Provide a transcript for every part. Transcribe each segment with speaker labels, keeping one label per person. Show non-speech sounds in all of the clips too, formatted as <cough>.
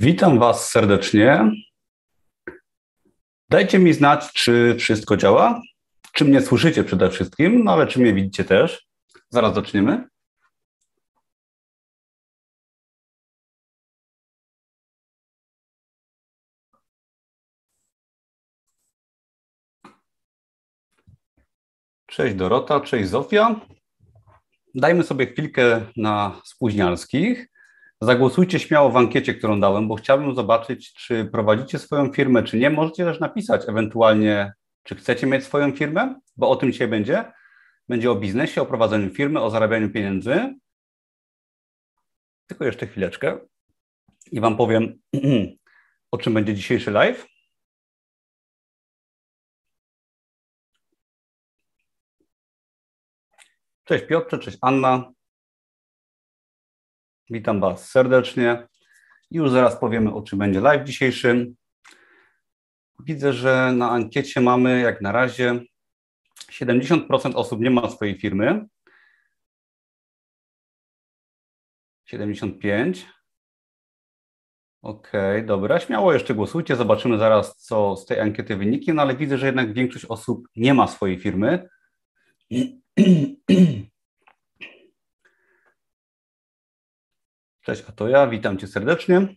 Speaker 1: Witam Was serdecznie. Dajcie mi znać, czy wszystko działa, czy mnie słyszycie przede wszystkim, no ale czy mnie widzicie też. Zaraz zaczniemy. Cześć Dorota, cześć Zofia. Dajmy sobie chwilkę na spóźnialskich. Zagłosujcie śmiało w ankiecie, którą dałem, bo chciałbym zobaczyć, czy prowadzicie swoją firmę, czy nie. Możecie też napisać ewentualnie, czy chcecie mieć swoją firmę, bo o tym dzisiaj będzie. Będzie o biznesie, o prowadzeniu firmy, o zarabianiu pieniędzy. Tylko jeszcze chwileczkę i Wam powiem, <clears throat> o czym będzie dzisiejszy live. Cześć Piotrze, cześć Anna. Witam Was serdecznie. Już zaraz powiemy, o czym będzie live dzisiejszym. Widzę, że na ankiecie mamy jak na razie 70% osób nie ma swojej firmy. 75. Okej, okay, dobra. Śmiało jeszcze głosujcie. Zobaczymy zaraz, co z tej ankiety wyniknie, no ale widzę, że jednak większość osób nie ma swojej firmy. <clears throat> Cześć, a to ja, witam Cię serdecznie.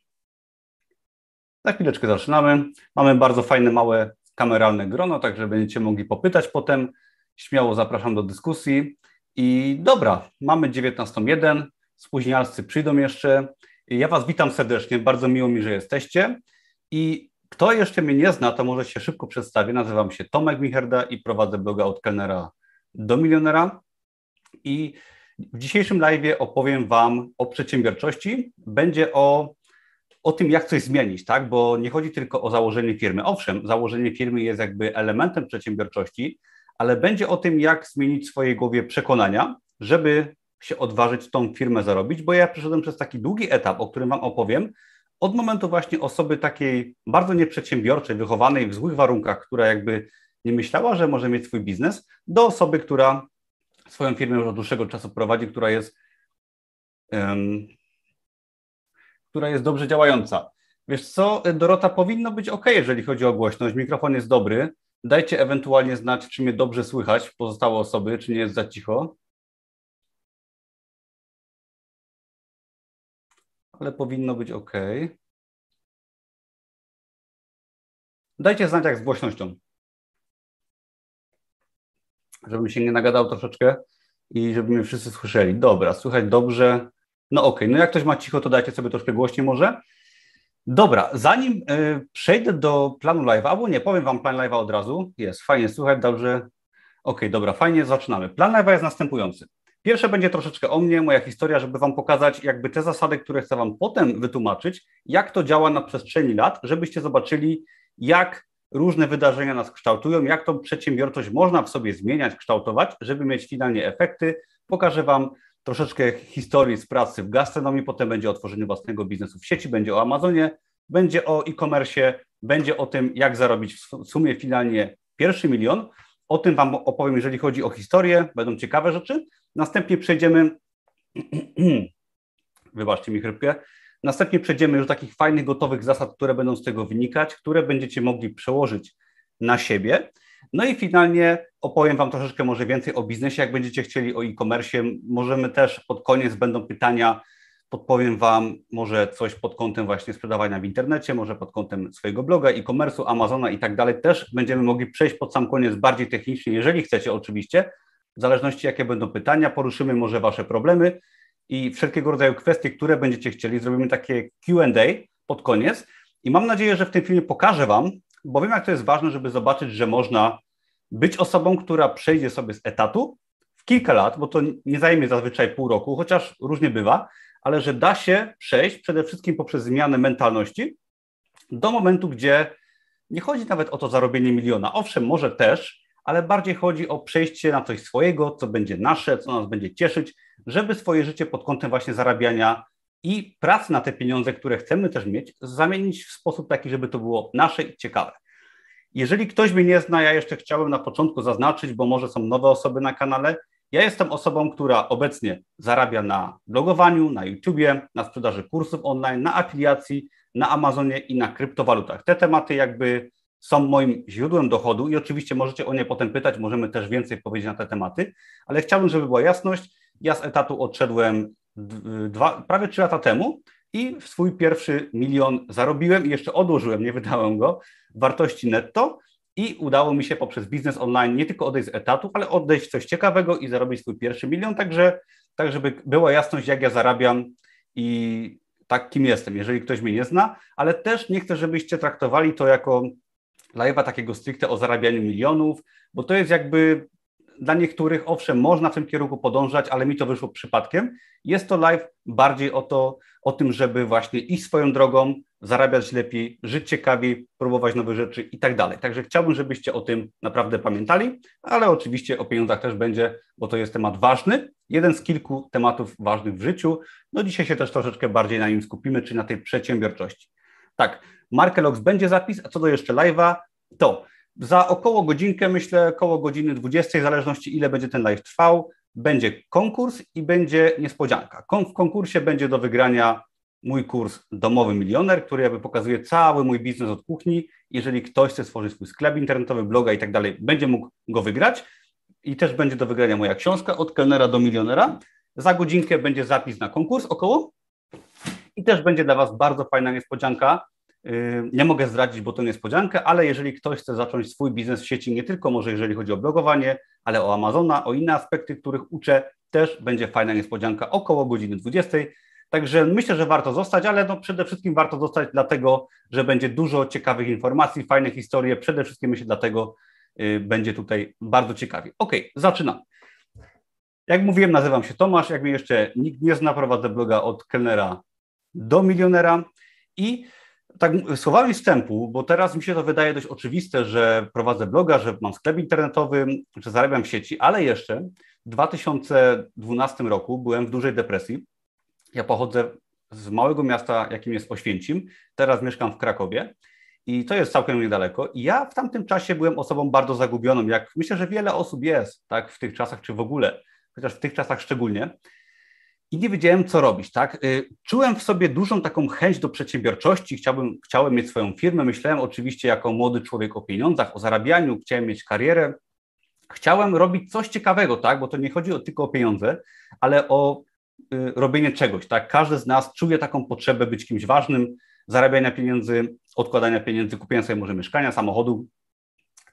Speaker 1: Za chwileczkę zaczynamy. Mamy bardzo fajne, małe, kameralne grono, także będziecie mogli popytać potem. Śmiało zapraszam do dyskusji. I dobra, mamy 19.01, spóźnialscy przyjdą jeszcze. Ja Was witam serdecznie, bardzo miło mi, że jesteście. I kto jeszcze mnie nie zna, to może się szybko przedstawię. Nazywam się Tomek Micherda i prowadzę bloga od kelnera do milionera. I w dzisiejszym live opowiem Wam o przedsiębiorczości. Będzie o, o tym, jak coś zmienić, tak? Bo nie chodzi tylko o założenie firmy. Owszem, założenie firmy jest jakby elementem przedsiębiorczości, ale będzie o tym, jak zmienić w swojej głowie przekonania, żeby się odważyć tą firmę zarobić, bo ja przeszedłem przez taki długi etap, o którym Wam opowiem, od momentu właśnie osoby takiej bardzo nieprzedsiębiorczej, wychowanej w złych warunkach, która jakby nie myślała, że może mieć swój biznes, do osoby, która swoją firmę już od dłuższego czasu prowadzi, która jest, um, która jest dobrze działająca. Wiesz co, Dorota, powinno być ok, jeżeli chodzi o głośność. Mikrofon jest dobry. Dajcie ewentualnie znać, czy mnie dobrze słychać, pozostałe osoby, czy nie jest za cicho. Ale powinno być ok. Dajcie znać, jak z głośnością żebym się nie nagadał troszeczkę i żeby mnie wszyscy słyszeli. Dobra, słychać dobrze. No okej, okay. no jak ktoś ma cicho, to dajcie sobie troszkę głośniej może. Dobra, zanim y, przejdę do planu live, albo nie, powiem Wam plan live'a od razu. Jest, fajnie słychać, dobrze. Okej, okay, dobra, fajnie, zaczynamy. Plan live'a jest następujący. Pierwsze będzie troszeczkę o mnie, moja historia, żeby Wam pokazać jakby te zasady, które chcę Wam potem wytłumaczyć, jak to działa na przestrzeni lat, żebyście zobaczyli, jak różne wydarzenia nas kształtują, jak tą przedsiębiorczość można w sobie zmieniać, kształtować, żeby mieć finalnie efekty. Pokażę Wam troszeczkę historii z pracy w gastronomii, potem będzie o tworzeniu własnego biznesu w sieci, będzie o Amazonie, będzie o e-commerce, będzie o tym, jak zarobić w sumie finalnie pierwszy milion. O tym Wam opowiem, jeżeli chodzi o historię, będą ciekawe rzeczy. Następnie przejdziemy, <clears throat> wybaczcie mi chrypkę, Następnie przejdziemy już do takich fajnych, gotowych zasad, które będą z tego wynikać, które będziecie mogli przełożyć na siebie. No i finalnie opowiem Wam troszeczkę może więcej o biznesie, jak będziecie chcieli, o e-commerce. Możemy też pod koniec będą pytania, podpowiem Wam może coś pod kątem właśnie sprzedawania w internecie, może pod kątem swojego bloga, e-commerce'u, Amazona i tak dalej. Też będziemy mogli przejść pod sam koniec bardziej technicznie, jeżeli chcecie oczywiście, w zależności jakie będą pytania, poruszymy może Wasze problemy i wszelkiego rodzaju kwestie, które będziecie chcieli. Zrobimy takie QA pod koniec. I mam nadzieję, że w tym filmie pokażę Wam, bo wiem, jak to jest ważne, żeby zobaczyć, że można być osobą, która przejdzie sobie z etatu w kilka lat, bo to nie zajmie zazwyczaj pół roku, chociaż różnie bywa, ale że da się przejść przede wszystkim poprzez zmianę mentalności do momentu, gdzie nie chodzi nawet o to zarobienie miliona. Owszem, może też, ale bardziej chodzi o przejście na coś swojego, co będzie nasze, co nas będzie cieszyć, żeby swoje życie pod kątem właśnie zarabiania i pracy na te pieniądze, które chcemy też mieć, zamienić w sposób taki, żeby to było nasze i ciekawe. Jeżeli ktoś mnie nie zna, ja jeszcze chciałem na początku zaznaczyć, bo może są nowe osoby na kanale. Ja jestem osobą, która obecnie zarabia na blogowaniu, na YouTubie, na sprzedaży kursów online, na afiliacji, na Amazonie i na kryptowalutach. Te tematy jakby są moim źródłem dochodu i oczywiście możecie o nie potem pytać, możemy też więcej powiedzieć na te tematy, ale chciałbym, żeby była jasność. Ja z etatu odszedłem dwa, prawie trzy lata temu i swój pierwszy milion zarobiłem i jeszcze odłożyłem, nie wydałem go, wartości netto i udało mi się poprzez biznes online nie tylko odejść z etatu, ale odejść coś ciekawego i zarobić swój pierwszy milion, także tak żeby była jasność, jak ja zarabiam i tak, kim jestem, jeżeli ktoś mnie nie zna, ale też nie chcę, żebyście traktowali to jako live'a takiego stricte o zarabianiu milionów, bo to jest jakby dla niektórych, owszem, można w tym kierunku podążać, ale mi to wyszło przypadkiem. Jest to live bardziej o, to, o tym, żeby właśnie iść swoją drogą, zarabiać lepiej, żyć ciekawiej, próbować nowe rzeczy i tak dalej. Także chciałbym, żebyście o tym naprawdę pamiętali, ale oczywiście o pieniądzach też będzie, bo to jest temat ważny, jeden z kilku tematów ważnych w życiu. No dzisiaj się też troszeczkę bardziej na nim skupimy, czy na tej przedsiębiorczości. Tak, Markelox będzie zapis, a co do jeszcze live'a, to za około godzinkę, myślę, około godziny 20, w zależności ile będzie ten live trwał, będzie konkurs i będzie niespodzianka. W konkursie będzie do wygrania mój kurs Domowy Milioner, który jakby pokazuje cały mój biznes od kuchni. Jeżeli ktoś chce stworzyć swój sklep internetowy, bloga i tak dalej, będzie mógł go wygrać. I też będzie do wygrania moja książka Od kelnera do milionera. Za godzinkę będzie zapis na konkurs około. I też będzie dla Was bardzo fajna niespodzianka. Nie mogę zdradzić, bo to niespodziankę, ale jeżeli ktoś chce zacząć swój biznes w sieci, nie tylko może jeżeli chodzi o blogowanie, ale o Amazona, o inne aspekty, których uczę, też będzie fajna niespodzianka około godziny 20. Także myślę, że warto zostać, ale no przede wszystkim warto zostać dlatego, że będzie dużo ciekawych informacji, fajne historie. Przede wszystkim myślę dlatego yy, będzie tutaj bardzo ciekawie. Ok, zaczynamy. Jak mówiłem, nazywam się Tomasz. Jak mnie jeszcze nikt nie zna, prowadzę bloga od kelnera do milionera i tak słowami wstępu, bo teraz mi się to wydaje dość oczywiste, że prowadzę bloga, że mam sklep internetowy, że zarabiam w sieci, ale jeszcze w 2012 roku byłem w dużej depresji. Ja pochodzę z małego miasta, jakim jest Oświęcim. Teraz mieszkam w Krakowie i to jest całkiem niedaleko. I ja w tamtym czasie byłem osobą bardzo zagubioną, jak myślę, że wiele osób jest, tak, w tych czasach, czy w ogóle, chociaż w tych czasach szczególnie i nie wiedziałem, co robić. Tak? Y, czułem w sobie dużą taką chęć do przedsiębiorczości, chciałbym, chciałem mieć swoją firmę. Myślałem oczywiście jako młody człowiek o pieniądzach, o zarabianiu, chciałem mieć karierę. Chciałem robić coś ciekawego, tak? bo to nie chodzi tylko o pieniądze, ale o y, robienie czegoś. Tak? Każdy z nas czuje taką potrzebę być kimś ważnym, zarabiania pieniędzy, odkładania pieniędzy, kupienia sobie może mieszkania, samochodu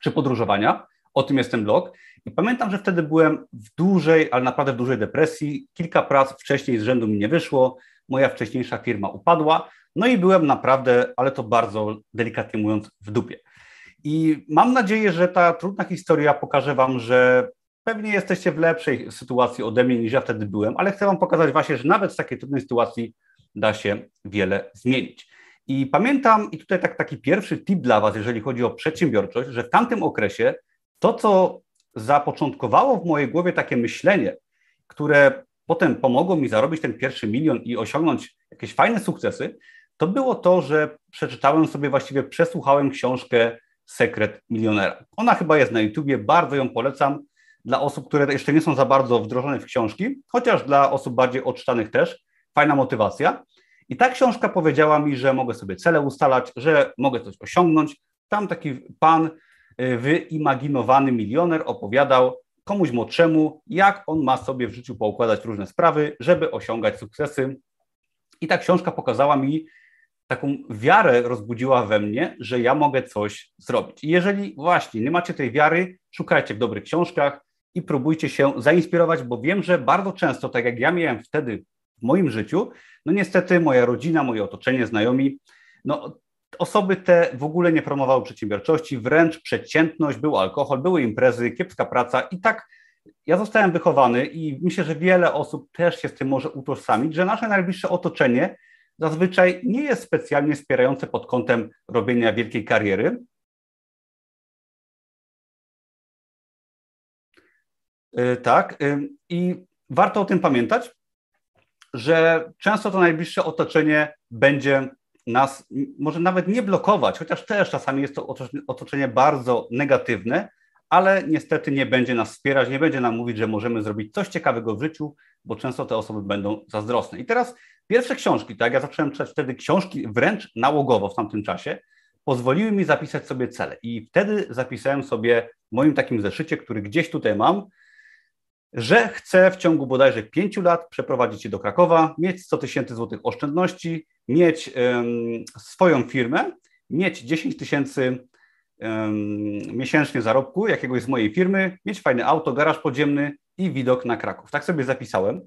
Speaker 1: czy podróżowania. O tym jest ten blog. I pamiętam, że wtedy byłem w dużej, ale naprawdę w dużej depresji. Kilka prac wcześniej z rzędu mi nie wyszło. Moja wcześniejsza firma upadła. No i byłem naprawdę, ale to bardzo delikatnie mówiąc, w dupie. I mam nadzieję, że ta trudna historia pokaże Wam, że pewnie jesteście w lepszej sytuacji ode mnie niż ja wtedy byłem, ale chcę Wam pokazać właśnie, że nawet w takiej trudnej sytuacji da się wiele zmienić. I pamiętam, i tutaj tak, taki pierwszy tip dla Was, jeżeli chodzi o przedsiębiorczość, że w tamtym okresie to, co zapoczątkowało w mojej głowie takie myślenie, które potem pomogło mi zarobić ten pierwszy milion i osiągnąć jakieś fajne sukcesy, to było to, że przeczytałem sobie, właściwie przesłuchałem książkę Sekret Milionera. Ona chyba jest na YouTubie, bardzo ją polecam dla osób, które jeszcze nie są za bardzo wdrożone w książki, chociaż dla osób bardziej odczytanych też. Fajna motywacja. I ta książka powiedziała mi, że mogę sobie cele ustalać, że mogę coś osiągnąć. Tam taki pan wyimaginowany milioner opowiadał komuś młodszemu, jak on ma sobie w życiu poukładać różne sprawy, żeby osiągać sukcesy. I ta książka pokazała mi, taką wiarę rozbudziła we mnie, że ja mogę coś zrobić. I jeżeli właśnie nie macie tej wiary, szukajcie w dobrych książkach i próbujcie się zainspirować, bo wiem, że bardzo często, tak jak ja miałem wtedy w moim życiu, no niestety moja rodzina, moje otoczenie, znajomi, no Osoby te w ogóle nie promowały przedsiębiorczości, wręcz przeciętność, był alkohol, były imprezy, kiepska praca i tak ja zostałem wychowany i myślę, że wiele osób też się z tym może utożsamić, że nasze najbliższe otoczenie zazwyczaj nie jest specjalnie wspierające pod kątem robienia wielkiej kariery. Y, tak, y, i warto o tym pamiętać, że często to najbliższe otoczenie będzie nas może nawet nie blokować, chociaż też czasami jest to otoczenie bardzo negatywne, ale niestety nie będzie nas wspierać, nie będzie nam mówić, że możemy zrobić coś ciekawego w życiu, bo często te osoby będą zazdrosne. I teraz Pierwsze książki, tak, ja zacząłem czytać wtedy książki wręcz nałogowo w tamtym czasie, pozwoliły mi zapisać sobie cele. I wtedy zapisałem sobie w moim takim zeszycie, który gdzieś tutaj mam, że chcę w ciągu bodajże pięciu lat przeprowadzić się do Krakowa, mieć 100 tysięcy złotych oszczędności, mieć um, swoją firmę, mieć 10 tysięcy um, miesięcznie zarobku jakiegoś z mojej firmy, mieć fajne auto, garaż podziemny i widok na Kraków. Tak sobie zapisałem.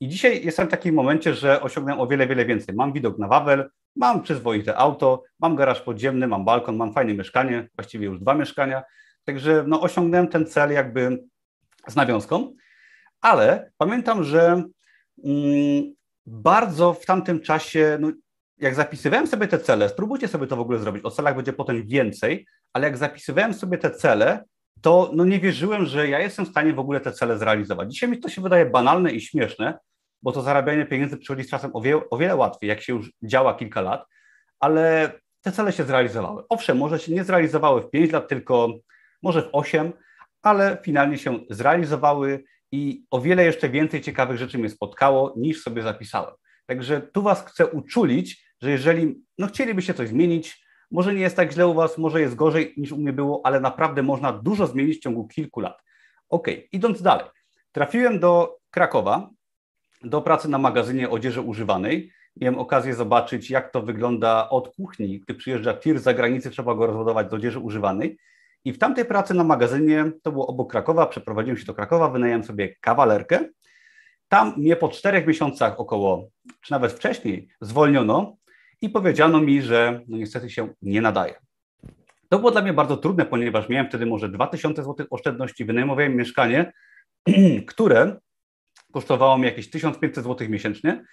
Speaker 1: I dzisiaj jestem w takim momencie, że osiągnąłem o wiele, wiele więcej. Mam widok na Wawel, mam przyzwoite auto, mam garaż podziemny, mam balkon, mam fajne mieszkanie, właściwie już dwa mieszkania. Także no, osiągnąłem ten cel jakby z nawiązką, ale pamiętam, że mm, bardzo w tamtym czasie, no, jak zapisywałem sobie te cele, spróbujcie sobie to w ogóle zrobić, o celach będzie potem więcej, ale jak zapisywałem sobie te cele, to no nie wierzyłem, że ja jestem w stanie w ogóle te cele zrealizować. Dzisiaj mi to się wydaje banalne i śmieszne, bo to zarabianie pieniędzy przychodzi z czasem o wiele, o wiele łatwiej, jak się już działa kilka lat, ale te cele się zrealizowały. Owszem, może się nie zrealizowały w 5 lat, tylko może w 8, ale finalnie się zrealizowały i o wiele jeszcze więcej ciekawych rzeczy mnie spotkało, niż sobie zapisałem. Także tu Was chcę uczulić, że jeżeli no, chcielibyście coś zmienić, może nie jest tak źle u Was, może jest gorzej niż u mnie było, ale naprawdę można dużo zmienić w ciągu kilku lat. Ok, idąc dalej. Trafiłem do Krakowa, do pracy na magazynie odzieży używanej. Miałem okazję zobaczyć, jak to wygląda od kuchni. Gdy przyjeżdża tir z zagranicy, trzeba go rozładować z odzieży używanej. I w tamtej pracy na magazynie, to było obok Krakowa, przeprowadziłem się do Krakowa, wynająłem sobie kawalerkę. Tam mnie po czterech miesiącach około, czy nawet wcześniej, zwolniono i powiedziano mi, że no niestety się nie nadaje. To było dla mnie bardzo trudne, ponieważ miałem wtedy może 2000 zł oszczędności, wynajmowałem mieszkanie, <clears throat> które kosztowało mi jakieś 1500 zł miesięcznie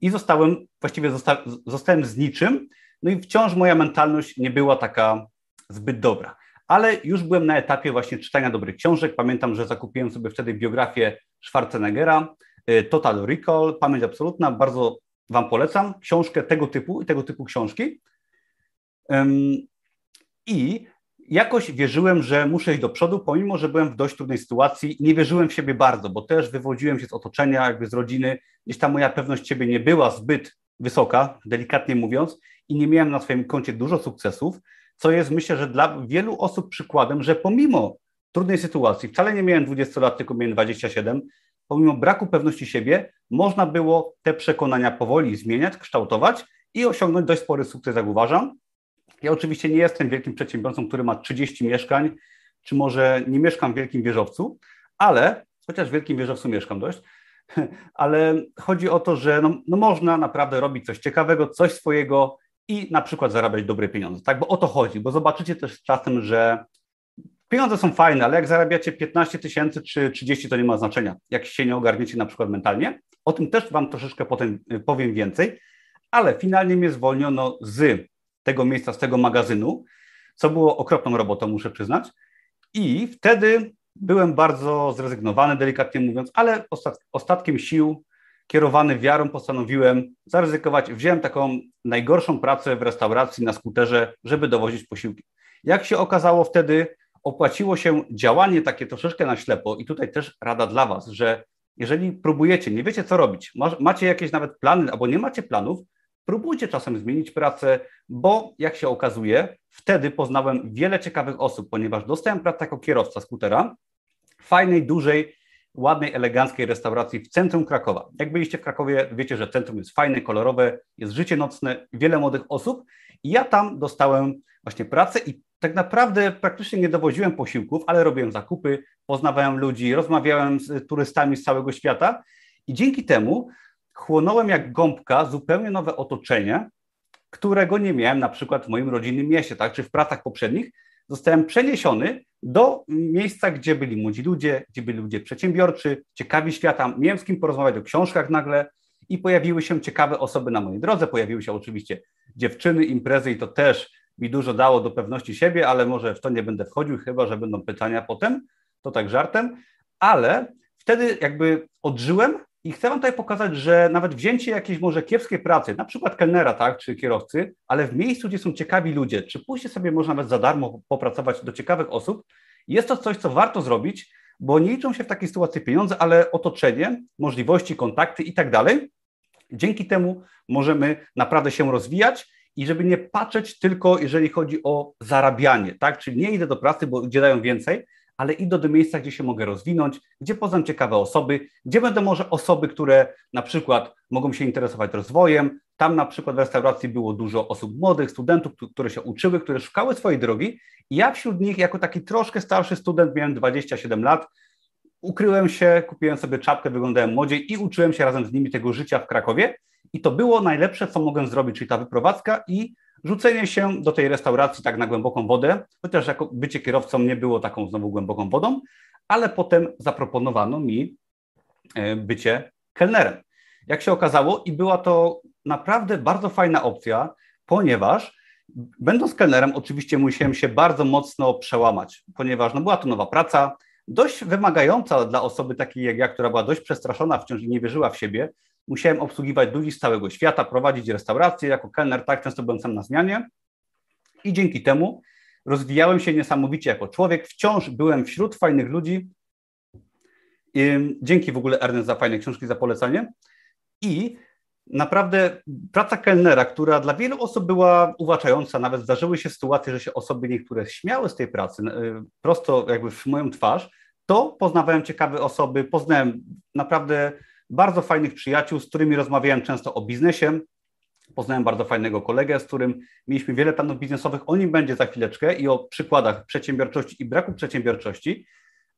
Speaker 1: i zostałem, właściwie zosta zostałem z niczym, no i wciąż moja mentalność nie była taka zbyt dobra. Ale już byłem na etapie właśnie czytania dobrych książek. Pamiętam, że zakupiłem sobie wtedy biografię Schwarzeneggera, y, Total Recall, Pamięć Absolutna, bardzo Wam polecam książkę tego typu i tego typu książki. I jakoś wierzyłem, że muszę iść do przodu, pomimo, że byłem w dość trudnej sytuacji. Nie wierzyłem w siebie bardzo, bo też wywodziłem się z otoczenia, jakby z rodziny. Gdzieś ta moja pewność siebie nie była zbyt wysoka, delikatnie mówiąc, i nie miałem na swoim koncie dużo sukcesów, co jest myślę, że dla wielu osób przykładem, że pomimo trudnej sytuacji, wcale nie miałem 20 lat, tylko miałem 27, pomimo braku pewności siebie, można było te przekonania powoli zmieniać, kształtować i osiągnąć dość spory sukces, jak uważam. Ja oczywiście nie jestem wielkim przedsiębiorcą, który ma 30 mieszkań, czy może nie mieszkam w wielkim wieżowcu, ale, chociaż w wielkim wieżowcu mieszkam dość, <laughs> ale chodzi o to, że no, no można naprawdę robić coś ciekawego, coś swojego i na przykład zarabiać dobre pieniądze, tak, bo o to chodzi, bo zobaczycie też czasem, że Pieniądze są fajne, ale jak zarabiacie 15 tysięcy czy 30, to nie ma znaczenia, jak się nie ogarniecie na przykład mentalnie. O tym też Wam troszeczkę potem y, powiem więcej, ale finalnie mnie zwolniono z tego miejsca, z tego magazynu, co było okropną robotą, muszę przyznać. I wtedy byłem bardzo zrezygnowany, delikatnie mówiąc, ale ostat ostatkiem sił, kierowany wiarą, postanowiłem zaryzykować. Wziąłem taką najgorszą pracę w restauracji na skuterze, żeby dowozić posiłki. Jak się okazało wtedy, opłaciło się działanie takie troszeczkę na ślepo i tutaj też rada dla Was, że jeżeli próbujecie, nie wiecie co robić, macie jakieś nawet plany albo nie macie planów, próbujcie czasem zmienić pracę, bo jak się okazuje, wtedy poznałem wiele ciekawych osób, ponieważ dostałem pracę jako kierowca skutera fajnej, dużej, ładnej, eleganckiej restauracji w centrum Krakowa. Jak byliście w Krakowie, wiecie, że centrum jest fajne, kolorowe, jest życie nocne, wiele młodych osób i ja tam dostałem właśnie pracę i tak naprawdę praktycznie nie dowoziłem posiłków, ale robiłem zakupy, poznawałem ludzi, rozmawiałem z turystami z całego świata i dzięki temu chłonąłem jak gąbka zupełnie nowe otoczenie, którego nie miałem na przykład w moim rodzinnym mieście, tak, czy w pracach poprzednich. Zostałem przeniesiony do miejsca, gdzie byli młodzi ludzie, gdzie byli ludzie przedsiębiorczy, ciekawi świata. Miałem z kim porozmawiać o książkach nagle i pojawiły się ciekawe osoby na mojej drodze. Pojawiły się oczywiście dziewczyny, imprezy i to też mi dużo dało do pewności siebie, ale może w to nie będę wchodził, chyba że będą pytania potem, to tak żartem, ale wtedy jakby odżyłem i chcę Wam tutaj pokazać, że nawet wzięcie jakiejś może kiepskiej pracy, na przykład kelnera, tak, czy kierowcy, ale w miejscu, gdzie są ciekawi ludzie, czy pójście sobie można nawet za darmo popracować do ciekawych osób, jest to coś, co warto zrobić, bo nie liczą się w takiej sytuacji pieniądze, ale otoczenie, możliwości, kontakty i tak dalej. Dzięki temu możemy naprawdę się rozwijać i żeby nie patrzeć tylko, jeżeli chodzi o zarabianie, tak? Czyli nie idę do pracy, bo gdzie dają więcej, ale idę do miejsca, gdzie się mogę rozwinąć, gdzie poznam ciekawe osoby, gdzie będę może osoby, które na przykład mogą się interesować rozwojem. Tam na przykład w restauracji było dużo osób młodych, studentów, które się uczyły, które szukały swojej drogi i ja wśród nich jako taki troszkę starszy student, miałem 27 lat, ukryłem się, kupiłem sobie czapkę, wyglądałem młodziej i uczyłem się razem z nimi tego życia w Krakowie i to było najlepsze, co mogłem zrobić, czyli ta wyprowadzka i rzucenie się do tej restauracji tak na głęboką wodę, chociaż jako bycie kierowcą nie było taką znowu głęboką wodą, ale potem zaproponowano mi e, bycie kelnerem. Jak się okazało, i była to naprawdę bardzo fajna opcja, ponieważ będąc kelnerem, oczywiście musiałem się bardzo mocno przełamać, ponieważ no, była to nowa praca, dość wymagająca dla osoby takiej jak ja, która była dość przestraszona wciąż i nie wierzyła w siebie, musiałem obsługiwać ludzi z całego świata, prowadzić restauracje, jako kelner tak często byłem sam na zmianie i dzięki temu rozwijałem się niesamowicie jako człowiek, wciąż byłem wśród fajnych ludzi. Dzięki w ogóle Ernest za fajne książki, za polecanie. I naprawdę praca kelnera, która dla wielu osób była uwaczająca, nawet zdarzyły się sytuacje, że się osoby niektóre śmiały z tej pracy, y, prosto jakby w moją twarz, to poznawałem ciekawe osoby, poznałem naprawdę bardzo fajnych przyjaciół, z którymi rozmawiałem często o biznesie. Poznałem bardzo fajnego kolegę, z którym mieliśmy wiele planów biznesowych. O nim będzie za chwileczkę i o przykładach przedsiębiorczości i braku przedsiębiorczości,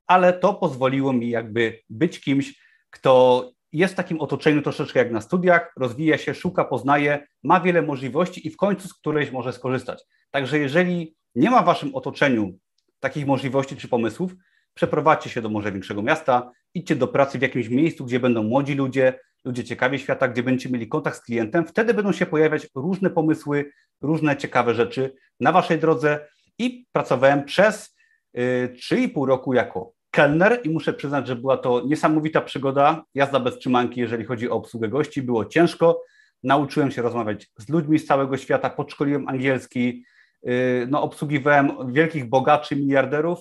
Speaker 1: ale to pozwoliło mi jakby być kimś, kto jest w takim otoczeniu troszeczkę jak na studiach, rozwija się, szuka, poznaje, ma wiele możliwości i w końcu z którejś może skorzystać. Także jeżeli nie ma w waszym otoczeniu takich możliwości czy pomysłów, przeprowadźcie się do może większego miasta, idźcie do pracy w jakimś miejscu, gdzie będą młodzi ludzie, ludzie ciekawi świata, gdzie będziecie mieli kontakt z klientem, wtedy będą się pojawiać różne pomysły, różne ciekawe rzeczy na waszej drodze. I pracowałem przez y, 3,5 roku jako kelner i muszę przyznać, że była to niesamowita przygoda, jazda bez trzymanki, jeżeli chodzi o obsługę gości, było ciężko, nauczyłem się rozmawiać z ludźmi z całego świata, podszkoliłem angielski, y, no, obsługiwałem wielkich bogaczy, miliarderów,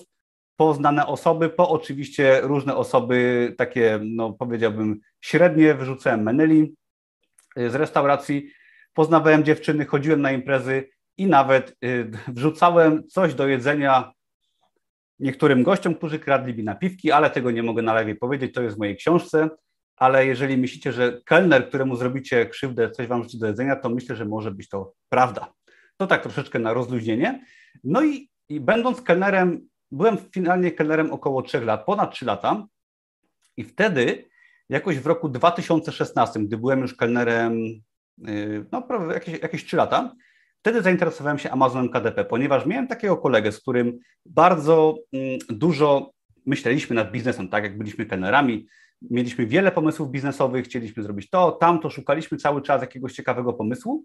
Speaker 1: poznane osoby, po oczywiście różne osoby takie, no powiedziałbym, średnie, wyrzucałem meneli y, z restauracji, poznawałem dziewczyny, chodziłem na imprezy i nawet y, wrzucałem coś do jedzenia niektórym gościom, którzy kradli mi napiwki, ale tego nie mogę na lewie powiedzieć, to jest w mojej książce, ale jeżeli myślicie, że kelner, któremu zrobicie krzywdę, coś wam rzuci do jedzenia, to myślę, że może być to prawda. To tak troszeczkę na rozluźnienie. No i, i będąc kelnerem byłem finalnie kelnerem około 3 lat, ponad 3 lata. I wtedy jakoś w roku 2016, gdy byłem już kelnerem y, no jakieś, jakieś 3 lata, wtedy zainteresowałem się Amazonem KDP, ponieważ miałem takiego kolegę, z którym bardzo mm, dużo myśleliśmy nad biznesem, tak jak byliśmy kelnerami, mieliśmy wiele pomysłów biznesowych, chcieliśmy zrobić to, tamto, szukaliśmy cały czas jakiegoś ciekawego pomysłu.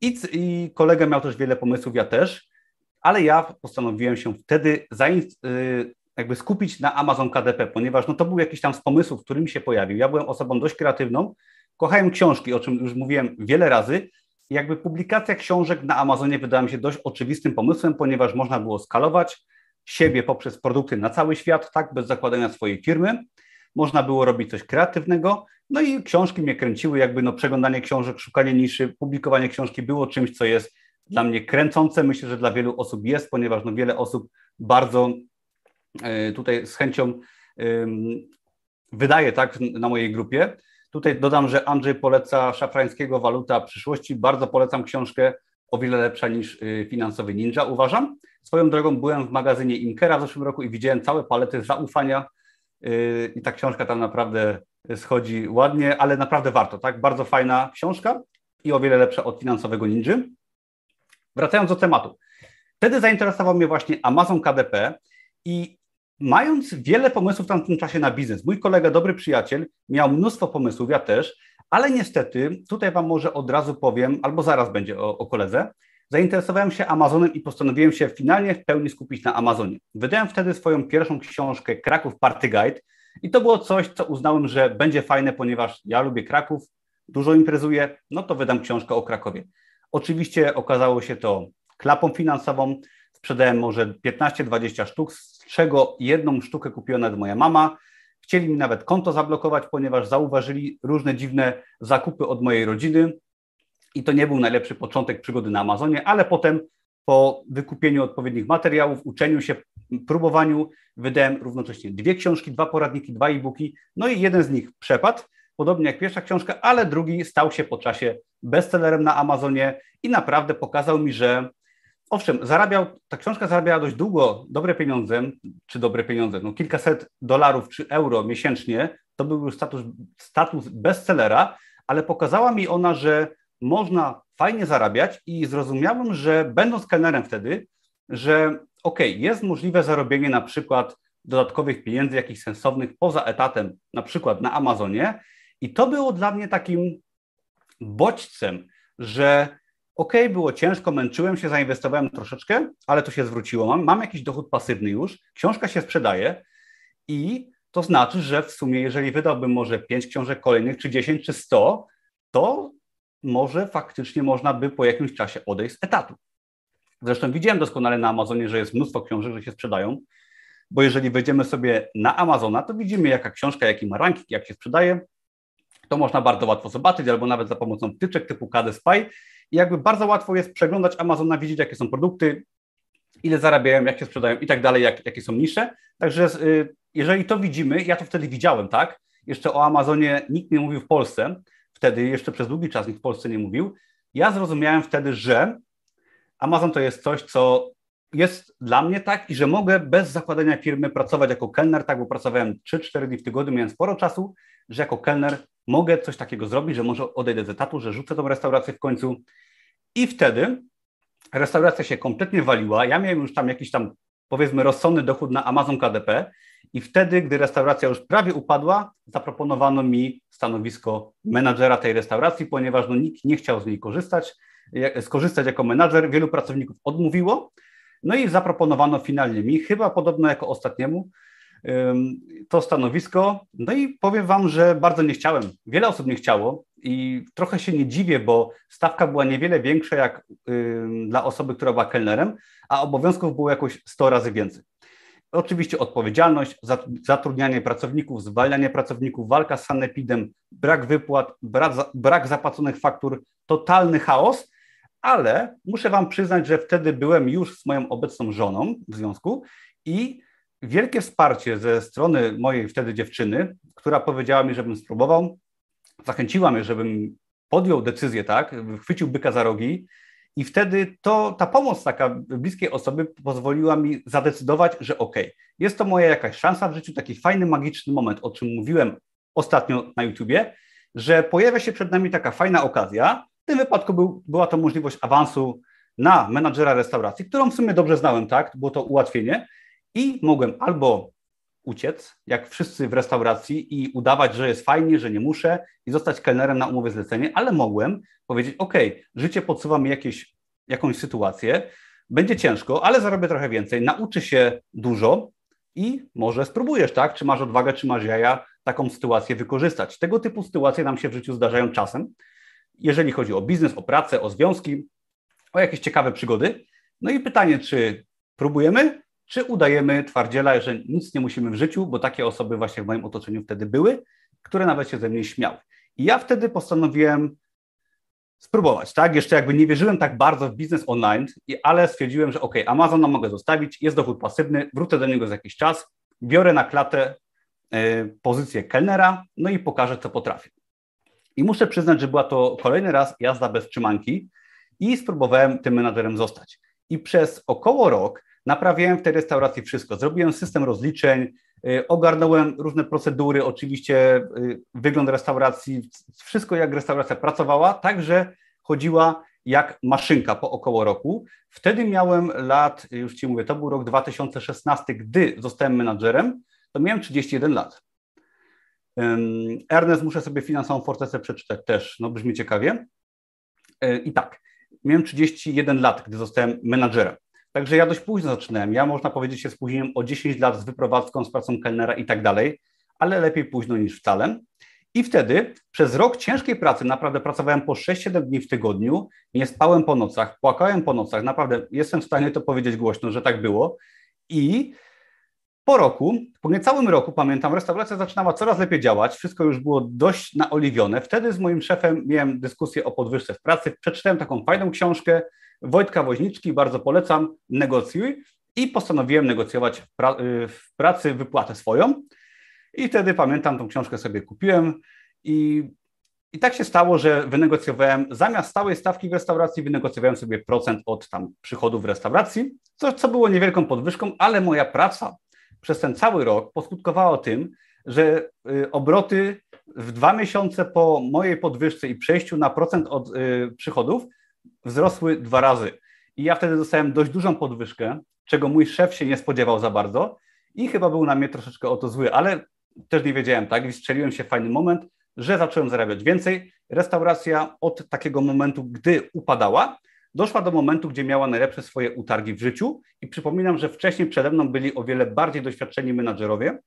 Speaker 1: I, i kolega miał też wiele pomysłów, ja też ale ja postanowiłem się wtedy y, jakby skupić na Amazon KDP, ponieważ no to był jakiś tam z pomysłów, który mi się pojawił. Ja byłem osobą dość kreatywną, kochałem książki, o czym już mówiłem wiele razy. Jakby publikacja książek na Amazonie wydała mi się dość oczywistym pomysłem, ponieważ można było skalować siebie poprzez produkty na cały świat, tak, bez zakładania swojej firmy. Można było robić coś kreatywnego, no i książki mnie kręciły, jakby no przeglądanie książek, szukanie niszy, publikowanie książki było czymś, co jest dla mnie kręcące. Myślę, że dla wielu osób jest, ponieważ no wiele osób bardzo e, tutaj z chęcią wydaje tak na mojej grupie. Tutaj dodam, że Andrzej poleca Szafrańskiego Waluta przyszłości. Bardzo polecam książkę, o wiele lepsza niż y, Finansowy Ninja, uważam. Swoją drogą byłem w magazynie Inkera w zeszłym roku i widziałem całe palety zaufania y, i ta książka tam naprawdę schodzi ładnie, ale naprawdę warto, tak? Bardzo fajna książka i o wiele lepsza od Finansowego Ninja. Wracając do tematu. Wtedy zainteresował mnie właśnie Amazon KDP i mając wiele pomysłów w tamtym czasie na biznes, mój kolega, dobry przyjaciel, miał mnóstwo pomysłów, ja też, ale niestety, tutaj Wam może od razu powiem, albo zaraz będzie o, o koledze, zainteresowałem się Amazonem i postanowiłem się finalnie w pełni skupić na Amazonie. Wydałem wtedy swoją pierwszą książkę Kraków Party Guide i to było coś, co uznałem, że będzie fajne, ponieważ ja lubię Kraków, dużo imprezuję, no to wydam książkę o Krakowie. Oczywiście okazało się to klapą finansową. Sprzedałem może 15-20 sztuk, z czego jedną sztukę kupiła nawet moja mama. Chcieli mi nawet konto zablokować, ponieważ zauważyli różne dziwne zakupy od mojej rodziny. I to nie był najlepszy początek przygody na Amazonie, ale potem po wykupieniu odpowiednich materiałów, uczeniu się, próbowaniu, wydałem równocześnie dwie książki, dwa poradniki, dwa e-booki, no i jeden z nich przepadł, podobnie jak pierwsza książka, ale drugi stał się po czasie bestsellerem na Amazonie i naprawdę pokazał mi, że owszem, zarabiał, ta książka zarabiała dość długo dobre pieniądze, czy dobre pieniądze, no kilkaset dolarów czy euro miesięcznie, to był już status, status bestsellera, ale pokazała mi ona, że można fajnie zarabiać i zrozumiałem, że będąc kelnerem wtedy, że ok, jest możliwe zarobienie na przykład dodatkowych pieniędzy, jakichś sensownych poza etatem, na przykład na Amazonie. I to było dla mnie takim bodźcem, że ok, było ciężko, męczyłem się, zainwestowałem troszeczkę, ale to się zwróciło. Mam, mam jakiś dochód pasywny już, książka się sprzedaje i to znaczy, że w sumie, jeżeli wydałbym może 5 książek kolejnych, czy 10, czy 100, to może faktycznie można by po jakimś czasie odejść z etatu. Zresztą widziałem doskonale na Amazonie, że jest mnóstwo książek, że się sprzedają, bo jeżeli wejdziemy sobie na Amazona, to widzimy jaka książka, jaki ma ranking, jak się sprzedaje. To można bardzo łatwo zobaczyć, albo nawet za pomocą wtyczek typu KD Spy. I jakby bardzo łatwo jest przeglądać Amazona, widzieć jakie są produkty, ile zarabiają, jak się sprzedają i tak dalej, jak, jakie są nisze. Także y, jeżeli to widzimy, ja to wtedy widziałem, tak? Jeszcze o Amazonie nikt nie mówił w Polsce, wtedy jeszcze przez długi czas nikt w Polsce nie mówił. Ja zrozumiałem wtedy, że Amazon to jest coś, co jest dla mnie tak i że mogę bez zakładania firmy pracować jako kelner, tak, bo pracowałem 3-4 dni w tygodniu, miałem sporo czasu, że jako kelner mogę coś takiego zrobić, że może odejdę z etatu, że rzucę tą restaurację w końcu. I wtedy restauracja się kompletnie waliła, ja miałem już tam jakiś tam powiedzmy rozsądny dochód na Amazon KDP i wtedy, gdy restauracja już prawie upadła, zaproponowano mi stanowisko menadżera tej restauracji, ponieważ no, nikt nie chciał z niej korzystać, skorzystać jako menadżer, wielu pracowników odmówiło, no i zaproponowano finalnie mi, chyba podobno jako ostatniemu, to stanowisko. No i powiem Wam, że bardzo nie chciałem. Wiele osób nie chciało i trochę się nie dziwię, bo stawka była niewiele większa jak dla osoby, która była kelnerem, a obowiązków było jakoś 100 razy więcej. Oczywiście odpowiedzialność, zatrudnianie pracowników, zwalnianie pracowników, walka z sanepidem, brak wypłat, brak, brak zapłaconych faktur, totalny chaos, ale muszę Wam przyznać, że wtedy byłem już z moją obecną żoną w związku i wielkie wsparcie ze strony mojej wtedy dziewczyny, która powiedziała mi, żebym spróbował, zachęciła mnie, żebym podjął decyzję, tak, chwycił byka za rogi i wtedy to, ta pomoc taka bliskiej osoby pozwoliła mi zadecydować, że ok, jest to moja jakaś szansa w życiu, taki fajny, magiczny moment, o czym mówiłem ostatnio na YouTubie, że pojawia się przed nami taka fajna okazja. W tym wypadku był, była to możliwość awansu na menadżera restauracji, którą w sumie dobrze znałem, tak? Było to ułatwienie i mogłem albo uciec, jak wszyscy w restauracji i udawać, że jest fajnie, że nie muszę i zostać kelnerem na umowę zlecenie, ale mogłem powiedzieć, ok, życie podsuwa mi jakieś, jakąś sytuację, będzie ciężko, ale zarobię trochę więcej, nauczy się dużo i może spróbujesz, tak? Czy masz odwagę, czy masz jaja taką sytuację wykorzystać. Tego typu sytuacje nam się w życiu zdarzają czasem, jeżeli chodzi o biznes, o pracę, o związki, o jakieś ciekawe przygody. No i pytanie, czy próbujemy, czy udajemy twardziela, że nic nie musimy w życiu, bo takie osoby właśnie w moim otoczeniu wtedy były, które nawet się ze mnie śmiały. I ja wtedy postanowiłem spróbować, tak? Jeszcze jakby nie wierzyłem tak bardzo w biznes online, ale stwierdziłem, że ok, Amazona mogę zostawić, jest dochód pasywny, wrócę do niego za jakiś czas, biorę na klatę y, pozycję kelnera, no i pokażę, co potrafię. I muszę przyznać, że była to kolejny raz jazda bez trzymanki i spróbowałem tym menadżerem zostać. I przez około rok Naprawiałem w tej restauracji wszystko. Zrobiłem system rozliczeń, y, ogarnąłem różne procedury, oczywiście y, wygląd restauracji, wszystko jak restauracja pracowała, także chodziła jak maszynka po około roku. Wtedy miałem lat, już Ci mówię, to był rok 2016, gdy zostałem menadżerem, to miałem 31 lat. Ernest, muszę sobie finansową fortecę przeczytać też, no brzmi ciekawie. Y, I tak, miałem 31 lat, gdy zostałem menadżerem. Także ja dość późno zaczynałem. Ja można powiedzieć się spóźniłem o 10 lat z wyprowadzką, z pracą kelnera i tak dalej, ale lepiej późno niż wcale. I wtedy przez rok ciężkiej pracy, naprawdę pracowałem po 6-7 dni w tygodniu, nie spałem po nocach, płakałem po nocach, naprawdę jestem w stanie to powiedzieć głośno, że tak było. I po roku, po niecałym roku, pamiętam, restauracja zaczynała coraz lepiej działać, wszystko już było dość naoliwione. Wtedy z moim szefem miałem dyskusję o podwyżce w pracy. Przeczytałem taką fajną książkę Wojtka Woźniczki, bardzo polecam, negocjuj i postanowiłem negocjować w, pra y, w pracy wypłatę swoją. I wtedy pamiętam, tą książkę sobie kupiłem i, i tak się stało, że wynegocjowałem, zamiast stałej stawki w restauracji, wynegocjowałem sobie procent od tam przychodów w restauracji, co, co było niewielką podwyżką, ale moja praca przez ten cały rok poskutkowało tym, że y, obroty w dwa miesiące po mojej podwyżce i przejściu na procent od y, przychodów wzrosły dwa razy. I ja wtedy dostałem dość dużą podwyżkę, czego mój szef się nie spodziewał za bardzo i chyba był na mnie troszeczkę o to zły, ale też nie wiedziałem, tak? I strzeliłem się w fajny moment, że zacząłem zarabiać więcej. Restauracja od takiego momentu, gdy upadała, doszła do momentu, gdzie miała najlepsze swoje utargi w życiu i przypominam, że wcześniej przede mną byli o wiele bardziej doświadczeni menadżerowie,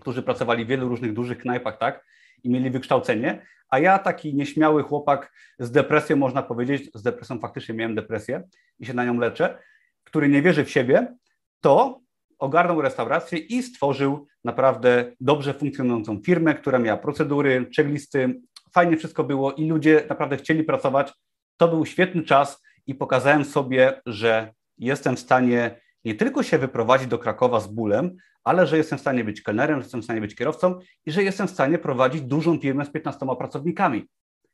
Speaker 1: którzy pracowali w wielu różnych dużych knajpach, tak, i mieli wykształcenie, a ja taki nieśmiały chłopak z depresją, można powiedzieć, z depresją faktycznie miałem depresję i się na nią leczę, który nie wierzy w siebie, to ogarnął restaurację i stworzył naprawdę dobrze funkcjonującą firmę, która miała procedury, checklisty, fajnie wszystko było i ludzie naprawdę chcieli pracować. To był świetny czas, i pokazałem sobie, że jestem w stanie nie tylko się wyprowadzić do Krakowa z bólem, ale że jestem w stanie być kelnerem, że jestem w stanie być kierowcą i że jestem w stanie prowadzić dużą firmę z 15 pracownikami,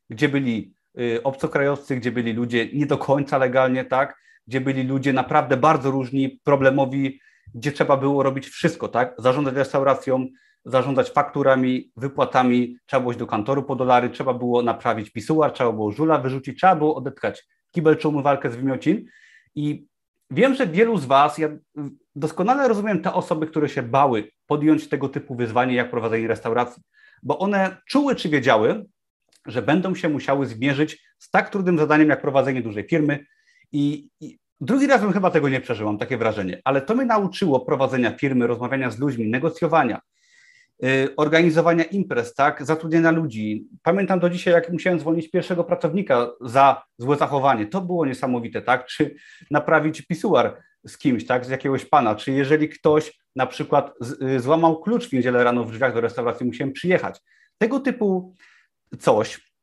Speaker 1: gdzie byli y, obcokrajowcy, gdzie byli ludzie nie do końca legalnie, tak, gdzie byli ludzie naprawdę bardzo różni, problemowi, gdzie trzeba było robić wszystko, tak, zarządzać restauracją, zarządzać fakturami, wypłatami, trzeba było iść do kantoru po dolary, trzeba było naprawić pisuar, trzeba było żula wyrzucić, trzeba było odetkać kibel czy umywalkę z wymiocin. I wiem, że wielu z Was, ja doskonale rozumiem te osoby, które się bały podjąć tego typu wyzwanie jak prowadzenie restauracji, bo one czuły czy wiedziały, że będą się musiały zmierzyć z tak trudnym zadaniem jak prowadzenie dużej firmy. I, i drugi raz bym chyba tego nie przeżył, mam takie wrażenie, ale to mnie nauczyło prowadzenia firmy, rozmawiania z ludźmi, negocjowania, organizowania imprez, tak, zatrudnienia ludzi. Pamiętam do dzisiaj, jak musiałem zwolnić pierwszego pracownika za złe zachowanie. To było niesamowite, tak? Czy naprawić pisuar z kimś, tak, z jakiegoś pana, czy jeżeli ktoś na przykład y, złamał klucz w niedzielę rano w drzwiach do restauracji, musiałem przyjechać. Tego typu coś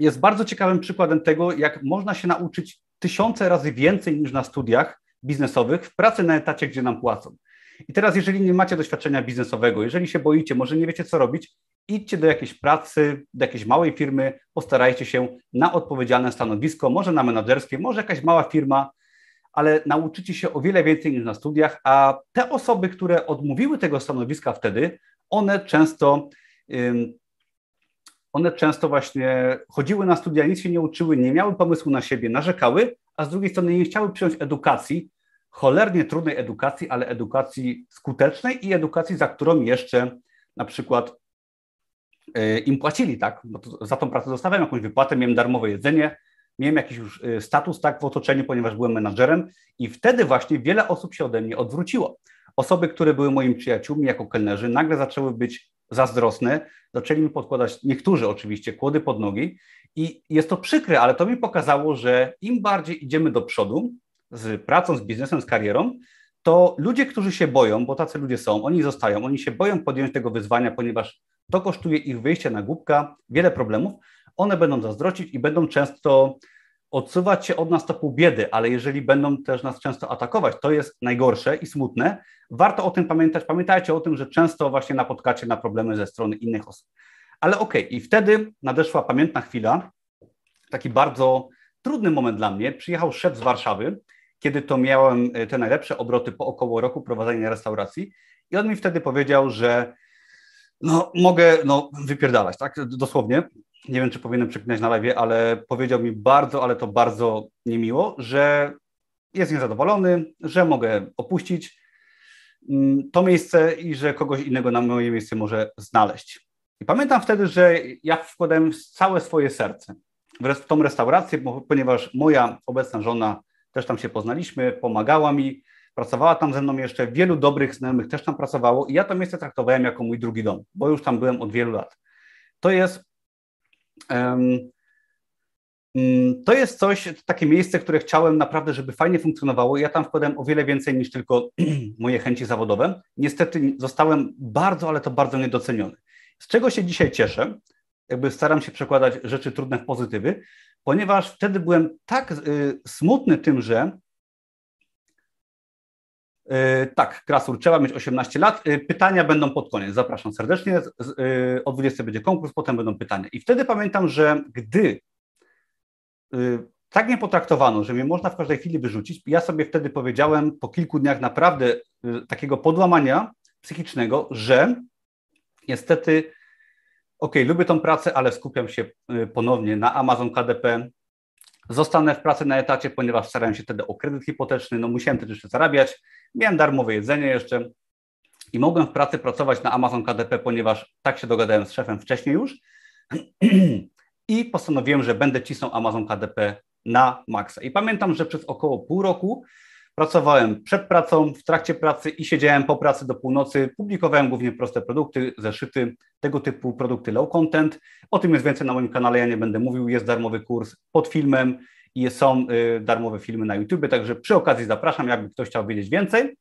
Speaker 1: jest bardzo ciekawym przykładem tego, jak można się nauczyć tysiące razy więcej niż na studiach biznesowych w pracy na etacie, gdzie nam płacą. I teraz, jeżeli nie macie doświadczenia biznesowego, jeżeli się boicie, może nie wiecie, co robić, idźcie do jakiejś pracy, do jakiejś małej firmy, postarajcie się na odpowiedzialne stanowisko, może na menadżerskie, może jakaś mała firma, ale nauczycie się o wiele więcej niż na studiach, a te osoby, które odmówiły tego stanowiska wtedy, one często one często właśnie chodziły na studia, nic się nie uczyły, nie miały pomysłu na siebie, narzekały, a z drugiej strony nie chciały przyjąć edukacji, cholernie trudnej edukacji, ale edukacji skutecznej i edukacji, za którą jeszcze na przykład e, im płacili, tak? Bo za tą pracę dostawałem jakąś wypłatę, miałem darmowe jedzenie, miałem jakiś już e, status tak w otoczeniu, ponieważ byłem menadżerem i wtedy właśnie wiele osób się ode mnie odwróciło. Osoby, które były moimi przyjaciółmi jako kelnerzy, nagle zaczęły być zazdrosne, zaczęli mi podkładać, niektórzy oczywiście, kłody pod nogi i jest to przykre, ale to mi pokazało, że im bardziej idziemy do przodu, z pracą, z biznesem, z karierą, to ludzie, którzy się boją, bo tacy ludzie są, oni zostają, oni się boją podjąć tego wyzwania, ponieważ to kosztuje ich wyjście na głupka, wiele problemów, one będą zazdrościć i będą często odsuwać się od nas to pół biedy, ale jeżeli będą też nas często atakować, to jest najgorsze i smutne. Warto o tym pamiętać. Pamiętajcie o tym, że często właśnie napotkacie na problemy ze strony innych osób. Ale okej, okay, i wtedy nadeszła pamiętna chwila, taki bardzo trudny moment dla mnie. Przyjechał szef z Warszawy kiedy to miałem e, te najlepsze obroty po około roku prowadzenia restauracji i on mi wtedy powiedział, że no mogę no, wypierdalać, tak, dosłownie. Nie wiem, czy powinienem przeklinać na live, ale powiedział mi bardzo, ale to bardzo niemiło, że jest niezadowolony, że mogę opuścić mm, to miejsce i że kogoś innego na moje miejsce może znaleźć. I pamiętam wtedy, że ja wkładałem całe swoje serce w tą restaurację, ponieważ moja obecna żona też tam się poznaliśmy, pomagała mi, pracowała tam ze mną jeszcze, wielu dobrych znajomych też tam pracowało i ja to miejsce traktowałem jako mój drugi dom, bo już tam byłem od wielu lat. To jest um, to jest coś, takie miejsce, które chciałem naprawdę, żeby fajnie funkcjonowało. Ja tam wkładałem o wiele więcej niż tylko <clears throat> moje chęci zawodowe. Niestety zostałem bardzo, ale to bardzo niedoceniony. Z czego się dzisiaj cieszę, jakby staram się przekładać rzeczy trudne w pozytywy, ponieważ wtedy byłem tak y, smutny tym, że y, tak, Krasur, trzeba mieć 18 lat. Y, pytania będą pod koniec. Zapraszam serdecznie. O 20 będzie konkurs, potem będą pytania. I wtedy pamiętam, że gdy tak mnie potraktowano, że mnie można w każdej chwili wyrzucić, ja sobie wtedy powiedziałem po kilku dniach naprawdę takiego podłamania psychicznego, że niestety ok, lubię tą pracę, ale skupiam się y, ponownie na Amazon KDP. Zostanę w pracy na etacie, ponieważ starałem się wtedy o kredyt hipoteczny, no musiałem też jeszcze zarabiać, miałem darmowe jedzenie jeszcze i mogłem w pracy pracować na Amazon KDP, ponieważ tak się dogadałem z szefem wcześniej już <clears throat> i postanowiłem, że będę cisnął Amazon KDP na maksa. I pamiętam, że przez około pół roku Pracowałem przed pracą, w trakcie pracy i siedziałem po pracy do północy. Publikowałem głównie proste produkty, zeszyty, tego typu produkty low content. O tym jest więcej na moim kanale, ja nie będę mówił. Jest darmowy kurs pod filmem i są y, darmowe filmy na YouTube, także przy okazji zapraszam, jakby ktoś chciał wiedzieć więcej.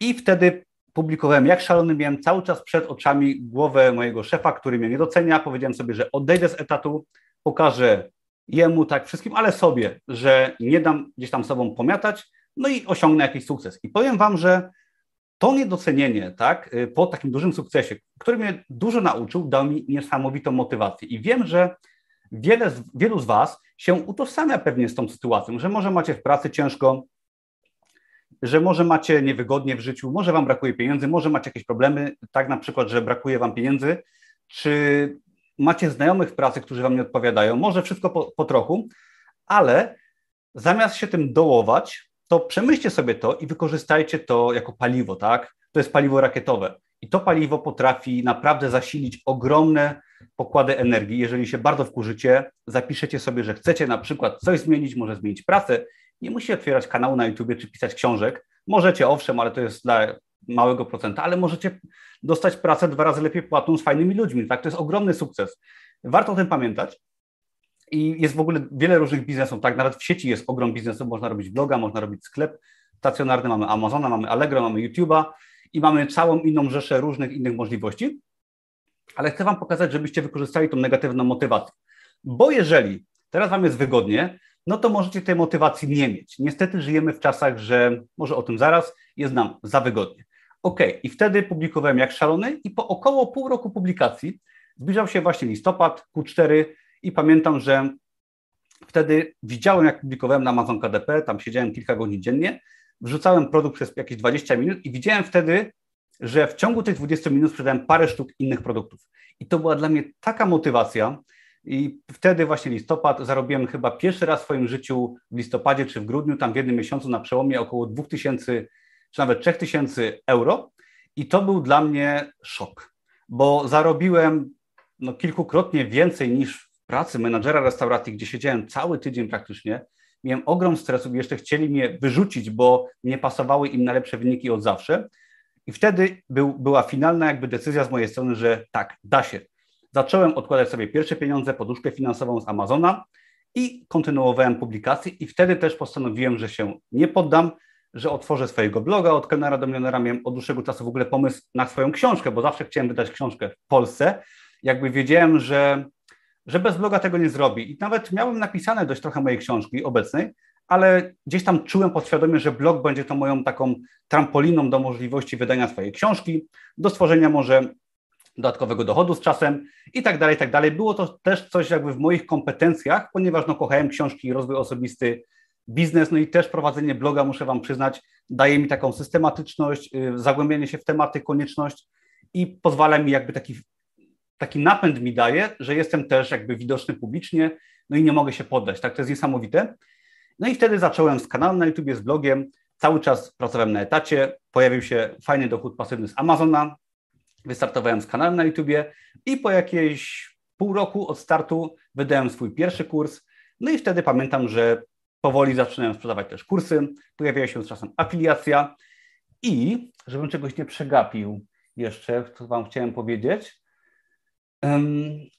Speaker 1: I wtedy publikowałem jak szalony, miałem cały czas przed oczami głowę mojego szefa, który mnie nie docenia. Powiedziałem sobie, że odejdę z etatu, pokażę jemu, tak wszystkim, ale sobie, że nie dam gdzieś tam sobą pomiatać, no i osiągnę jakiś sukces. I powiem Wam, że to niedocenienie, tak, y, po takim dużym sukcesie, który mnie dużo nauczył, dał mi niesamowitą motywację. I wiem, że wiele wielu z Was się utożsamia pewnie z tą sytuacją, że może macie w pracy ciężko, że może macie niewygodnie w życiu, może Wam brakuje pieniędzy, może macie jakieś problemy, tak na przykład, że brakuje Wam pieniędzy, czy macie znajomych w pracy, którzy wam nie odpowiadają, może wszystko po, po trochu, ale zamiast się tym dołować, to przemyślcie sobie to i wykorzystajcie to jako paliwo, tak? To jest paliwo rakietowe. I to paliwo potrafi naprawdę zasilić ogromne pokłady energii. Jeżeli się bardzo wkurzycie, zapiszecie sobie, że chcecie na przykład coś zmienić, może zmienić pracę. Nie musicie otwierać kanału na YouTube czy pisać książek. Możecie, owszem, ale to jest dla małego procenta, ale możecie dostać pracę dwa razy lepiej płatną z fajnymi ludźmi. Tak? To jest ogromny sukces. Warto o tym pamiętać. I jest w ogóle wiele różnych biznesów, tak? Nawet w sieci jest ogrom biznesów, można robić bloga, można robić sklep stacjonarny, mamy Amazona, mamy Allegro, mamy YouTube'a i mamy całą inną rzeszę różnych innych możliwości. Ale chcę Wam pokazać, żebyście wykorzystali tą negatywną motywację. Bo jeżeli teraz Wam jest wygodnie, no to możecie tej motywacji nie mieć. Niestety żyjemy w czasach, że może o tym zaraz, jest nam za wygodnie. OK, i wtedy publikowałem jak szalony i po około pół roku publikacji zbliżał się właśnie listopad, Q4 i pamiętam, że wtedy widziałem, jak publikowałem na Amazon KDP, tam siedziałem kilka godzin dziennie, wrzucałem produkt przez jakieś 20 minut i widziałem wtedy, że w ciągu tych 20 minut sprzedałem parę sztuk innych produktów. I to była dla mnie taka motywacja, i wtedy właśnie listopad, zarobiłem chyba pierwszy raz w swoim życiu w listopadzie czy w grudniu, tam w jednym miesiącu na przełomie około 2000 czy nawet 3000 euro. I to był dla mnie szok, bo zarobiłem no, kilkukrotnie więcej niż w pracy menadżera restauracji, gdzie siedziałem cały tydzień praktycznie. Miałem ogrom stresu i jeszcze chcieli mnie wyrzucić, bo nie pasowały im najlepsze wyniki od zawsze. I wtedy był, była finalna jakby decyzja z mojej strony, że tak, da się. Zacząłem odkładać sobie pierwsze pieniądze, poduszkę finansową z Amazona i kontynuowałem publikacje i wtedy też postanowiłem, że się nie poddam, że otworzę swojego bloga od kelnera do milionera. Miałem od dłuższego czasu w ogóle pomysł na swoją książkę, bo zawsze chciałem wydać książkę w Polsce. Jakby wiedziałem, że, że bez bloga tego nie zrobi. I nawet miałem napisane dość trochę mojej książki obecnej, ale gdzieś tam czułem podświadomie, że blog będzie to moją taką trampoliną do możliwości wydania swojej książki, do stworzenia może dodatkowego dochodu z czasem i tak dalej, i tak dalej. Było to też coś jakby w moich kompetencjach, ponieważ no, kochałem książki i rozwój osobisty, biznes, no i też prowadzenie bloga, muszę Wam przyznać, daje mi taką systematyczność, y, zagłębienie się w tematy, konieczność i pozwala mi jakby taki, taki napęd mi daje, że jestem też jakby widoczny publicznie, no i nie mogę się poddać, tak, to jest niesamowite. No i wtedy zacząłem z kanałem na YouTube, z blogiem, cały czas pracowałem na etacie, pojawił się fajny dochód pasywny z Amazona, wystartowałem z kanałem na YouTubie i po jakieś pół roku od startu wydałem swój pierwszy kurs, no i wtedy pamiętam, że powoli zaczynałem sprzedawać też kursy, pojawiała się z czasem afiliacja i, żebym czegoś nie przegapił jeszcze, co Wam chciałem powiedzieć,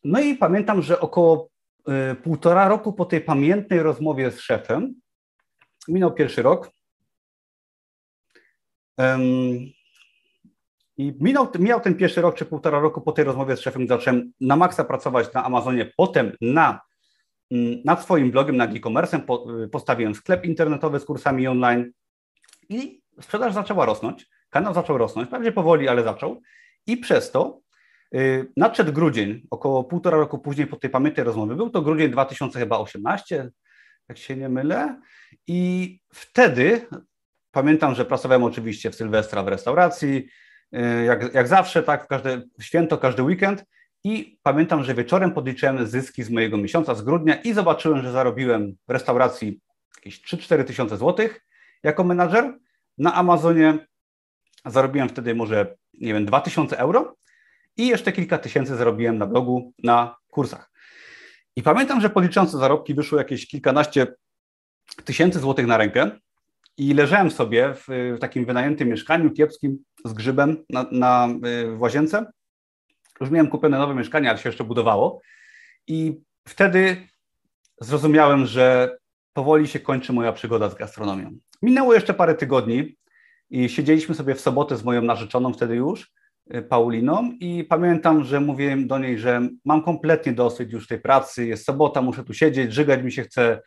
Speaker 1: no i pamiętam, że około y, półtora roku po tej pamiętnej rozmowie z szefem, minął pierwszy rok. I minął, ten pierwszy rok czy półtora roku po tej rozmowie z szefem, zacząłem na maksa pracować na Amazonie, potem na, nad swoim blogiem, nad e-commerce, y, postawiłem sklep internetowy z kursami online i sprzedaż zaczęła rosnąć, kanał zaczął rosnąć, pewnie powoli, ale zaczął. I przez to y, nadszedł grudzień, około półtora roku później po tej pamiętnej rozmowie, był to grudzień 2018, jak się nie mylę. I wtedy pamiętam, że pracowałem oczywiście w Sylwestra w restauracji, Y, jak, jak zawsze, tak, w każde święto, każdy weekend. I pamiętam, że wieczorem podliczyłem zyski z mojego miesiąca, z grudnia i zobaczyłem, że zarobiłem w restauracji jakieś 3-4 tysiące złotych jako menadżer. Na Amazonie zarobiłem wtedy może, nie wiem, 2000 euro i jeszcze kilka tysięcy zarobiłem na blogu, na kursach. I pamiętam, że podliczące zarobki wyszło jakieś kilkanaście tysięcy złotych na rękę i leżałem sobie w, w takim wynajętym mieszkaniu kiepskim z grzybem na, na, w łazience. Już miałem kupione nowe mieszkanie, ale się jeszcze budowało. I wtedy zrozumiałem, że powoli się kończy moja przygoda z gastronomią. Minęło jeszcze parę tygodni i siedzieliśmy sobie w sobotę z moją narzeczoną wtedy już, y, Pauliną, i pamiętam, że mówiłem do niej, że mam kompletnie dosyć już tej pracy, jest sobota, muszę tu siedzieć, żygać mi się chce,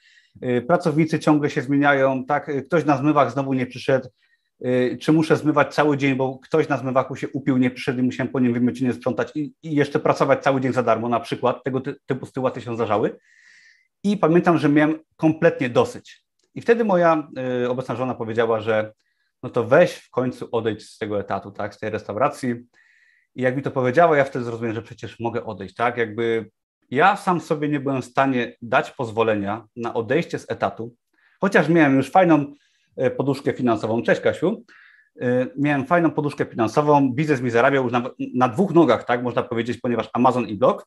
Speaker 1: y, pracownicy ciągle się zmieniają, tak, y, ktoś na zmywach znowu nie przyszedł, czy muszę zmywać cały dzień, bo ktoś na zmywaku się upił, nie przyszedł i musiałem po nim wymycinie sprzątać i, i jeszcze pracować cały dzień za darmo na przykład. Tego ty, typu sytuacje się zdarzały. I pamiętam, że miałem kompletnie dosyć. I wtedy moja y, obecna żona powiedziała, że no to weź w końcu odejść z tego etatu, tak, z tej restauracji. I jak mi to powiedziała, ja wtedy zrozumiałem, że przecież mogę odejść, tak, jakby ja sam sobie nie byłem w stanie dać pozwolenia na odejście z etatu, chociaż miałem już fajną poduszkę finansową. Cześć Kasiu. E, miałem fajną poduszkę finansową, biznes mi zarabiał już na, na dwóch nogach, tak można powiedzieć, ponieważ Amazon i blog.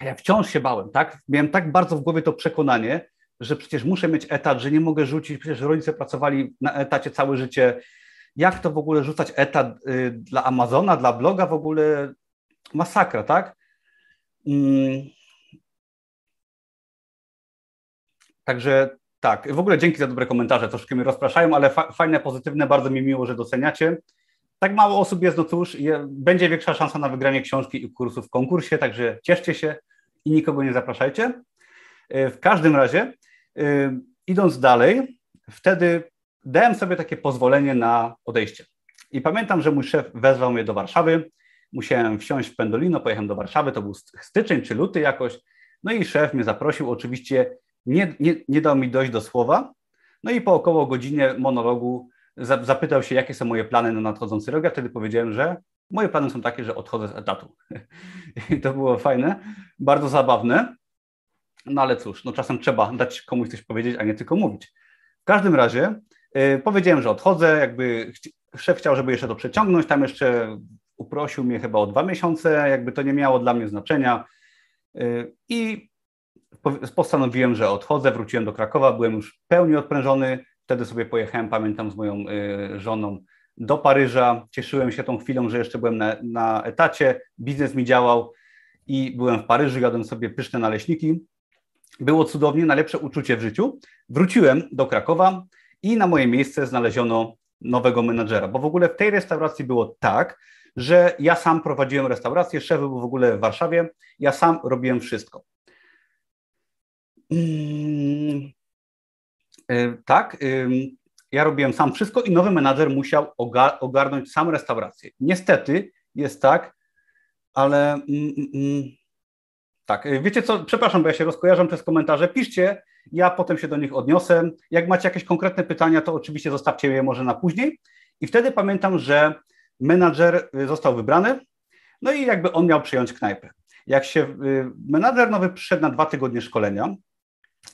Speaker 1: Ja wciąż się bałem, tak? Miałem tak bardzo w głowie to przekonanie, że przecież muszę mieć etat, że nie mogę rzucić, przecież rodzice pracowali na etacie całe życie. Jak to w ogóle rzucać etat y, dla Amazona, dla bloga w ogóle masakra, tak? Mm. Także tak, w ogóle dzięki za dobre komentarze, troszkę mnie rozpraszają, ale fa fajne, pozytywne, bardzo mi miło, że doceniacie. Tak mało osób jest, no cóż, je, będzie większa szansa na wygranie książki i kursów w konkursie, także cieszcie się i nikogo nie zapraszajcie. E, w każdym razie, yy, idąc dalej, wtedy dałem sobie takie pozwolenie na odejście. I pamiętam, że mój szef wezwał mnie do Warszawy, musiałem wsiąść w Pendolino, pojechałem do Warszawy, to był styczeń czy luty jakoś, no i szef mnie zaprosił oczywiście nie, nie, nie dał mi dojść do słowa. No i po około godzinie monologu zapytał się, jakie są moje plany na nadchodzący rok. Ja wtedy powiedziałem, że moje plany są takie, że odchodzę z etatu. <laughs> I to było fajne, bardzo zabawne. No ale cóż, no czasem trzeba dać komuś coś powiedzieć, a nie tylko mówić. W każdym razie yy, powiedziałem, że odchodzę, jakby szef chciał, żeby jeszcze to przeciągnąć, tam jeszcze uprosił mnie chyba o dwa miesiące, jakby to nie miało dla mnie znaczenia. Yy, I postanowiłem, że odchodzę, wróciłem do Krakowa, byłem już pełni odprężony, wtedy sobie pojechałem, pamiętam, z moją y, żoną do Paryża, cieszyłem się tą chwilą, że jeszcze byłem na, na etacie, biznes mi działał i byłem w Paryżu, jadłem sobie pyszne naleśniki, było cudownie, najlepsze uczucie w życiu. Wróciłem do Krakowa i na moje miejsce znaleziono nowego menadżera, bo w ogóle w tej restauracji było tak, że ja sam prowadziłem restaurację, szef był w ogóle w Warszawie, ja sam robiłem wszystko. Mm, y, tak, ja robiłem sam wszystko i nowy menadżer musiał ogarnąć sam restaurację. Niestety jest tak, ale mm, mm, tak, y, wiecie co, przepraszam, bo ja się rozkojarzam przez komentarze, piszcie, ja potem się do nich odniosę. Jak macie jakieś konkretne pytania, to oczywiście zostawcie je może na później. I wtedy pamiętam, że menadżer y, został wybrany, no i jakby on miał przejąć knajpę. Jak się menadżer nowy przyszedł na dwa tygodnie szkolenia,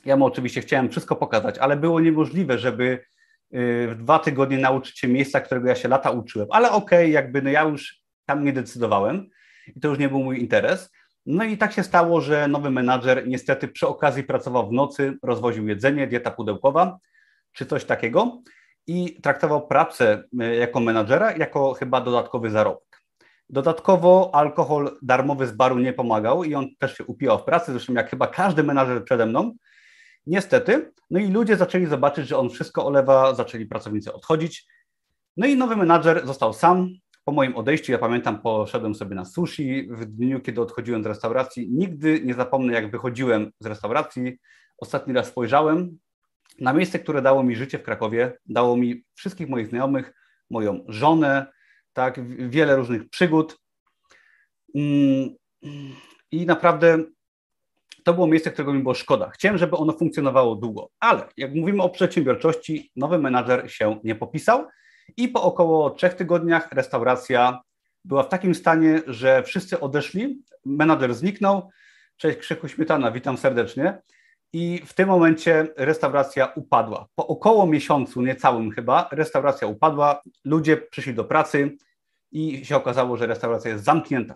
Speaker 1: ja mu oczywiście chciałem wszystko pokazać, ale było niemożliwe, żeby y, w dwa tygodnie nauczyć się miejsca, którego ja się lata uczyłem. Ale okej, okay, jakby no ja już tam nie decydowałem i to już nie był mój interes. No i tak się stało, że nowy menadżer niestety przy okazji pracował w nocy, rozwoził jedzenie, dieta pudełkowa czy coś takiego i traktował pracę y, jako menadżera jako chyba dodatkowy zarobek. Dodatkowo alkohol darmowy z baru nie pomagał i on też się upijał w pracy, zresztą jak chyba każdy menadżer przede mną. Niestety, no i ludzie zaczęli zobaczyć, że on wszystko olewa, zaczęli pracownicy odchodzić. No i nowy menadżer został sam. Po moim odejściu, ja pamiętam, poszedłem sobie na sushi w dniu, kiedy odchodziłem z restauracji. Nigdy nie zapomnę, jak wychodziłem z restauracji. Ostatni raz spojrzałem na miejsce, które dało mi życie w Krakowie, dało mi wszystkich moich znajomych, moją żonę, tak, wiele różnych przygód. Mm, I naprawdę to było miejsce, którego mi było szkoda. Chciałem, żeby ono funkcjonowało długo, ale jak mówimy o przedsiębiorczości, nowy menadżer się nie popisał i po około trzech tygodniach restauracja była w takim stanie, że wszyscy odeszli, menadżer zniknął. Cześć Krzyku Śmietana, witam serdecznie. I w tym momencie restauracja upadła. Po około miesiącu, niecałym chyba, restauracja upadła, ludzie przyszli do pracy i się okazało, że restauracja jest zamknięta.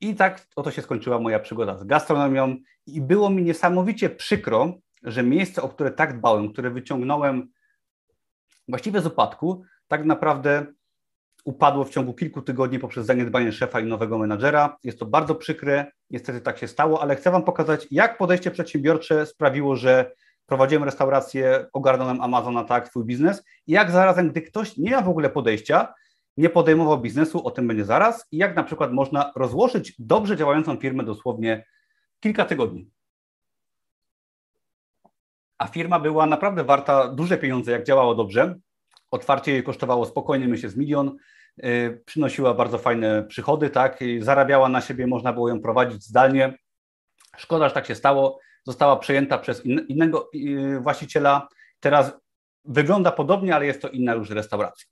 Speaker 1: I tak oto się skończyła moja przygoda z gastronomią i było mi niesamowicie przykro, że miejsce, o które tak dbałem, które wyciągnąłem właściwie z upadku, tak naprawdę upadło w ciągu kilku tygodni poprzez zaniedbanie szefa i nowego menadżera. Jest to bardzo przykre, niestety tak się stało, ale chcę Wam pokazać, jak podejście przedsiębiorcze sprawiło, że prowadziłem restaurację, ogarnąłem Amazona, tak, swój biznes i jak zarazem, gdy ktoś nie ma w ogóle podejścia, nie podejmował biznesu, o tym będzie zaraz, i jak na przykład można rozłożyć dobrze działającą firmę dosłownie kilka tygodni. A firma była naprawdę warta duże pieniądze, jak działało dobrze. Otwarcie jej kosztowało spokojnie, myślę, z milion. Yy, przynosiła bardzo fajne przychody, tak, zarabiała na siebie, można było ją prowadzić zdalnie. Szkoda, że tak się stało. Została przejęta przez in, innego yy, właściciela. Teraz wygląda podobnie, ale jest to inna już restauracja.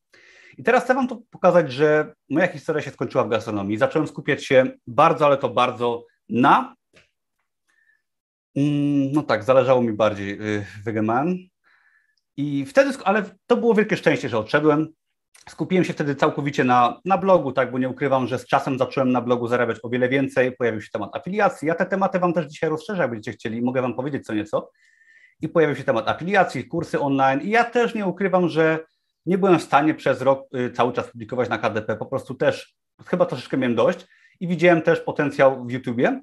Speaker 1: I teraz chcę Wam to pokazać, że moja historia się skończyła w gastronomii. Zacząłem skupiać się bardzo, ale to bardzo na. Mm, no tak, zależało mi bardziej Wegeman. Y, I wtedy, ale to było wielkie szczęście, że odszedłem. Skupiłem się wtedy całkowicie na, na blogu, tak, bo nie ukrywam, że z czasem zacząłem na blogu zarabiać o wiele więcej. Pojawił się temat afiliacji. Ja te tematy Wam też dzisiaj rozszerzę, jak będziecie chcieli, mogę Wam powiedzieć co nieco. I pojawił się temat afiliacji, kursy online. I ja też nie ukrywam, że nie byłem w stanie przez rok y, cały czas publikować na KDP, po prostu też chyba troszeczkę miałem dość i widziałem też potencjał w YouTubie.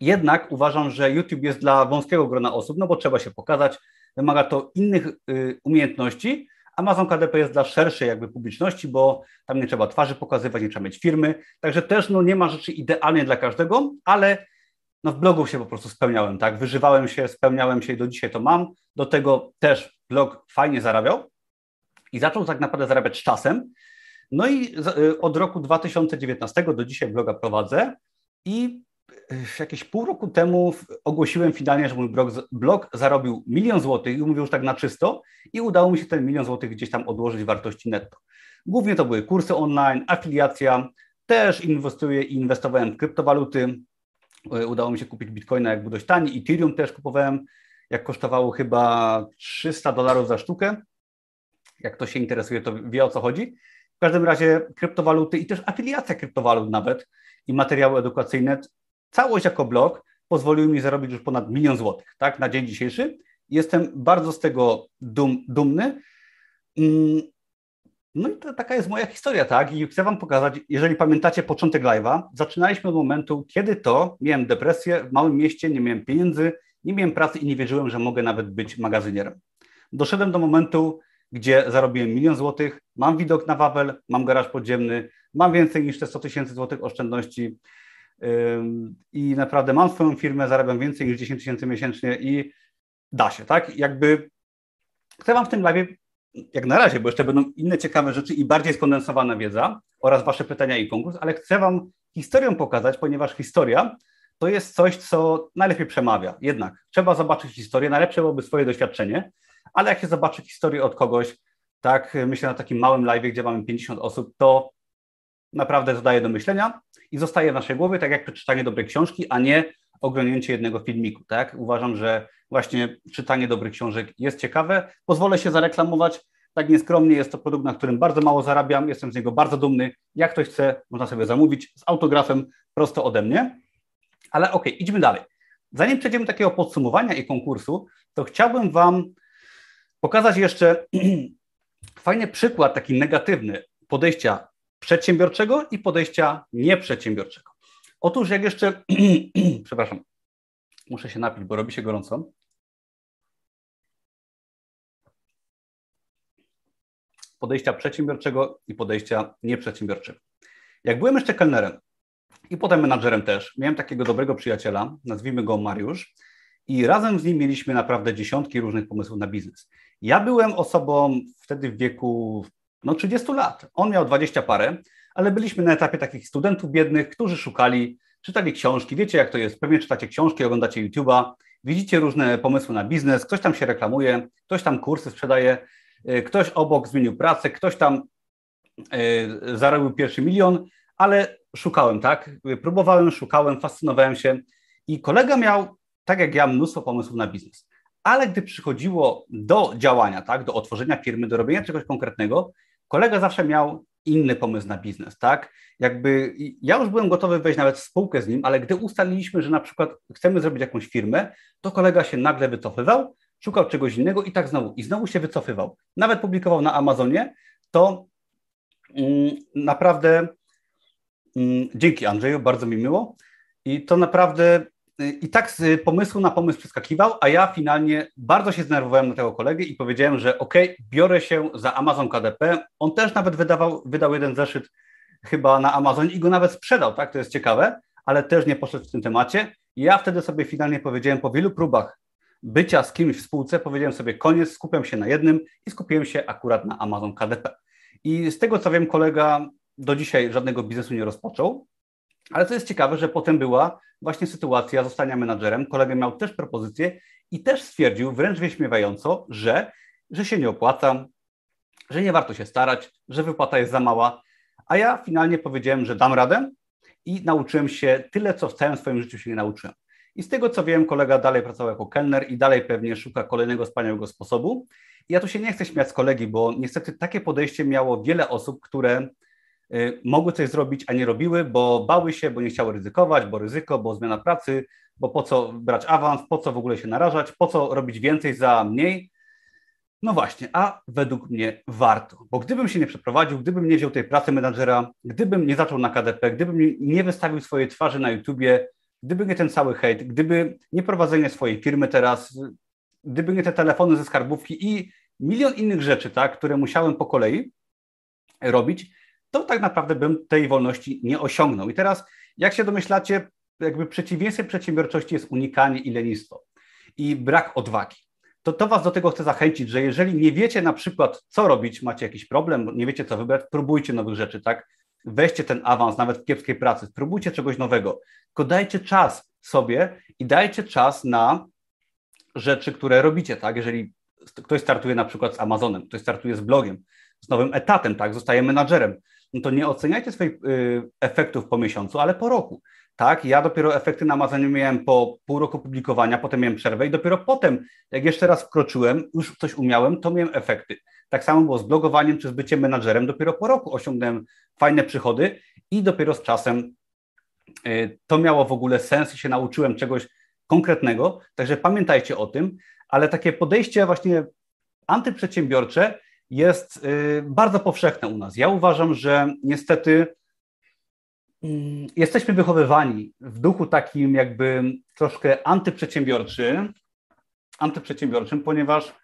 Speaker 1: Jednak uważam, że YouTube jest dla wąskiego grona osób, no bo trzeba się pokazać, wymaga to innych y, umiejętności. Amazon KDP jest dla szerszej jakby publiczności, bo tam nie trzeba twarzy pokazywać, nie trzeba mieć firmy, także też no, nie ma rzeczy idealnie dla każdego, ale no, w blogu się po prostu spełniałem, tak, wyżywałem się, spełniałem się i do dzisiaj to mam. Do tego też blog fajnie zarabiał, i zaczął tak naprawdę zarabiać czasem. No i y, od roku 2019 do dzisiaj bloga prowadzę i y, jakieś pół roku temu ogłosiłem finalnie, że mój blog, blog zarobił milion złotych i mówię już tak na czysto i udało mi się ten milion złotych gdzieś tam odłożyć wartości netto. Głównie to były kursy online, afiliacja, też inwestuję i inwestowałem w kryptowaluty. Y, udało mi się kupić bitcoina, jak był dość tani, Ethereum też kupowałem, jak kosztowało chyba 300 dolarów za sztukę jak ktoś się interesuje, to wie o co chodzi. W każdym razie kryptowaluty i też afiliacja kryptowalut nawet i materiały edukacyjne, całość jako blog pozwolił mi zarobić już ponad milion złotych, tak, na dzień dzisiejszy. Jestem bardzo z tego dum, dumny. Mm, no i to, taka jest moja historia, tak? I chcę Wam pokazać, jeżeli pamiętacie początek live'a, zaczynaliśmy od momentu, kiedy to miałem depresję w małym mieście, nie miałem pieniędzy, nie miałem pracy i nie wierzyłem, że mogę nawet być magazynierem. Doszedłem do momentu, gdzie zarobiłem milion złotych, mam widok na Wawel, mam garaż podziemny, mam więcej niż te 100 tysięcy złotych oszczędności i naprawdę mam swoją firmę, zarabiam więcej niż 10 tysięcy miesięcznie i da się, tak? Jakby chcę Wam w tym live, jak na razie, bo jeszcze będą inne ciekawe rzeczy i bardziej skondensowana wiedza oraz Wasze pytania i konkurs, ale chcę Wam historię pokazać, ponieważ historia to jest coś, co najlepiej przemawia. Jednak trzeba zobaczyć historię, najlepsze byłoby swoje doświadczenie, ale jak się zobaczy historię od kogoś, tak, myślę na takim małym live, gdzie mamy 50 osób, to naprawdę zadaje do myślenia i zostaje w naszej głowie, tak jak przeczytanie dobrej książki, a nie oglądnięcie jednego filmiku, tak? Uważam, że właśnie czytanie dobrych książek jest ciekawe. Pozwolę się zareklamować, tak nieskromnie, jest to produkt, na którym bardzo mało zarabiam, jestem z niego bardzo dumny. Jak ktoś chce, można sobie zamówić z autografem prosto ode mnie. Ale okej, okay, idźmy dalej. Zanim przejdziemy do takiego podsumowania i konkursu, to chciałbym Wam pokazać jeszcze <clears throat> fajny przykład, taki negatywny podejścia przedsiębiorczego i podejścia nieprzedsiębiorczego. Otóż jak jeszcze, <clears throat> przepraszam, muszę się napić, bo robi się gorąco. Podejścia przedsiębiorczego i podejścia nieprzedsiębiorczego. Jak byłem jeszcze kelnerem i potem menadżerem też, miałem takiego dobrego przyjaciela, nazwijmy go Mariusz, i razem z nim mieliśmy naprawdę dziesiątki różnych pomysłów na biznes. Ja byłem osobą wtedy w wieku no 30 lat. On miał 20 parę, ale byliśmy na etapie takich studentów biednych, którzy szukali, czytali książki. Wiecie, jak to jest? Pewnie czytacie książki, oglądacie YouTube'a, widzicie różne pomysły na biznes, ktoś tam się reklamuje, ktoś tam kursy sprzedaje, y, ktoś obok zmienił pracę, ktoś tam y, zarobił pierwszy milion, ale szukałem, tak? Próbowałem, szukałem, fascynowałem się i kolega miał, tak jak ja, mnóstwo pomysłów na biznes. Ale gdy przychodziło do działania, tak, do otworzenia firmy, do robienia czegoś konkretnego, kolega zawsze miał inny pomysł na biznes, tak? Jakby ja już byłem gotowy wejść nawet w spółkę z nim, ale gdy ustaliliśmy, że na przykład chcemy zrobić jakąś firmę, to kolega się nagle wycofywał, szukał czegoś innego i tak znowu, i znowu się wycofywał. Nawet publikował na Amazonie, to mm, naprawdę mm, dzięki Andrzeju, bardzo mi miło. I to naprawdę i tak z pomysłu na pomysł przeskakiwał, a ja finalnie bardzo się zdenerwowałem na tego kolegę i powiedziałem, że ok, biorę się za Amazon KDP. On też nawet wydawał, wydał jeden zeszyt chyba na Amazonie i go nawet sprzedał, tak, to jest ciekawe, ale też nie poszedł w tym temacie. I ja wtedy sobie finalnie powiedziałem po wielu próbach bycia z kimś w spółce, powiedziałem sobie koniec, skupiam się na jednym i skupiłem się akurat na Amazon KDP. I z tego co wiem, kolega do dzisiaj żadnego biznesu nie rozpoczął, ale co jest ciekawe, że potem była właśnie sytuacja zostania menadżerem. Kolega miał też propozycję i też stwierdził wręcz wyśmiewająco, że, że się nie opłaca, że nie warto się starać, że wypłata jest za mała. A ja finalnie powiedziałem, że dam radę i nauczyłem się tyle, co w całym swoim życiu się nie nauczyłem. I z tego co wiem, kolega dalej pracował jako kelner i dalej pewnie szuka kolejnego wspaniałego sposobu. I ja tu się nie chcę śmiać z kolegi, bo niestety takie podejście miało wiele osób, które mogły coś zrobić, a nie robiły, bo bały się, bo nie chciały ryzykować, bo ryzyko, bo zmiana pracy, bo po co brać awans, po co w ogóle się narażać, po co robić więcej za mniej. No właśnie, a według mnie warto, bo gdybym się nie przeprowadził, gdybym nie wziął tej pracy menadżera, gdybym nie zaczął na KDP, gdybym nie wystawił swojej twarzy na YouTubie, gdyby nie ten cały hejt, gdyby nie prowadzenie swojej firmy teraz, gdyby nie te telefony ze skarbówki i milion innych rzeczy, tak, które musiałem po kolei robić, to tak naprawdę bym tej wolności nie osiągnął. I teraz, jak się domyślacie, jakby przeciwieństwem przedsiębiorczości jest unikanie i lenistwo i brak odwagi. To, to Was do tego chcę zachęcić, że jeżeli nie wiecie na przykład, co robić, macie jakiś problem, nie wiecie, co wybrać, próbujcie nowych rzeczy, tak? Weźcie ten awans nawet w kiepskiej pracy, spróbujcie czegoś nowego, tylko dajcie czas sobie i dajcie czas na rzeczy, które robicie, tak? Jeżeli ktoś startuje na przykład z Amazonem, ktoś startuje z blogiem, z nowym etatem, tak? Zostaje menadżerem, no to nie oceniajcie swoich y, efektów po miesiącu, ale po roku. Tak, ja dopiero efekty na miałem po pół roku publikowania, potem miałem przerwę i dopiero potem, jak jeszcze raz wkroczyłem, już coś umiałem, to miałem efekty. Tak samo było z blogowaniem czy z byciem menadżerem. Dopiero po roku osiągnąłem fajne przychody i dopiero z czasem y, to miało w ogóle sens i się nauczyłem czegoś konkretnego. Także pamiętajcie o tym, ale takie podejście właśnie antyprzedsiębiorcze jest y, bardzo powszechne u nas. Ja uważam, że niestety mm, jesteśmy wychowywani w duchu takim jakby troszkę antyprzedsiębiorczym, antyprzedsiębiorczym, ponieważ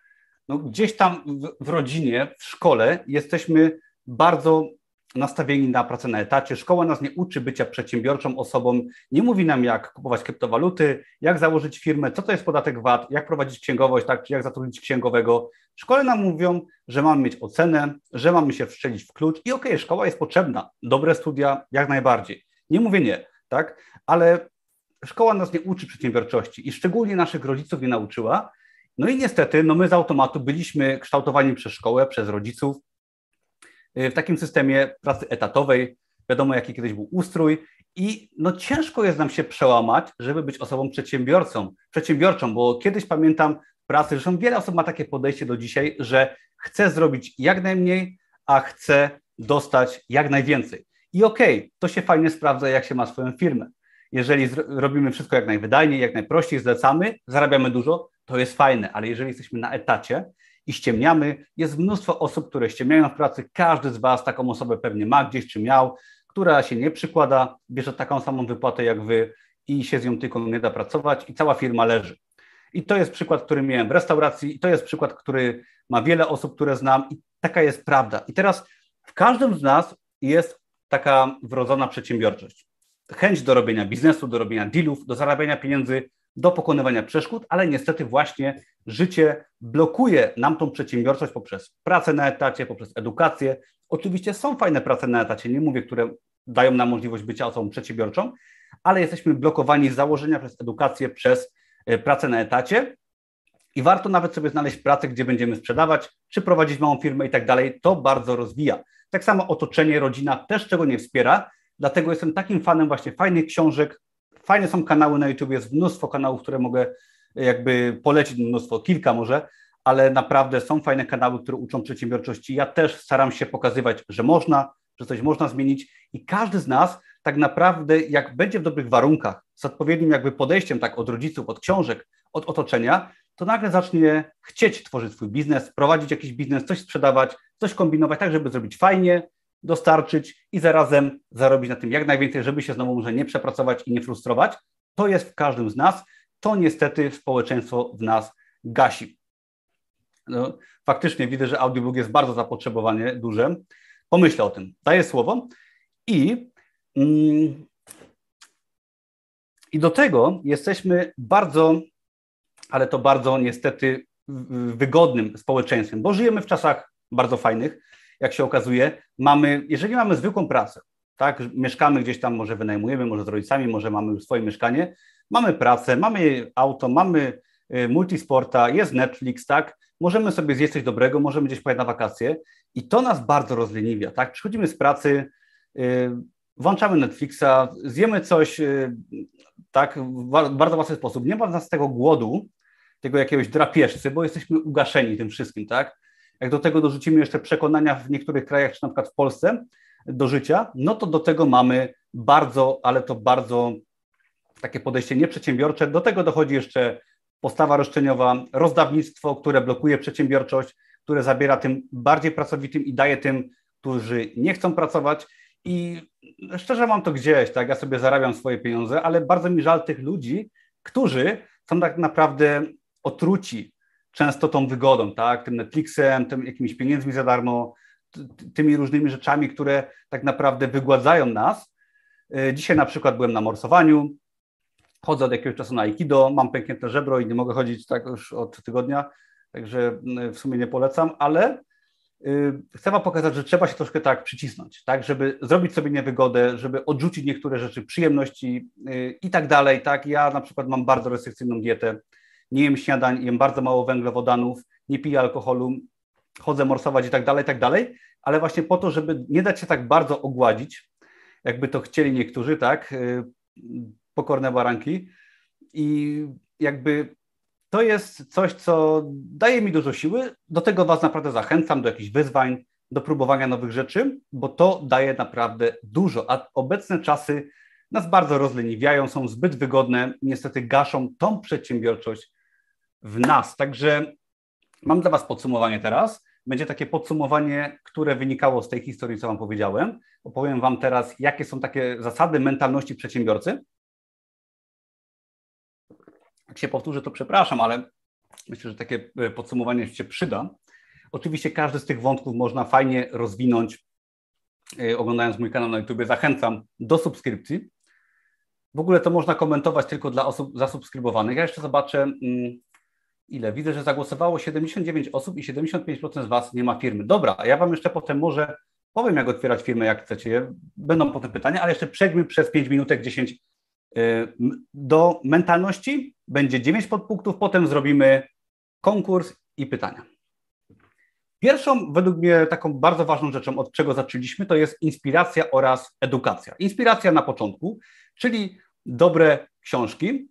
Speaker 1: no, gdzieś tam w, w rodzinie, w szkole jesteśmy bardzo nastawieni na pracę na etacie. Szkoła nas nie uczy bycia przedsiębiorczą osobą, nie mówi nam, jak kupować kryptowaluty, jak założyć firmę, co to jest podatek VAT, jak prowadzić księgowość, tak, czy jak zatrudnić księgowego. W szkole nam mówią, że mamy mieć ocenę, że mamy się wszczelić w klucz i okej, okay, szkoła jest potrzebna, dobre studia, jak najbardziej. Nie mówię nie, tak, ale szkoła nas nie uczy przedsiębiorczości i szczególnie naszych rodziców nie nauczyła. No i niestety, no my z automatu byliśmy kształtowani przez szkołę, przez rodziców, w takim systemie pracy etatowej. Wiadomo, jaki kiedyś był ustrój, i no ciężko jest nam się przełamać, żeby być osobą przedsiębiorcą, przedsiębiorczą, bo kiedyś pamiętam pracy, zresztą wiele osób ma takie podejście do dzisiaj, że chce zrobić jak najmniej, a chce dostać jak najwięcej. I okej, okay, to się fajnie sprawdza, jak się ma swoją firmę. Jeżeli robimy wszystko jak najwydajniej, jak najprościej, zlecamy, zarabiamy dużo, to jest fajne, ale jeżeli jesteśmy na etacie i ściemniamy. Jest mnóstwo osób, które ściemniają w pracy. Każdy z Was taką osobę pewnie ma gdzieś czy miał, która się nie przykłada, bierze taką samą wypłatę jak Wy i się z nią tylko nie da pracować i cała firma leży. I to jest przykład, który miałem w restauracji, i to jest przykład, który ma wiele osób, które znam, i taka jest prawda. I teraz w każdym z nas jest taka wrodzona przedsiębiorczość. Chęć do robienia biznesu, do robienia dealów, do zarabiania pieniędzy, do pokonywania przeszkód, ale niestety właśnie życie blokuje nam tą przedsiębiorczość poprzez pracę na etacie, poprzez edukację. Oczywiście są fajne prace na etacie, nie mówię, które dają nam możliwość bycia osobą przedsiębiorczą, ale jesteśmy blokowani z założenia przez edukację, przez e, pracę na etacie. I warto nawet sobie znaleźć pracę, gdzie będziemy sprzedawać, czy prowadzić małą firmę i tak dalej. To bardzo rozwija. Tak samo otoczenie, rodzina też czego nie wspiera. Dlatego jestem takim fanem właśnie fajnych książek. Fajne są kanały na YouTube, jest mnóstwo kanałów, które mogę jakby polecić, mnóstwo, kilka może, ale naprawdę są fajne kanały, które uczą przedsiębiorczości. Ja też staram się pokazywać, że można, że coś można zmienić i każdy z nas tak naprawdę, jak będzie w dobrych warunkach, z odpowiednim jakby podejściem tak od rodziców, od książek, od otoczenia, to nagle zacznie chcieć tworzyć swój biznes, prowadzić jakiś biznes, coś sprzedawać, coś kombinować tak, żeby zrobić fajnie, dostarczyć i zarazem zarobić na tym jak najwięcej, żeby się znowu może nie przepracować i nie frustrować. To jest w każdym z nas. To niestety społeczeństwo w nas gasi. No, faktycznie widzę, że audiobook jest bardzo zapotrzebowanie duże. Pomyślę o tym. Daję słowo. I, mm, I do tego jesteśmy bardzo, ale to bardzo niestety wygodnym społeczeństwem, bo żyjemy w czasach bardzo fajnych, jak się okazuje. Mamy, jeżeli mamy zwykłą pracę, tak, mieszkamy gdzieś tam, może wynajmujemy, może z rodzicami, może mamy już swoje mieszkanie, mamy pracę, mamy auto, mamy y, multisporta, jest Netflix, tak, możemy sobie zjeść coś dobrego, możemy gdzieś pojechać na wakacje i to nas bardzo rozleniwia, tak, przychodzimy z pracy, y, włączamy Netflixa, zjemy coś, y, tak, w bardzo łatwy sposób, nie ma w nas tego głodu, tego jakiegoś drapieżcy, bo jesteśmy ugaszeni tym wszystkim, tak, jak do tego dorzucimy jeszcze przekonania w niektórych krajach, czy na przykład w Polsce, do życia, no to do tego mamy bardzo, ale to bardzo takie podejście nieprzedsiębiorcze. Do tego dochodzi jeszcze postawa roszczeniowa, rozdawnictwo, które blokuje przedsiębiorczość, które zabiera tym bardziej pracowitym i daje tym, którzy nie chcą pracować. I szczerze mam to gdzieś, tak, ja sobie zarabiam swoje pieniądze, ale bardzo mi żal tych ludzi, którzy są tak naprawdę otruci często tą wygodą, tak, tym Netflixem, tym jakimiś pieniędzmi za darmo, tymi różnymi rzeczami, które tak naprawdę wygładzają nas. E, dzisiaj na przykład byłem na morsowaniu, chodzę od jakiegoś czasu na Aikido, mam pęknięte żebro i nie mogę chodzić tak już od tygodnia, także w sumie nie polecam, ale y, chcę Wam pokazać, że trzeba się troszkę tak przycisnąć, tak, żeby zrobić sobie niewygodę, żeby odrzucić niektóre rzeczy, przyjemności y, i tak dalej, tak. Ja na przykład mam bardzo restrykcyjną dietę, nie jem śniadań, jem bardzo mało węglowodanów, nie piję alkoholu, chodzę morsować i tak dalej, tak dalej, ale właśnie po to, żeby nie dać się tak bardzo ogładzić, jakby to chcieli niektórzy, tak, y, pokorne baranki. I jakby to jest coś, co daje mi dużo siły, do tego Was naprawdę zachęcam, do jakichś wyzwań, do próbowania nowych rzeczy, bo to daje naprawdę dużo, a obecne czasy nas bardzo rozleniwiają, są zbyt wygodne, niestety gaszą tą przedsiębiorczość w nas. Także mam dla Was podsumowanie teraz. Będzie takie podsumowanie, które wynikało z tej historii, co Wam powiedziałem. Opowiem Wam teraz, jakie są takie zasady mentalności przedsiębiorcy. Jak się powtórzę, to przepraszam, ale myślę, że takie e, podsumowanie się przyda. Oczywiście każdy z tych wątków można fajnie rozwinąć, e, oglądając mój kanał na YouTube. Zachęcam do subskrypcji. W ogóle to można komentować tylko dla osób zasubskrybowanych. Ja jeszcze zobaczę, mm, ile. Widzę, że zagłosowało 79 osób i 75% z Was nie ma firmy. Dobra, ja Wam jeszcze potem może powiem, jak otwierać firmę, jak chcecie. Będą potem pytania, ale jeszcze przejdźmy przez 5 minutek 10 y, do mentalności. Będzie 9 podpunktów, potem zrobimy konkurs i pytania. Pierwszą, według mnie, taką bardzo ważną rzeczą, od czego zaczęliśmy, to jest inspiracja oraz edukacja. Inspiracja na początku, czyli dobre książki.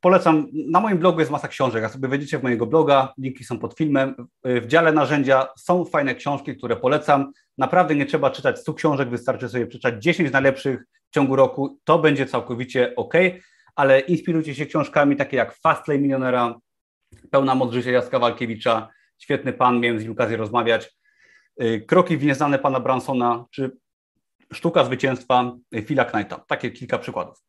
Speaker 1: Polecam, na moim blogu jest masa książek, jak sobie wejdziecie w mojego bloga, linki są pod filmem. W dziale narzędzia są fajne książki, które polecam. Naprawdę nie trzeba czytać 100 książek, wystarczy sobie przeczytać 10 najlepszych w ciągu roku, to będzie całkowicie ok, ale inspirujcie się książkami takie jak Fastlane Milionera, Pełna moc życia Jacka Walkiewicza, świetny pan, miałem z nim okazję rozmawiać. Y, Kroki w nieznane pana Bransona, czy Sztuka zwycięstwa Phila Knighta. Takie kilka przykładów.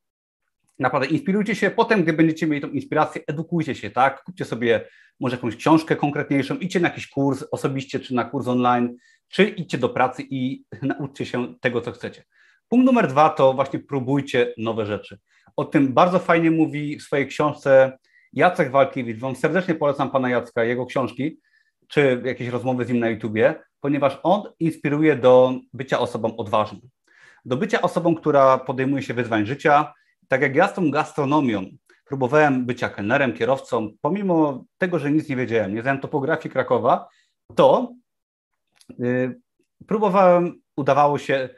Speaker 1: Naprawdę inspirujcie się, potem, gdy będziecie mieli tą inspirację, edukujcie się, tak? Kupcie sobie może jakąś książkę konkretniejszą, idźcie na jakiś kurs osobiście, czy na kurs online, czy idźcie do pracy i nauczcie się tego, co chcecie. Punkt numer dwa to właśnie próbujcie nowe rzeczy. O tym bardzo fajnie mówi w swojej książce Jacek Walkiewicz. Wam serdecznie polecam pana Jacka, jego książki, czy jakieś rozmowy z nim na YouTubie, ponieważ on inspiruje do bycia osobą odważną. Do bycia osobą, która podejmuje się wyzwań życia. Tak jak ja z tą gastronomią próbowałem bycia kelnerem, kierowcą, pomimo tego, że nic nie wiedziałem, nie znałem topografii Krakowa, to yy, próbowałem, udawało się,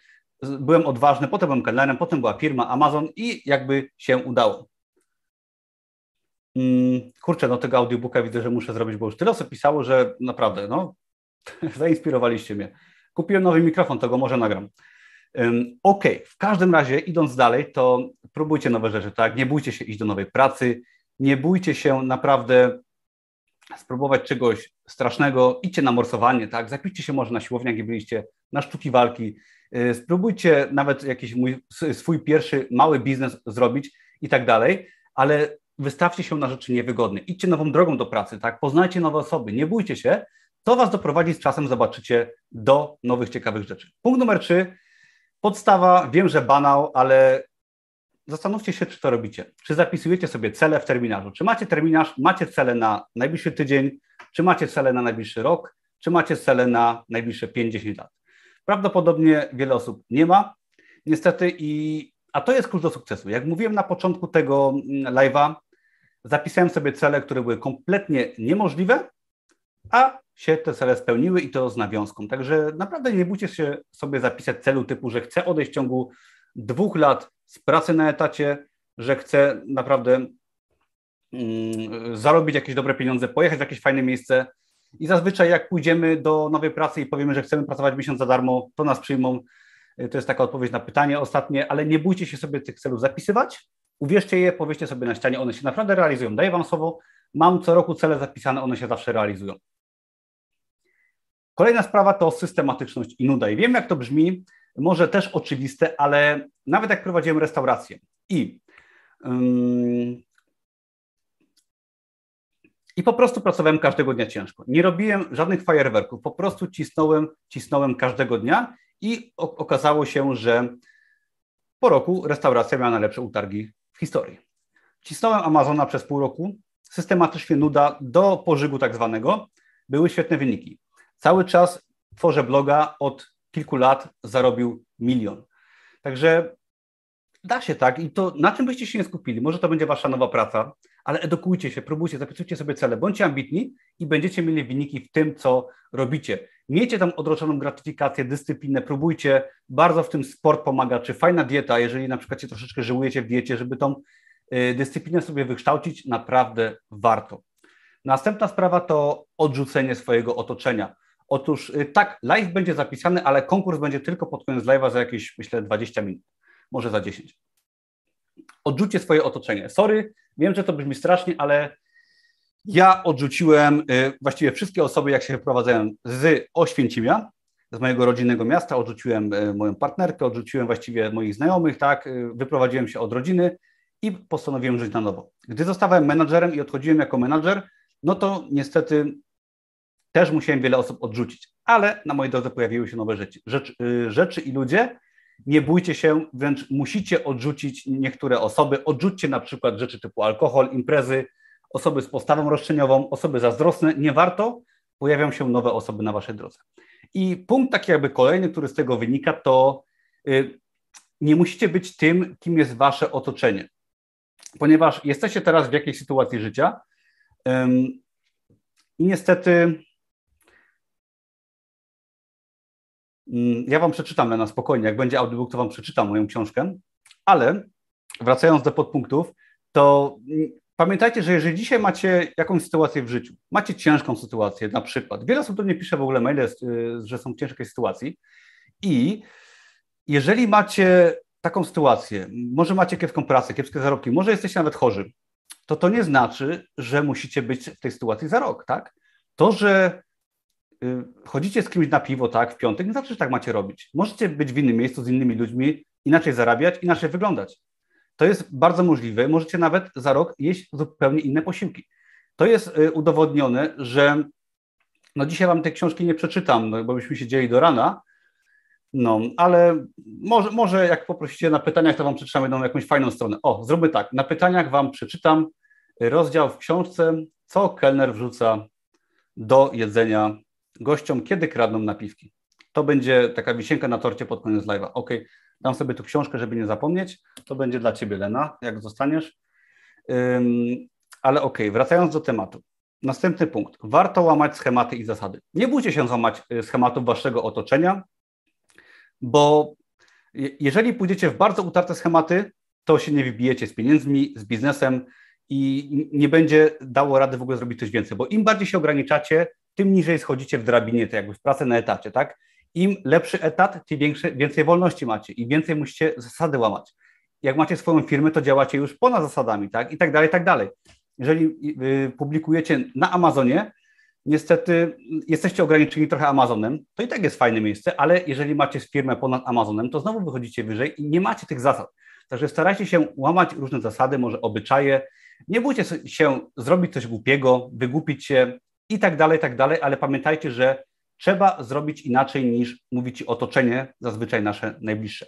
Speaker 1: byłem odważny, potem byłem kelnerem, potem była firma Amazon i jakby się udało. Hmm, kurczę, no tego audiobooka widzę, że muszę zrobić, bo już tyle osób pisało, że naprawdę, no, <laughs> zainspirowaliście mnie. Kupiłem nowy mikrofon, to go może nagram. OK, w każdym razie idąc dalej, to próbujcie nowe rzeczy, tak? Nie bójcie się iść do nowej pracy, nie bójcie się naprawdę spróbować czegoś strasznego, idźcie na morsowanie, tak? Zapiszcie się może na siłownię, jak byliście, na sztuki walki, y, spróbujcie nawet jakiś mój, swój pierwszy mały biznes zrobić i tak dalej, ale wystawcie się na rzeczy niewygodne, idźcie nową drogą do pracy, tak? Poznajcie nowe osoby, nie bójcie się, to Was doprowadzi z czasem, zobaczycie, do nowych, ciekawych rzeczy. Punkt numer trzy, Podstawa, wiem, że banał, ale zastanówcie się, czy to robicie. Czy zapisujecie sobie cele w terminarzu? Czy macie terminarz, macie cele na najbliższy tydzień, czy macie cele na najbliższy rok, czy macie cele na najbliższe 50 lat? Prawdopodobnie wiele osób nie ma, niestety, i, a to jest klucz do sukcesu. Jak mówiłem na początku tego mm, live'a, zapisałem sobie cele, które były kompletnie niemożliwe, a się te cele spełniły i to z nawiązką. Także naprawdę nie bójcie się sobie zapisać celu typu, że chcę odejść w ciągu dwóch lat z pracy na etacie, że chcę naprawdę mm, zarobić jakieś dobre pieniądze, pojechać w jakieś fajne miejsce. I zazwyczaj jak pójdziemy do nowej pracy i powiemy, że chcemy pracować miesiąc za darmo, to nas przyjmą. To jest taka odpowiedź na pytanie ostatnie, ale nie bójcie się sobie tych celów zapisywać. Uwierzcie je, powiedzcie sobie na ścianie, one się naprawdę realizują. Daję Wam słowo, mam co roku cele zapisane, one się zawsze realizują. Kolejna sprawa to systematyczność i nuda. I wiem, jak to brzmi, może też oczywiste, ale nawet jak prowadziłem restaurację i i po prostu pracowałem każdego dnia ciężko. Nie robiłem żadnych fajerwerków, po prostu cisnąłem, cisnąłem każdego dnia i okazało się, że po roku restauracja miała najlepsze utargi historii. Cisnąłem Amazona przez pół roku, systematycznie nuda do pożygu tak zwanego, były świetne wyniki. Cały czas tworzę bloga, od kilku lat zarobił milion. Także da się tak i to na czym byście się nie skupili? Może to będzie wasza nowa praca, ale edukujcie się, próbujcie, zapisujcie sobie cele, bądźcie ambitni i będziecie mieli wyniki w tym, co robicie. Miejcie tam odroczoną gratyfikację, dyscyplinę, próbujcie, bardzo w tym sport pomaga, czy fajna dieta, jeżeli na przykład się troszeczkę żyłujecie w diecie, żeby tą y, dyscyplinę sobie wykształcić, naprawdę warto. Następna sprawa to odrzucenie swojego otoczenia. Otóż y, tak, live będzie zapisany, ale konkurs będzie tylko pod koniec live'a za jakieś, myślę, 20 minut, może za 10. Odrzućcie swoje otoczenie. Sorry, wiem, że to brzmi strasznie, ale ja odrzuciłem y, właściwie wszystkie osoby, jak się wyprowadzałem z Oświęcimia, z mojego rodzinnego miasta, odrzuciłem y, moją partnerkę, odrzuciłem właściwie moich znajomych, tak, wyprowadziłem się od rodziny i postanowiłem żyć na nowo. Gdy zostałem menadżerem i odchodziłem jako menadżer, no to niestety też musiałem wiele osób odrzucić, ale na mojej drodze pojawiły się nowe rzeczy, rzecz, y, rzeczy i ludzie. Nie bójcie się, wręcz musicie odrzucić niektóre osoby. Odrzućcie na przykład rzeczy typu alkohol, imprezy, osoby z postawą roszczeniową, osoby zazdrosne. Nie warto, pojawią się nowe osoby na waszej drodze. I punkt taki jakby kolejny, który z tego wynika, to y, nie musicie być tym, kim jest wasze otoczenie. Ponieważ jesteście teraz w jakiejś sytuacji życia i niestety ja Wam przeczytam na spokojnie, jak będzie audiobook, to Wam przeczytam moją książkę, ale wracając do podpunktów, to mm, pamiętajcie, że jeżeli dzisiaj macie jakąś sytuację w życiu, macie ciężką sytuację na przykład, wiele osób do mnie pisze w ogóle maile, y, że są w ciężkiej sytuacji i jeżeli macie taką sytuację, może macie kiepską pracę, kiepskie zarobki, może jesteście nawet chorzy, to to nie znaczy, że musicie być w tej sytuacji za rok, tak? To, że chodzicie z kimś na piwo, tak, w piątek, nie że tak macie robić. Możecie być w innym miejscu z innymi ludźmi, inaczej zarabiać, inaczej wyglądać. To jest bardzo możliwe. Możecie nawet za rok jeść zupełnie inne posiłki. To jest y, udowodnione, że no dzisiaj wam tej książki nie przeczytam, no, bo byśmy siedzieli do rana, no, ale może, może jak poprosicie na pytaniach, to wam przeczytam jedną jakąś fajną stronę. O, zróbmy tak. Na pytaniach wam przeczytam rozdział w książce, co kelner wrzuca do jedzenia gościom, kiedy kradną napiwki. To będzie taka wisienka na torcie pod koniec live'a. Ok, dam sobie tu książkę, żeby nie zapomnieć. To będzie dla ciebie, Lena, jak zostaniesz. ale ok, wracając do tematu. Następny punkt. Warto łamać schematy i zasady. Nie bójcie się złamać y, schematów waszego otoczenia, bo jeżeli pójdziecie w bardzo utarte schematy, to się nie wybijecie z pieniędzmi, z biznesem i nie będzie dało rady w ogóle zrobić coś więcej, bo im bardziej się ograniczacie, tym niżej schodzicie w drabinie, to jakby w pracę na etacie, tak? Im lepszy etat, tym większe, więcej wolności macie i więcej musicie zasady łamać. Jak macie swoją firmę, to działacie już ponad zasadami, tak? I tak dalej, i tak dalej. Jeżeli y, publikujecie na Amazonie, niestety jesteście ograniczeni trochę Amazonem, to i tak jest fajne miejsce, ale jeżeli macie firmę ponad Amazonem, to znowu wychodzicie wyżej i nie macie tych zasad. Także starajcie się łamać różne zasady, może obyczaje. Nie bójcie się zrobić coś głupiego, wygłupić się i tak dalej, tak dalej, ale pamiętajcie, że trzeba zrobić inaczej niż mówi ci otoczenie, zazwyczaj nasze najbliższe.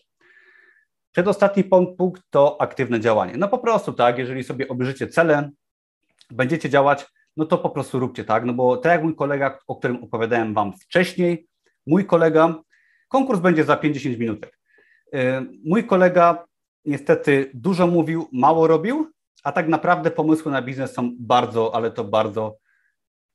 Speaker 1: Przedostatni punkt to aktywne działanie. No po prostu tak, jeżeli sobie obejrzycie cele, będziecie działać, no to po prostu róbcie tak, no bo tak jak mój kolega, o którym opowiadałem Wam wcześniej, mój kolega, konkurs będzie za 50 minutek. Y, mój kolega niestety dużo mówił, mało robił, a tak naprawdę pomysły na biznes są bardzo, ale to bardzo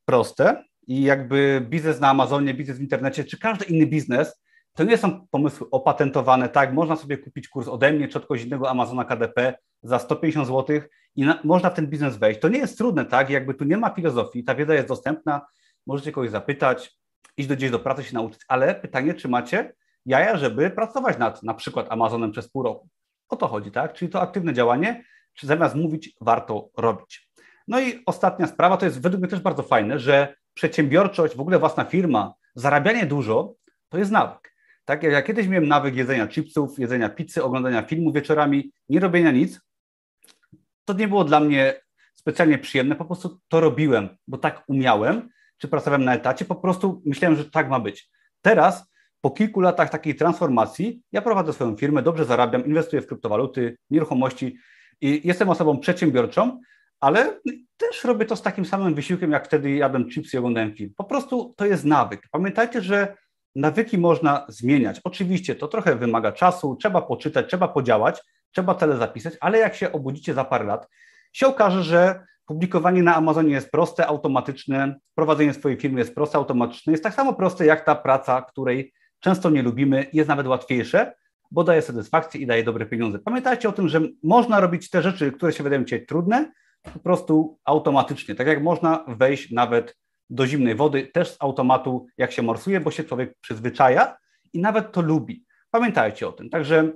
Speaker 1: proste i jakby biznes na Amazonie, biznes w internecie, czy każdy inny biznes, to nie są pomysły opatentowane, tak, można sobie kupić kurs ode mnie czy od kogoś innego Amazona KDP za 150 zł i na, można w ten biznes wejść. To nie jest trudne, tak? Jakby tu nie ma filozofii, ta wiedza jest dostępna, możecie kogoś zapytać, iść do gdzieś do pracy się nauczyć, ale pytanie, czy macie jaja, żeby pracować nad na przykład Amazonem przez pół roku. O to chodzi, tak? Czyli to aktywne działanie, czy zamiast mówić, warto robić. No i ostatnia sprawa, to jest według mnie też bardzo fajne, że przedsiębiorczość, w ogóle własna firma, zarabianie dużo, to jest nawyk. Tak, ja kiedyś miałem nawyk jedzenia chipsów, jedzenia pizzy, oglądania filmu wieczorami, nie robienia nic, to nie było dla mnie specjalnie przyjemne, po prostu to robiłem, bo tak umiałem, czy pracowałem na etacie, po prostu myślałem, że tak ma być. Teraz, po kilku latach takiej transformacji, ja prowadzę swoją firmę, dobrze zarabiam, inwestuję w kryptowaluty, nieruchomości i jestem osobą przedsiębiorczą, ale też robię to z takim samym wysiłkiem, jak wtedy jadłem chipsy i oglądałem film. Po prostu to jest nawyk. Pamiętajcie, że nawyki można zmieniać. Oczywiście to trochę wymaga czasu, trzeba poczytać, trzeba podziałać, trzeba tyle zapisać, ale jak się obudzicie za parę lat, się okaże, że publikowanie na Amazonie jest proste, automatyczne, prowadzenie swojej firmy jest proste, automatyczne, jest tak samo proste jak ta praca, której często nie lubimy, jest nawet łatwiejsze, bo daje satysfakcję i daje dobre pieniądze. Pamiętajcie o tym, że można robić te rzeczy, które się wydają Ci trudne, po prostu automatycznie. Tak jak można wejść nawet do zimnej wody, też z automatu, jak się morsuje, bo się człowiek przyzwyczaja i nawet to lubi. Pamiętajcie o tym. Także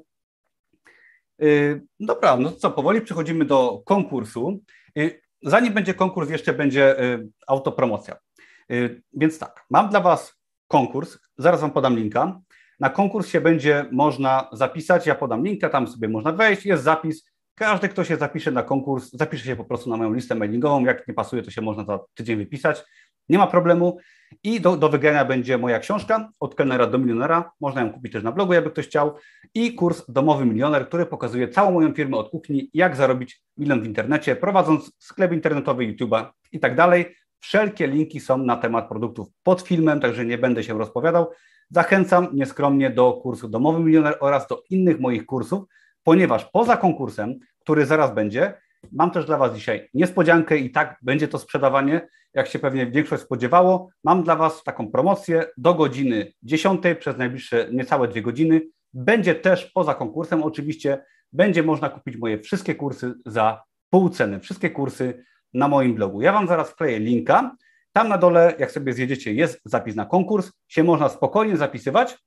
Speaker 1: yy, dobra, no co, powoli przechodzimy do konkursu. Yy, zanim będzie konkurs, jeszcze będzie yy, autopromocja. Y, więc tak, mam dla Was konkurs, zaraz Wam podam linka. Na konkurs się będzie można zapisać, ja podam linka, tam sobie można wejść, jest zapis, każdy, kto się zapisze na konkurs, zapisze się po prostu na moją listę mailingową. Jak nie pasuje, to się można za tydzień wypisać. Nie ma problemu. I do, do wygrania będzie moja książka od kelnera do milionera. Można ją kupić też na blogu, jakby ktoś chciał. I kurs Domowy Milioner, który pokazuje całą moją firmę od kuchni, jak zarobić milion w internecie, prowadząc sklep internetowy, YouTube'a i tak dalej. Wszelkie linki są na temat produktów pod filmem, także nie będę się rozpowiadał. Zachęcam nieskromnie do kursu Domowy Milioner oraz do innych moich kursów, ponieważ poza konkursem, który zaraz będzie, mam też dla Was dzisiaj niespodziankę i tak będzie to sprzedawanie, jak się pewnie większość spodziewało. Mam dla Was taką promocję do godziny 10 przez najbliższe niecałe dwie godziny. Będzie też poza konkursem, oczywiście będzie można kupić moje wszystkie kursy za pół ceny. Wszystkie kursy na moim blogu. Ja Wam zaraz wkleję linka. Tam na dole, jak sobie zjedziecie, jest zapis na konkurs. Się można spokojnie zapisywać.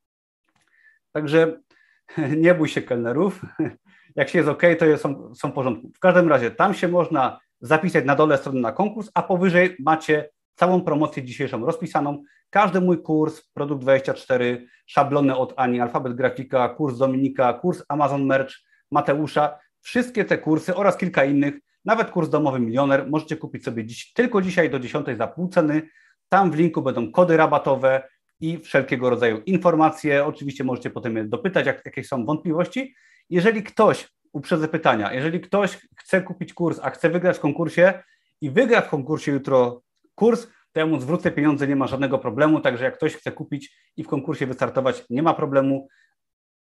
Speaker 1: Także <laughs> nie bój się kelnerów. <laughs> Jak się jest OK, to są, są w porządku. W każdym razie tam się można zapisać na dole strony na konkurs, a powyżej macie całą promocję dzisiejszą rozpisaną. Każdy mój kurs, Produkt 24, szablony od Ani, Alfabet Grafika, kurs Dominika, kurs Amazon Merch, Mateusza, wszystkie te kursy oraz kilka innych, nawet kurs Domowy Milioner możecie kupić sobie dziś, tylko dzisiaj do 10 za pół ceny. Tam w linku będą kody rabatowe i wszelkiego rodzaju informacje. Oczywiście możecie potem je dopytać, jak, jakie są wątpliwości. Jeżeli ktoś, uprzedzę pytania, jeżeli ktoś chce kupić kurs, a chce wygrać w konkursie i wygra w konkursie jutro kurs, to ja mu zwrócę pieniądze, nie ma żadnego problemu, także jak ktoś chce kupić i w konkursie wystartować, nie ma problemu.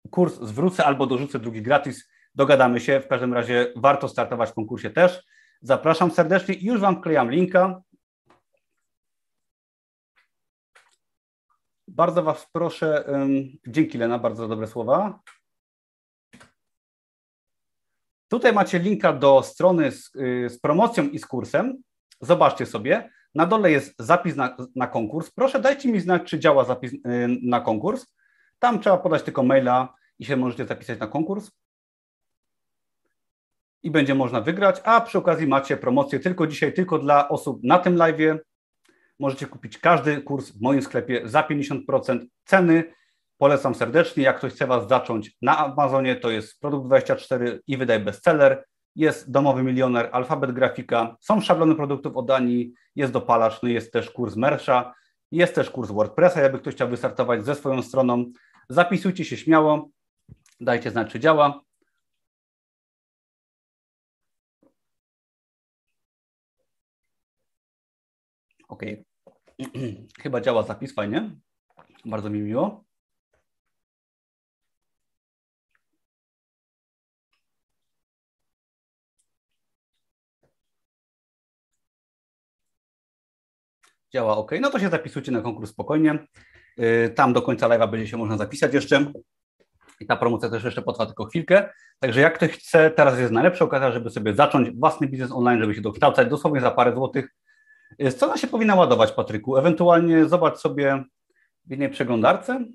Speaker 1: Kurs zwrócę albo dorzucę drugi gratis, dogadamy się. W każdym razie warto startować w konkursie też. Zapraszam serdecznie i już Wam wklejam linka. Bardzo Was proszę, dzięki Lena, bardzo dobre słowa. Tutaj macie linka do strony z, y, z, promocją i z kursem. Zobaczcie sobie. Na dole jest zapis na, na, konkurs. Proszę dajcie mi znać, czy działa zapis y, na konkurs. Tam trzeba podać tylko maila i się możecie zapisać na konkurs. I będzie można wygrać, a przy okazji macie promocję tylko dzisiaj, tylko dla osób na tym live. Możecie kupić każdy kurs w moim sklepie za 50% ceny. Polecam serdecznie. Jak ktoś chce Was zacząć na Amazonie, to jest Produkt 24 i wydaj bestseller. Jest Domowy Milioner, Alfabet Grafika, są szablony produktów od Danii, jest dopalacz, no jest też kurs Mersza, jest też kurs WordPressa, jakby ktoś chciał wystartować ze swoją stroną. Zapisujcie się śmiało, dajcie znać, czy działa. OK. <clears throat> Chyba działa zapis, fajnie. Bardzo mi miło. Działa OK. No to się zapisujcie na konkurs spokojnie. Y, tam do końca live'a będzie się można zapisać jeszcze. I ta promocja też jeszcze potrwa tylko chwilkę. Także jak ktoś chce, teraz jest najlepsza okazja, żeby sobie zacząć własny biznes online, żeby się dokształcać dosłownie za parę złotych Scena się powinna ładować, Patryku. Ewentualnie zobacz sobie w jednej przeglądarce.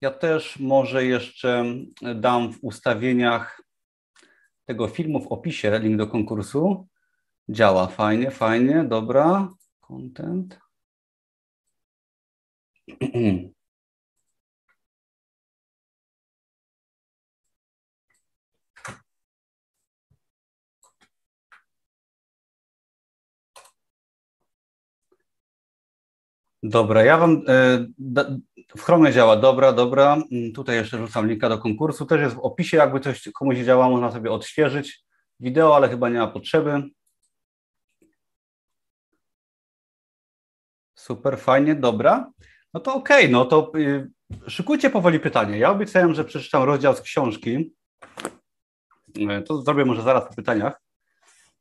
Speaker 1: Ja też może jeszcze dam w ustawieniach tego filmu w opisie link do konkursu. Działa fajnie, fajnie, dobra. Content. <clears throat> Dobra, ja Wam e, w Chromie działa, dobra, dobra. Mm, tutaj jeszcze rzucam linka do konkursu. Też jest w opisie, jakby coś komuś działa, można sobie odświeżyć wideo, ale chyba nie ma potrzeby. Super, fajnie, dobra. No to okej, okay, no to y, szykujcie powoli pytanie. Ja obiecałem, że przeczytam rozdział z książki. E, to zrobię może zaraz po pytaniach,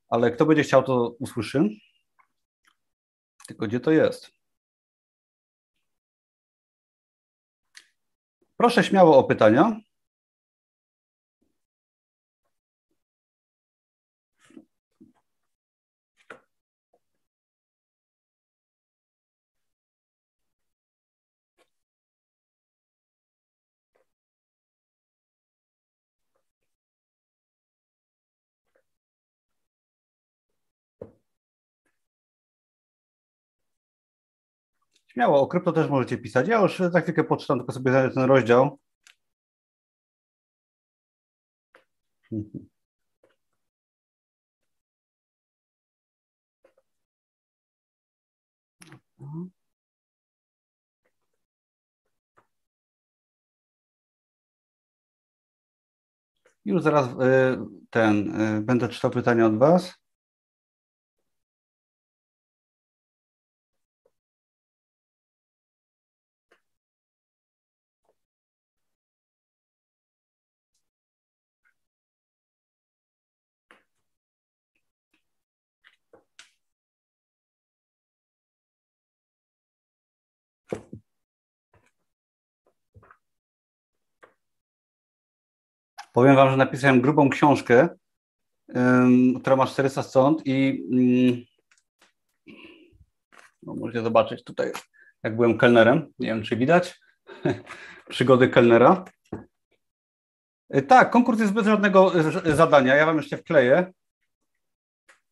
Speaker 1: ale kto będzie chciał, to usłyszy. Tylko gdzie to jest? Proszę śmiało o pytania. Śmiało, o krypto też możecie pisać. Ja już za chwilkę poczytam, tylko sobie znajdę ten rozdział. Już zaraz y, ten, y, będę czytał pytania od Was. Powiem Wam, że napisałem grubą książkę, która ma 400 stron i no, możecie zobaczyć tutaj, jak byłem kelnerem. Nie wiem, czy widać. <laughs> Przygody kelnera. Tak, konkurs jest bez żadnego zadania. Ja Wam jeszcze wkleję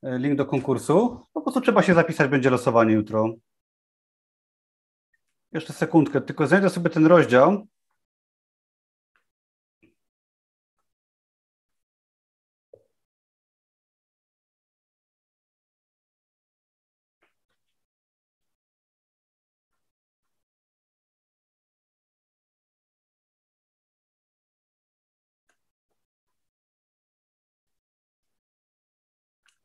Speaker 1: link do konkursu. Po prostu trzeba się zapisać, będzie losowanie jutro. Jeszcze sekundkę, tylko znajdę sobie ten rozdział.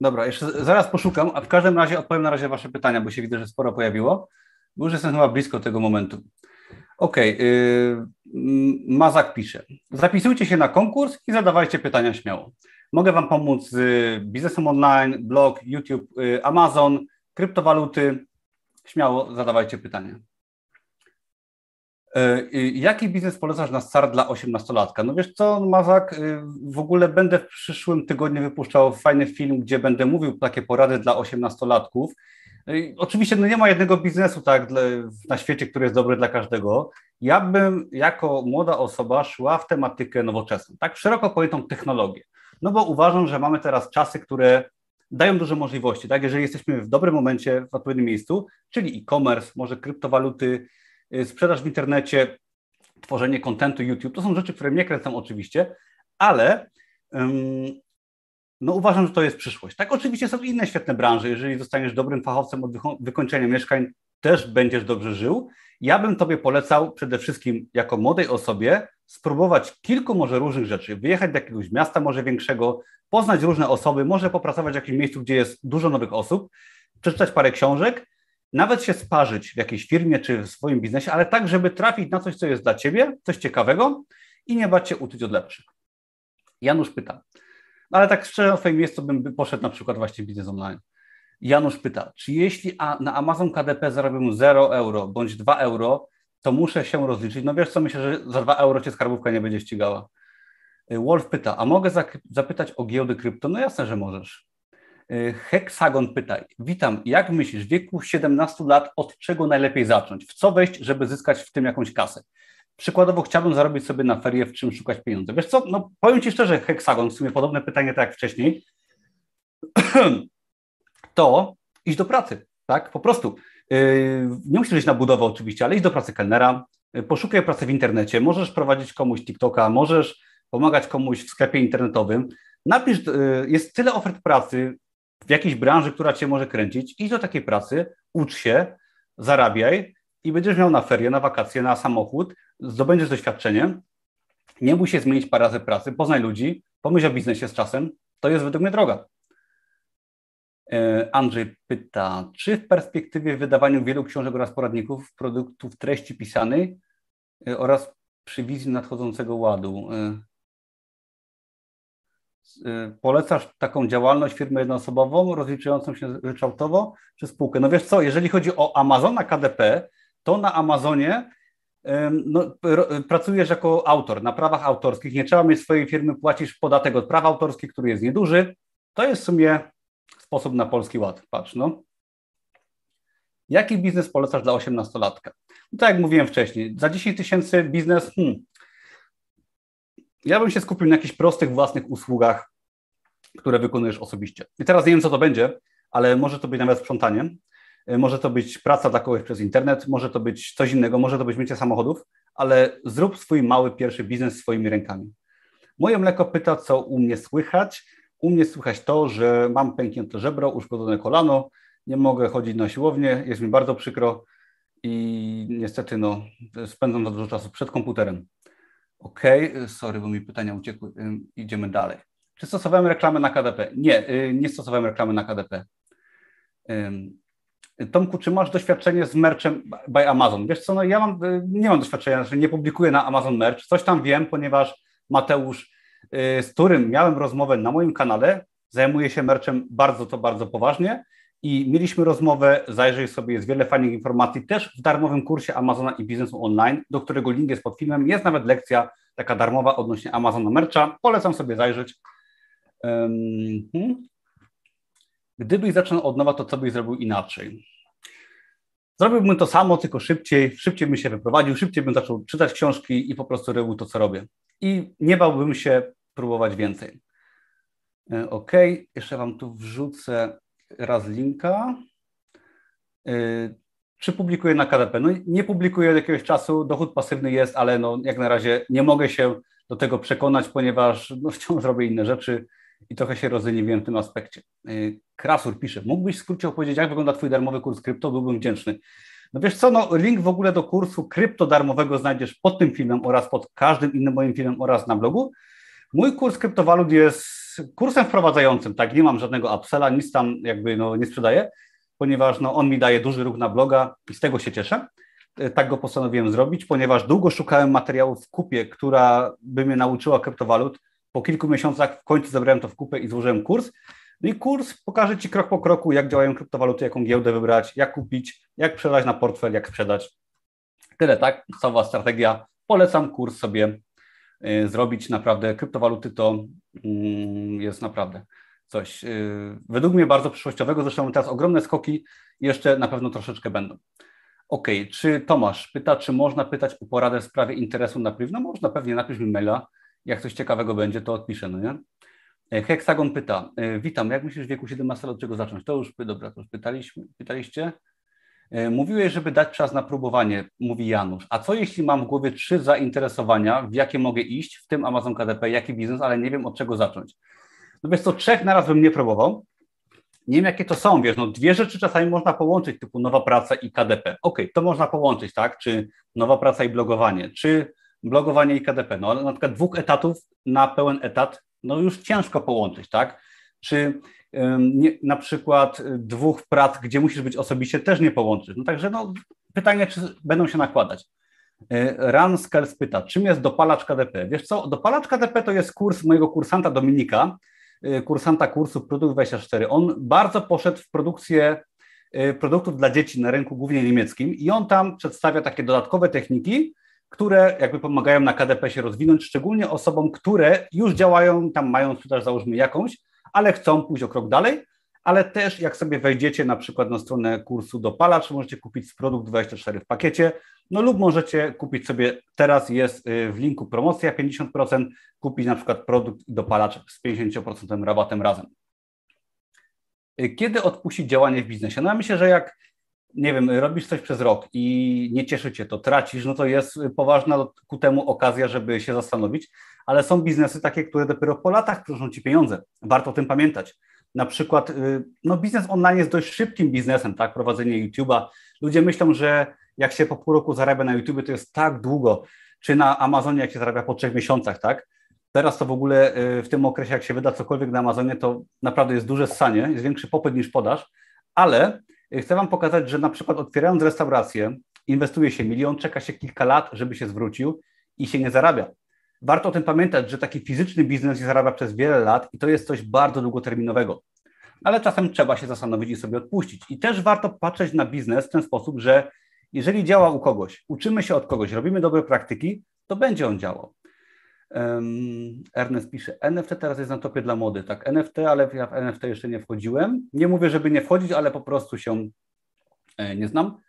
Speaker 1: Dobra, jeszcze zaraz poszukam, a w każdym razie odpowiem na razie Wasze pytania, bo się widzę, że sporo pojawiło, już jestem chyba blisko tego momentu. Okej, okay, yy, Mazak pisze. Zapisujcie się na konkurs i zadawajcie pytania śmiało. Mogę Wam pomóc z biznesem online, blog, YouTube, yy, Amazon, kryptowaluty. Śmiało zadawajcie pytania. E, jaki biznes polecasz na start dla 18-latka? No wiesz co, Mazak, y, w ogóle będę w przyszłym tygodniu wypuszczał fajny film, gdzie będę mówił takie porady dla 18-latków. Y, oczywiście no nie ma jednego biznesu tak na świecie, który jest dobry dla każdego. Ja bym jako młoda osoba szła w tematykę nowoczesną, tak szeroko pojętą technologię. No bo uważam, że mamy teraz czasy, które dają duże możliwości, tak? Jeżeli jesteśmy w dobrym momencie, w odpowiednim miejscu, czyli e-commerce, może kryptowaluty, sprzedaż w internecie, tworzenie kontentu YouTube. To są rzeczy, które mnie kręcą oczywiście, ale no uważam, że to jest przyszłość. Tak, oczywiście są inne świetne branże. Jeżeli zostaniesz dobrym fachowcem od wykończenia mieszkań, też będziesz dobrze żył. Ja bym Tobie polecał przede wszystkim jako młodej osobie spróbować kilku może różnych rzeczy, wyjechać do jakiegoś miasta może większego, poznać różne osoby, może popracować w jakimś miejscu, gdzie jest dużo nowych osób, przeczytać parę książek nawet się sparzyć w jakiejś firmie czy w swoim biznesie, ale tak, żeby trafić na coś, co jest dla ciebie, coś ciekawego i nie bać się uczyć od lepszych. Janusz pyta, ale tak szczerze na swoim miejscu bym poszedł na przykład właśnie biznes online. Janusz pyta, czy jeśli na Amazon KDP zarobię 0 euro bądź 2 euro, to muszę się rozliczyć. No wiesz co, myślę, że za 2 euro cię skarbówka nie będzie ścigała. Wolf pyta, a mogę zapytać o giełdy krypto? No jasne, że możesz. Y, Heksagon pytaj. Witam, jak myślisz, w wieku 17 lat od czego najlepiej zacząć? W co wejść, żeby zyskać w tym jakąś kasę? Przykładowo chciałbym zarobić sobie na ferie, w czym szukać pieniędzy. Wiesz co, no powiem Ci szczerze, Heksagon, w sumie podobne pytanie tak jak wcześniej, <clears throat> to iść do pracy, tak, po prostu. Y, nie musisz iść na budowę oczywiście, ale iść do pracy kelnera, y, poszukaj pracy w internecie, możesz prowadzić komuś TikToka, możesz pomagać komuś w sklepie internetowym, napisz, jest tyle ofert pracy, w jakiejś branży, która cię może kręcić, idź do takiej pracy, ucz się, zarabiaj i będziesz miał na ferie, na wakacje, na samochód, zdobędziesz doświadczenie, nie bój się zmienić parę razy pracy, poznaj ludzi, pomyśl o biznesie z czasem, to jest według mnie droga. E, Andrzej pyta, czy w perspektywie wydawania wielu książek oraz poradników, produktów treści pisanej e, oraz przy wizji nadchodzącego ładu, e, polecasz taką działalność firmę jednoosobową, rozliczającą się ryczałtowo, czy spółkę? No wiesz co, jeżeli chodzi o Amazona KDP, to na Amazonie no, pracujesz jako autor, na prawach autorskich, nie trzeba mieć swojej firmy, płacisz podatek od praw autorskich, który jest nieduży. To jest w sumie sposób na polski ład. Patrz, no. Jaki biznes polecasz dla 18-latka? No, tak jak mówiłem wcześniej, za 10 tysięcy biznes, hmm, ja bym się skupił na jakichś prostych własnych usługach, które wykonujesz osobiście. I teraz nie wiem, co to będzie, ale może to być nawet sprzątanie, y, może to być praca dla kogoś przez internet, może to być coś innego, może to być mycie samochodów, ale zrób swój mały pierwszy biznes swoimi rękami. Moje mleko pyta, co u mnie słychać. U mnie słychać to, że mam pęknięte żebro, uszkodzone kolano, nie mogę chodzić na siłownię, jest mi bardzo przykro i niestety no, spędzam za dużo czasu przed komputerem. OK, sorry, bo mi pytania uciekły. Idziemy dalej. Czy stosowałem reklamę na KDP? Nie, y, nie stosowałem reklamy na KDP. Tomku, czy masz doświadczenie z merchem by Amazon? Wiesz co, no ja mam, y, nie mam doświadczenia, znaczy nie publikuję na Amazon Merch. Coś tam wiem, ponieważ Mateusz, y, z którym miałem rozmowę na moim kanale, zajmuje się merchem bardzo to bardzo poważnie i mieliśmy rozmowę, zajrzyj sobie, jest wiele fajnych informacji, też w darmowym kursie Amazona i biznesu online, do którego link jest pod filmem, jest nawet lekcja taka darmowa odnośnie Amazona Mercha, polecam sobie zajrzeć. Hmm. Gdybyś zaczął od nowa, to co byś zrobił inaczej? zrobiłbym to samo, tylko szybciej, szybciej bym się wyprowadził, szybciej bym zaczął czytać książki i po prostu robił to, co robię. I nie bałbym się próbować więcej. E, OK, jeszcze Wam tu wrzucę raz linka. Czy publikuję na KDP? No nie publikuję od jakiegoś czasu, dochód pasywny jest, ale no, jak na razie nie mogę się do tego przekonać, ponieważ no, <laughs> wciąż robię inne rzeczy i trochę się rozleniwiłem w tym aspekcie. Y, Krasur pisze, mógłbyś w skrócie opowiedzieć, jak wygląda Twój darmowy kurs krypto, byłbym wdzięczny. No wiesz co, no, link w ogóle do kursu krypto darmowego znajdziesz pod tym filmem oraz pod każdym innym moim filmem oraz na blogu. Mój kurs kryptowalut jest kursem wprowadzającym, tak, nie mam żadnego upsella, nic tam jakby no, nie sprzedaję, ponieważ no, on mi daje duży ruch na bloga i z tego się cieszę. Y, tak go postanowiłem zrobić, ponieważ długo szukałem materiałów w kupie, która by mnie nauczyła kryptowalut, po kilku miesiącach w końcu zebrałem to w kupę i złożyłem kurs. No i kurs pokaże Ci krok po kroku, jak działają kryptowaluty, jaką giełdę wybrać, jak kupić, jak przelać na portfel, jak sprzedać. Tyle, tak? Cała strategia. Polecam kurs sobie zrobić. Naprawdę kryptowaluty to y, jest naprawdę coś y, według mnie bardzo przyszłościowego. Zresztą teraz ogromne skoki jeszcze na pewno troszeczkę będą. OK, czy Tomasz pyta, czy można pytać o poradę w sprawie interesu na priv? No można, pewnie napisz mi maila jak coś ciekawego będzie, to odpiszę, no nie? E, Heksagon pyta, e, witam, jak myślisz w wieku 17 lat od czego zacząć? To już, dobra, to już pytaliśmy, pytaliście. E, mówiłeś, żeby dać czas na próbowanie, mówi Janusz. A co jeśli mam w głowie trzy zainteresowania, w jakie mogę iść, w tym Amazon KDP, jaki biznes, ale nie wiem od czego zacząć? No wiesz co, trzech naraz bym nie próbował. Nie wiem jakie to są, wiesz, no dwie rzeczy czasami można połączyć, typu nowa praca i KDP. Ok, to można połączyć, tak? Czy nowa praca i blogowanie, czy blogowanie i KDP. No ale na przykład dwóch etatów na pełen etat, no już ciężko połączyć, tak? Czy nie, na przykład dwóch prac, gdzie musisz być osobiście, też nie połączyć. No także no, pytanie, czy będą się nakładać. E, Ran Skels pyta, czym jest dopalacz KDP? Wiesz co, dopalacz KDP to jest kurs mojego kursanta Dominika, e, kursanta kursu Produkt 24. On bardzo poszedł w produkcję e, produktów dla dzieci na rynku głównie niemieckim i on tam przedstawia takie dodatkowe techniki, które jakby pomagają na KDP się rozwinąć, szczególnie osobom, które już działają, tam mają sprzedaż załóżmy jakąś, ale chcą pójść o krok dalej, ale też jak sobie wejdziecie na przykład na stronę kursu Dopalacz, możecie kupić produkt 24 w pakiecie, no lub możecie kupić sobie, teraz jest y, w linku promocja 50%, kupić na przykład produkt Dopalacz z 50% rabatem razem. Y, kiedy odpuścić działanie w biznesie? No ja myślę, że jak nie wiem, robisz coś przez rok i nie cieszy cię to, tracisz, no to jest poważna ku temu okazja, żeby się zastanowić, ale są biznesy takie, które dopiero po latach przynoszą ci pieniądze. Warto o tym pamiętać. Na przykład, y, no biznes online jest dość szybkim biznesem, tak, prowadzenie YouTube'a. Ludzie myślą, że jak się po pół roku zarabia na YouTube, to jest tak długo, czy na Amazonie, jak się zarabia po trzech miesiącach, tak? Teraz to w ogóle y, w tym okresie, jak się wyda cokolwiek na Amazonie, to naprawdę jest duże ssanie, jest większy popyt niż podaż, ale Chcę Wam pokazać, że na przykład otwierając restaurację, inwestuje się milion, czeka się kilka lat, żeby się zwrócił i się nie zarabia. Warto o tym pamiętać, że taki fizyczny biznes się zarabia przez wiele lat i to jest coś bardzo długoterminowego. Ale czasem trzeba się zastanowić i sobie odpuścić. I też warto patrzeć na biznes w ten sposób, że jeżeli działa u kogoś, uczymy się od kogoś, robimy dobre praktyki, to będzie on działał. Ernest pisze, NFT teraz jest na topie dla mody. Tak, NFT, ale ja w NFT jeszcze nie wchodziłem. Nie mówię, żeby nie wchodzić, ale po prostu się e, nie znam.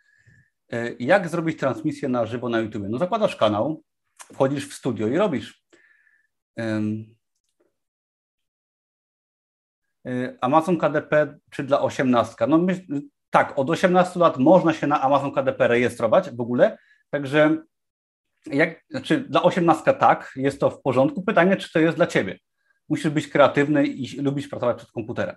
Speaker 1: E, jak zrobić transmisję na żywo na YouTube? No zakładasz kanał, wchodzisz w studio i robisz. E, Amazon KDP czy dla 18? No tak, od 18 lat można się na Amazon KDP rejestrować w ogóle, także jak, znaczy dla osiemnastka tak, jest to w porządku. Pytanie, czy to jest dla ciebie. Musisz być kreatywny i lubić pracować przed komputerem.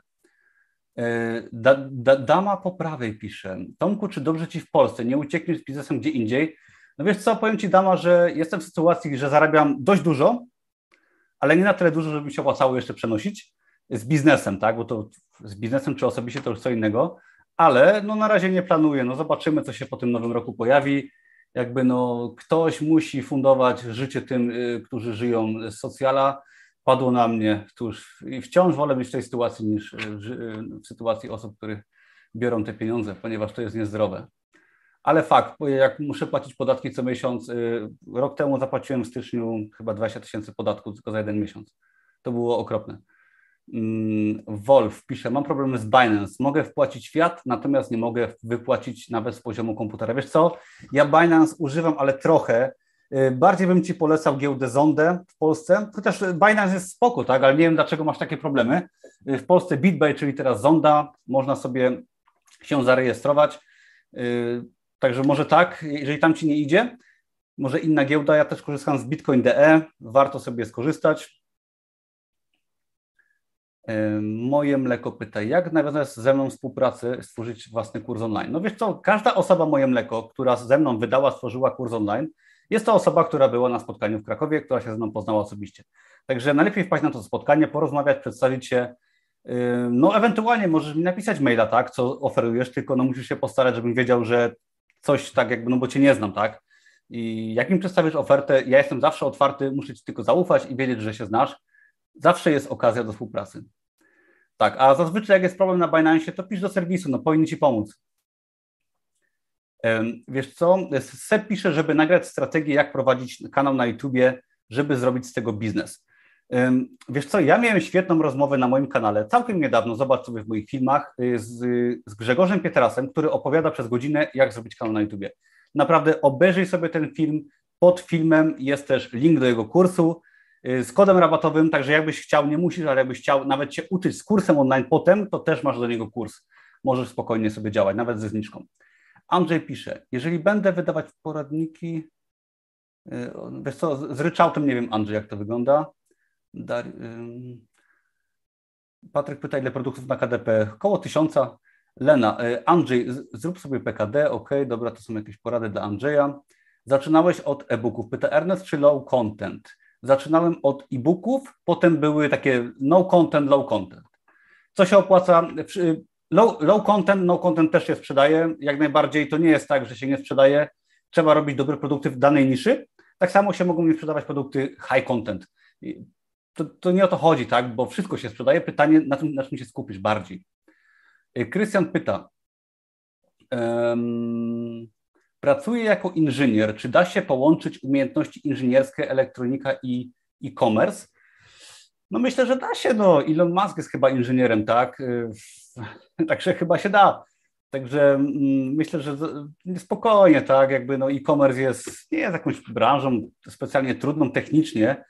Speaker 1: E, da, da, dama po prawej pisze. Tomku, czy dobrze ci w Polsce? Nie uciekniesz z biznesem gdzie indziej? No wiesz co, powiem ci dama, że jestem w sytuacji, że zarabiam dość dużo, ale nie na tyle dużo, żeby mi się opłacało jeszcze przenosić z biznesem, tak? Bo to z biznesem czy osobiście to już co innego, ale no na razie nie planuję. No zobaczymy, co się po tym nowym roku pojawi jakby no, ktoś musi fundować życie tym, y, którzy żyją z socjala. Padło na mnie, i wciąż wolę być w tej sytuacji niż y, y, w sytuacji osób, które biorą te pieniądze, ponieważ to jest niezdrowe. Ale fakt, jak muszę płacić podatki co miesiąc, rok temu zapłaciłem w styczniu chyba 20 tysięcy podatków tylko za jeden miesiąc. To było okropne. Mm, Wolf pisze, mam problemy z Binance, mogę wpłacić fiat, natomiast nie mogę wypłacić nawet z poziomu komputera. Wiesz co, ja Binance używam, ale trochę. Y, bardziej bym Ci polecał giełdę Zondę w Polsce, chociaż Binance jest spoko, tak, ale nie wiem dlaczego masz takie problemy. Y, w Polsce BitBay, czyli teraz Zonda, można sobie się zarejestrować, y, także może tak, jeżeli tam Ci nie idzie, może inna giełda, ja też korzystam z Bitcoin.de, warto sobie skorzystać. Moje mleko pyta, jak nawiązać ze mną współpracę, stworzyć własny kurs online? No wiesz co, każda osoba Moje Mleko, która ze mną wydała, stworzyła kurs online, jest to osoba, która była na spotkaniu w Krakowie, która się ze mną poznała osobiście. Także najlepiej wpaść na to spotkanie, porozmawiać, przedstawić się. No ewentualnie możesz mi napisać maila, tak, co oferujesz, tylko no musisz się postarać, żebym wiedział, że coś tak jakby, no bo cię nie znam, tak. I jak mi przedstawisz ofertę, ja jestem zawsze otwarty, muszę ci tylko zaufać i wiedzieć, że się znasz. Zawsze jest okazja do współpracy. Tak, a zazwyczaj jak jest problem na Binance, to pisz do serwisu, no powinni ci pomóc. Wiesz co, Seb pisze, żeby nagrać strategię, jak prowadzić kanał na YouTubie, żeby zrobić z tego biznes. Wiesz co, ja miałem świetną rozmowę na moim kanale całkiem niedawno, zobacz sobie w moich filmach, y, z, z Grzegorzem Pietrasem, który opowiada przez godzinę, jak zrobić kanał na YouTubie. Naprawdę obejrzyj sobie ten film, pod filmem jest też link do jego kursu, z kodem rabatowym, także jakbyś chciał, nie musisz, ale jakbyś chciał nawet się uczyć z kursem online potem, to też masz do niego kurs. Możesz spokojnie sobie działać, nawet ze zniżką. Andrzej pisze, jeżeli będę wydawać poradniki, y, wiesz co, z ryczałtem nie wiem, Andrzej, jak to wygląda. Dar... Patryk pyta, ile produktów na KDP? Koło tysiąca. Lena, y, Andrzej, zrób sobie PKD, ok, dobra, to są jakieś porady dla Andrzeja. Zaczynałeś od e-booków. Pyta Ernest, czy low content? Zaczynałem od e-booków, potem były takie no content, low content. Co się opłaca? Low, low content, no content też się sprzedaje. Jak najbardziej to nie jest tak, że się nie sprzedaje. Trzeba robić dobre produkty w danej niszy. Tak samo się mogą mi sprzedawać produkty high content. To, to nie o to chodzi, tak? Bo wszystko się sprzedaje. Pytanie, na czym, na czym się skupisz bardziej. Krystian pyta. Pracuję jako inżynier. Czy da się połączyć umiejętności inżynierskie, elektronika i e-commerce? No myślę, że da się. No, Elon Musk jest chyba inżynierem, tak? <laughs> Także chyba się da. Także mm, myślę, że spokojnie, tak? Jakby no e-commerce jest, nie jest jakąś branżą specjalnie trudną technicznie,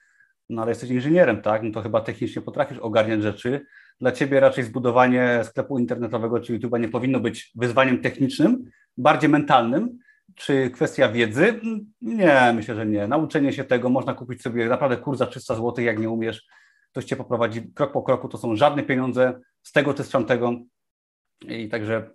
Speaker 1: no ale jesteś inżynierem, tak? No to chyba technicznie potrafisz ogarniać rzeczy. Dla ciebie raczej zbudowanie sklepu internetowego czy YouTube'a nie powinno być wyzwaniem technicznym, bardziej mentalnym, czy kwestia wiedzy? Nie, myślę, że nie. Nauczenie się tego, można kupić sobie naprawdę kurs za 300 zł, jak nie umiesz, ktoś cię poprowadzi krok po kroku, to są żadne pieniądze z tego czy z tamtego i także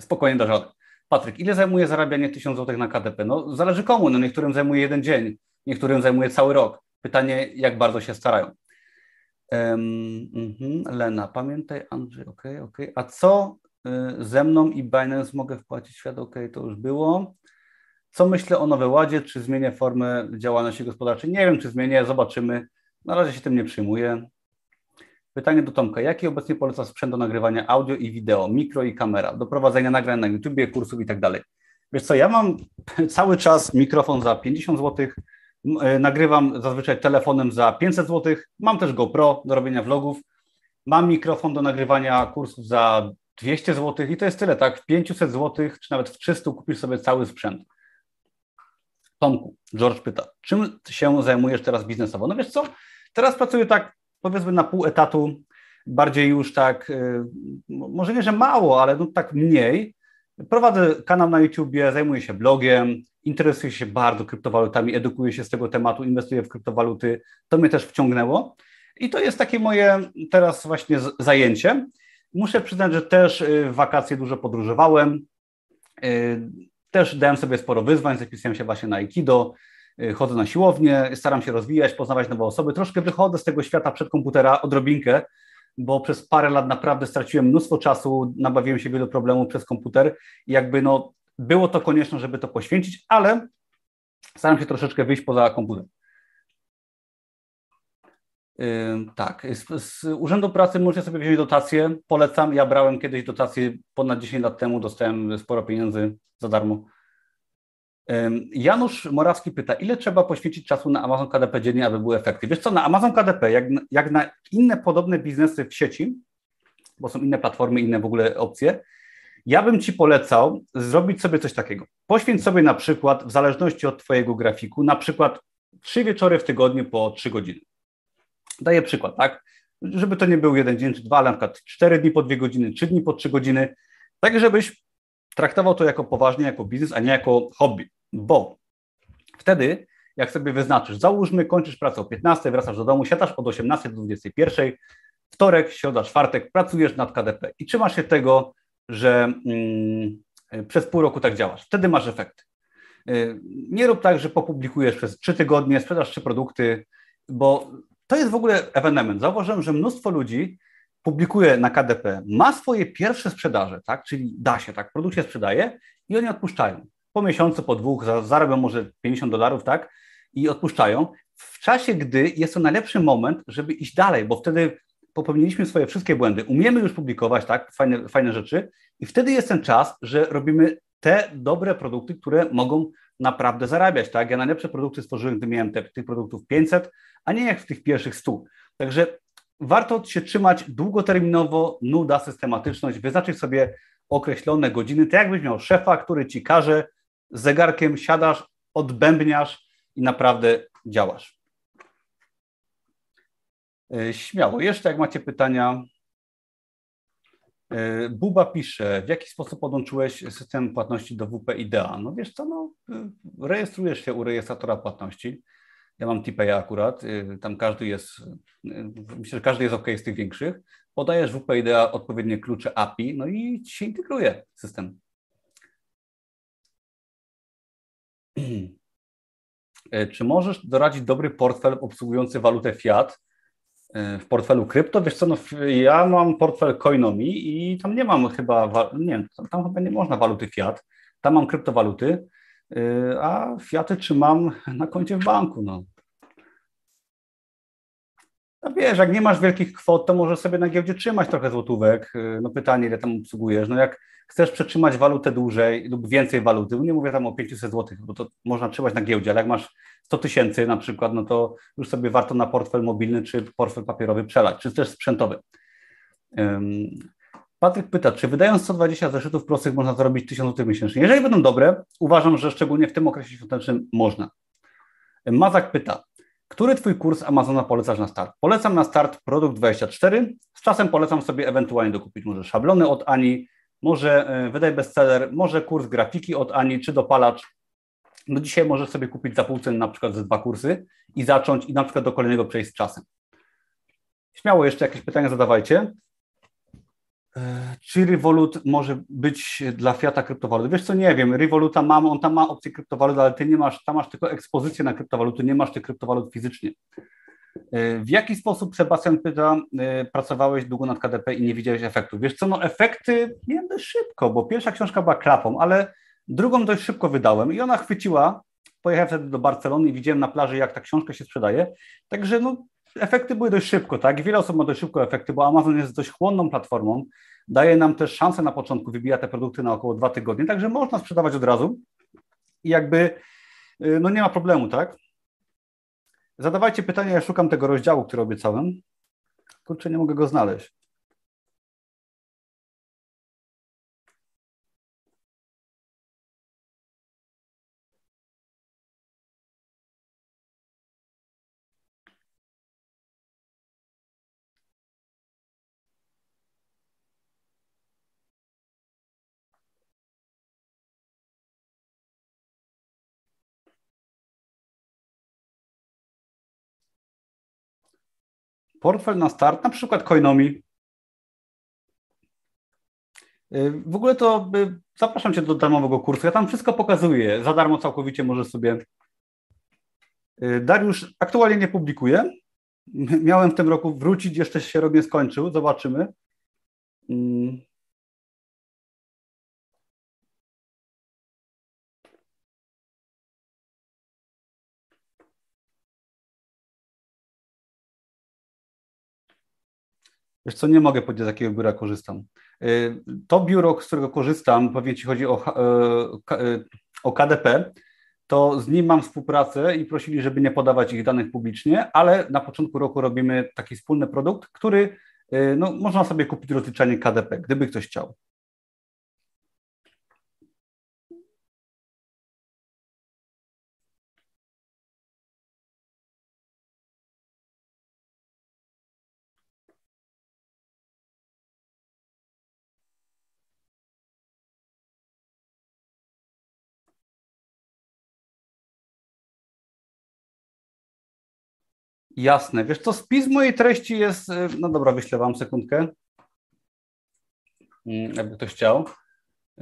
Speaker 1: spokojnie da żaden. Patryk, ile zajmuje zarabianie 1000 zł na KDP? No zależy komu, no niektórym zajmuje jeden dzień, niektórym zajmuje cały rok. Pytanie, jak bardzo się starają. Um, Lena, pamiętaj, Andrzej, okej, okay, okej. Okay. A co y, ze mną i Binance mogę wpłacić świat? Okej, okay, to już było. Co myślę o Nowej Ładzie? Czy zmienię formę działalności gospodarczej? Nie wiem, czy zmienię, zobaczymy. Na razie się tym nie przyjmuję. Pytanie do Tomka. Jaki obecnie poleca sprzęt do nagrywania audio i wideo, mikro i kamera, do prowadzenia nagrań na YouTubie, kursów i tak dalej? Wiesz co, ja mam <laughs> cały czas mikrofon za 50 zł, e, nagrywam zazwyczaj telefonem za 500 zł, mam też GoPro do robienia vlogów, mam mikrofon do nagrywania kursów za 200 zł i to jest tyle, tak? W 500 zł czy nawet w 300 kupisz sobie cały sprzęt. Tomku, George pyta, czym się zajmujesz teraz biznesowo? No wiesz co, teraz pracuję tak powiedzmy na pół etatu, bardziej już tak, y, może nie, że mało, ale no tak mniej. Prowadzę kanał na YouTubie, zajmuję się blogiem, interesuję się bardzo kryptowalutami, edukuję się z tego tematu, inwestuję w kryptowaluty. To mnie też wciągnęło i to jest takie moje teraz właśnie zajęcie. Muszę przyznać, że też y, w wakacje dużo podróżowałem. Też dałem sobie sporo wyzwań, zapisałem się właśnie na Aikido, y, chodzę na siłownię, staram się rozwijać, poznawać nowe osoby. Troszkę wychodzę z tego świata przed komputera odrobinkę, bo przez parę lat naprawdę straciłem mnóstwo czasu, nabawiłem się wielu problemów przez komputer i jakby no było to konieczne, żeby to poświęcić, ale staram się troszeczkę wyjść poza komputer. Tak, z, z, Urzędu Pracy możecie sobie wziąć dotację, polecam. Ja brałem kiedyś dotację ponad 10 lat temu, dostałem sporo pieniędzy za darmo. Janusz Morawski pyta, ile trzeba poświęcić czasu na Amazon KDP dziennie, aby były efekty? Wiesz co, na Amazon KDP, jak, jak na inne podobne biznesy w sieci, bo są inne platformy, inne w ogóle opcje, ja bym Ci polecał zrobić sobie coś takiego. Poświęć sobie na przykład, w zależności od Twojego grafiku, na przykład trzy wieczory w tygodniu po trzy godziny. Daję przykład, tak? Żeby to nie był jeden dzień czy dwa, ale na przykład cztery dni po dwie godziny, trzy dni po trzy godziny, tak żebyś traktował to jako poważnie, jako biznes, a nie jako hobby, bo wtedy, jak sobie wyznaczysz, załóżmy, kończysz pracę o 15, wracasz do domu, siadasz od 18 do 21, wtorek, środa, czwartek, pracujesz nad KDP i trzymasz się tego, że mm, przez pół roku tak działasz. Wtedy masz efekt. Y, nie rób tak, że popublikujesz przez trzy tygodnie, sprzedasz trzy produkty, bo to jest w ogóle ewenement. Zauważyłem, że mnóstwo ludzi publikuje na KDP, ma swoje pierwsze sprzedaże, tak? czyli da się, tak, produkt się sprzedaje i oni odpuszczają. Po miesiącu, po dwóch, zarabią może 50 dolarów, tak, i odpuszczają. W czasie, gdy jest to najlepszy moment, żeby iść dalej, bo wtedy popełniliśmy swoje wszystkie błędy, umiemy już publikować, tak, fajne, fajne rzeczy i wtedy jest ten czas, że robimy te dobre produkty, które mogą naprawdę zarabiać, tak. Ja najlepsze produkty stworzyłem, gdy miałem te, tych produktów 500, a nie jak w tych pierwszych 100. Także warto się trzymać długoterminowo, nuda, systematyczność, wyznaczyć sobie określone godziny, tak jakbyś miał szefa, który ci każe, z zegarkiem siadasz, odbębniasz i naprawdę działasz. E, śmiało. Jeszcze jak macie pytania. E, Buba pisze, w jaki sposób podłączyłeś system płatności do WP IDEA? No wiesz co, no, e, rejestrujesz się u rejestratora płatności. Ja mam TPA akurat, tam każdy jest, myślę, że każdy jest OK z tych większych. Podajesz WP IDEA odpowiednie klucze API, no i ci się integruje system. <clears throat> Czy możesz doradzić dobry portfel obsługujący walutę fiat E, w portfelu krypto, wiesz co, no, ja mam portfel Coinomi i tam nie mam chyba, nie tam chyba nie można waluty fiat, tam mam kryptowaluty, e, a fiaty trzymam na koncie w banku, no. No wiesz, jak nie masz wielkich kwot, to możesz sobie na giełdzie trzymać trochę złotówek. E, no pytanie, ile tam obsługujesz. No jak chcesz przetrzymać walutę dłużej lub więcej waluty, nie mówię tam o 500 zł, bo to można trzymać na giełdzie, ale jak masz 100 tysięcy na przykład, no to już sobie warto na portfel mobilny czy portfel papierowy przelać, czy też sprzętowy. Patryk pyta, czy wydając 120 zeszytów prostych można zarobić 1000 zł miesięcznie? Jeżeli będą dobre, uważam, że szczególnie w tym okresie świątecznym można. Mazak pyta, który Twój kurs Amazona polecasz na start? Polecam na start produkt 24. Z czasem polecam sobie ewentualnie dokupić może szablony od Ani, może e, wydaj bestseller, może kurs grafiki od Ani, czy dopalacz. No dzisiaj możesz sobie kupić za pół ceny na przykład ze dwa kursy i zacząć i na przykład do kolejnego przejść z czasem. Śmiało jeszcze jakieś pytania zadawajcie. E, czy Revolut może być dla Fiata kryptowalut? Wiesz co, nie wiem, Revoluta mam, on tam ma opcję kryptowalut, ale ty nie masz, tam masz tylko ekspozycję na kryptowaluty, nie masz tych kryptowalut fizycznie. E, w jaki sposób, Sebastian pyta, e, pracowałeś długo nad KDP i nie widziałeś efektów? Wiesz co, no efekty miałem dość szybko, bo pierwsza książka była klapą, ale drugą dość szybko wydałem i ona chwyciła. Pojechałem wtedy do Barcelony i widziałem na plaży, jak ta książka się sprzedaje. Także no, efekty były dość szybko, tak? Wiele osób ma dość szybko efekty, bo Amazon jest dość chłonną platformą. Daje nam też szansę na początku, wybija te produkty na około dwa tygodnie, także można sprzedawać od razu i jakby y, no nie ma problemu, tak? Zadawajcie pytania, ja szukam tego rozdziału, który obiecałem. Kurczę, nie mogę go znaleźć. Portfel na start, na przykład Coinomi. Y, w ogóle to y, zapraszam Cię do darmowego kursu. Ja tam wszystko pokazuję. Za darmo całkowicie możesz sobie. Y, Dariusz aktualnie nie publikuje. Miałem w tym roku wrócić, jeszcze się rok nie skończył. Zobaczymy. Wiesz co, nie mogę powiedzieć, z jakiego biura korzystam. Y, to biuro, z którego korzystam, pewnie Ci chodzi o, e, e, o KDP, to z nim mam współpracę i prosili, żeby nie podawać ich danych publicznie, ale na początku roku robimy taki wspólny produkt, który y, no, można sobie kupić rozliczenie KDP, gdyby ktoś chciał. Jasne. Wiesz co, spis mojej treści jest, y, no dobra, wyślę Wam sekundkę, mm, jakby ktoś chciał,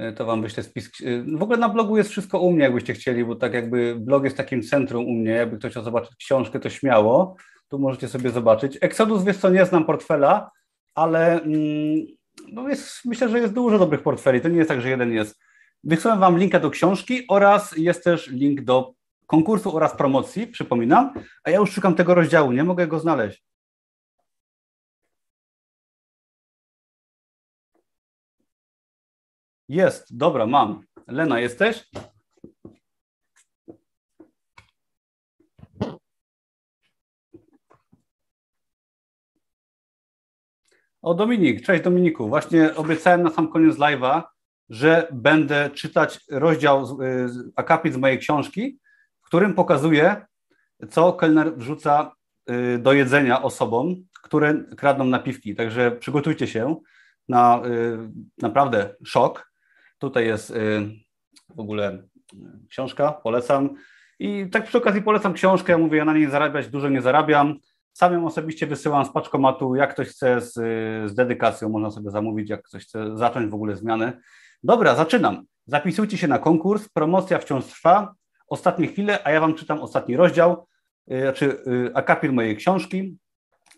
Speaker 1: y, to Wam wyślę spis. Y, w ogóle na blogu jest wszystko u mnie, jakbyście chcieli, bo tak jakby blog jest takim centrum u mnie, jakby ktoś chciał zobaczyć książkę, to śmiało, tu możecie sobie zobaczyć. Exodus, wiesz co, nie znam portfela, ale mm, no jest, myślę, że jest dużo dobrych portfeli, to nie jest tak, że jeden jest. Wysłałem Wam linka do książki oraz jest też link do konkursu oraz promocji, przypominam, a ja już szukam tego rozdziału, nie mogę go znaleźć. Jest, dobra, mam. Lena, jesteś? O, Dominik, cześć Dominiku. Właśnie obiecałem na sam koniec live'a, że będę czytać rozdział, akapit z mojej książki, którym pokazuje, co kelner wrzuca y, do jedzenia osobom, które kradną napiwki. Także przygotujcie się na y, naprawdę szok. Tutaj jest y, w ogóle książka, polecam. I tak przy okazji polecam książkę, ja mówię, ja na niej zarabiać dużo nie zarabiam. Sam ją osobiście wysyłam z paczkomatu, jak ktoś chce z, z dedykacją, można sobie zamówić, jak ktoś chce zacząć w ogóle zmiany. Dobra, zaczynam. Zapisujcie się na konkurs, promocja wciąż trwa ostatnie chwile, a ja Wam czytam ostatni rozdział, y, znaczy y, akapit mojej książki.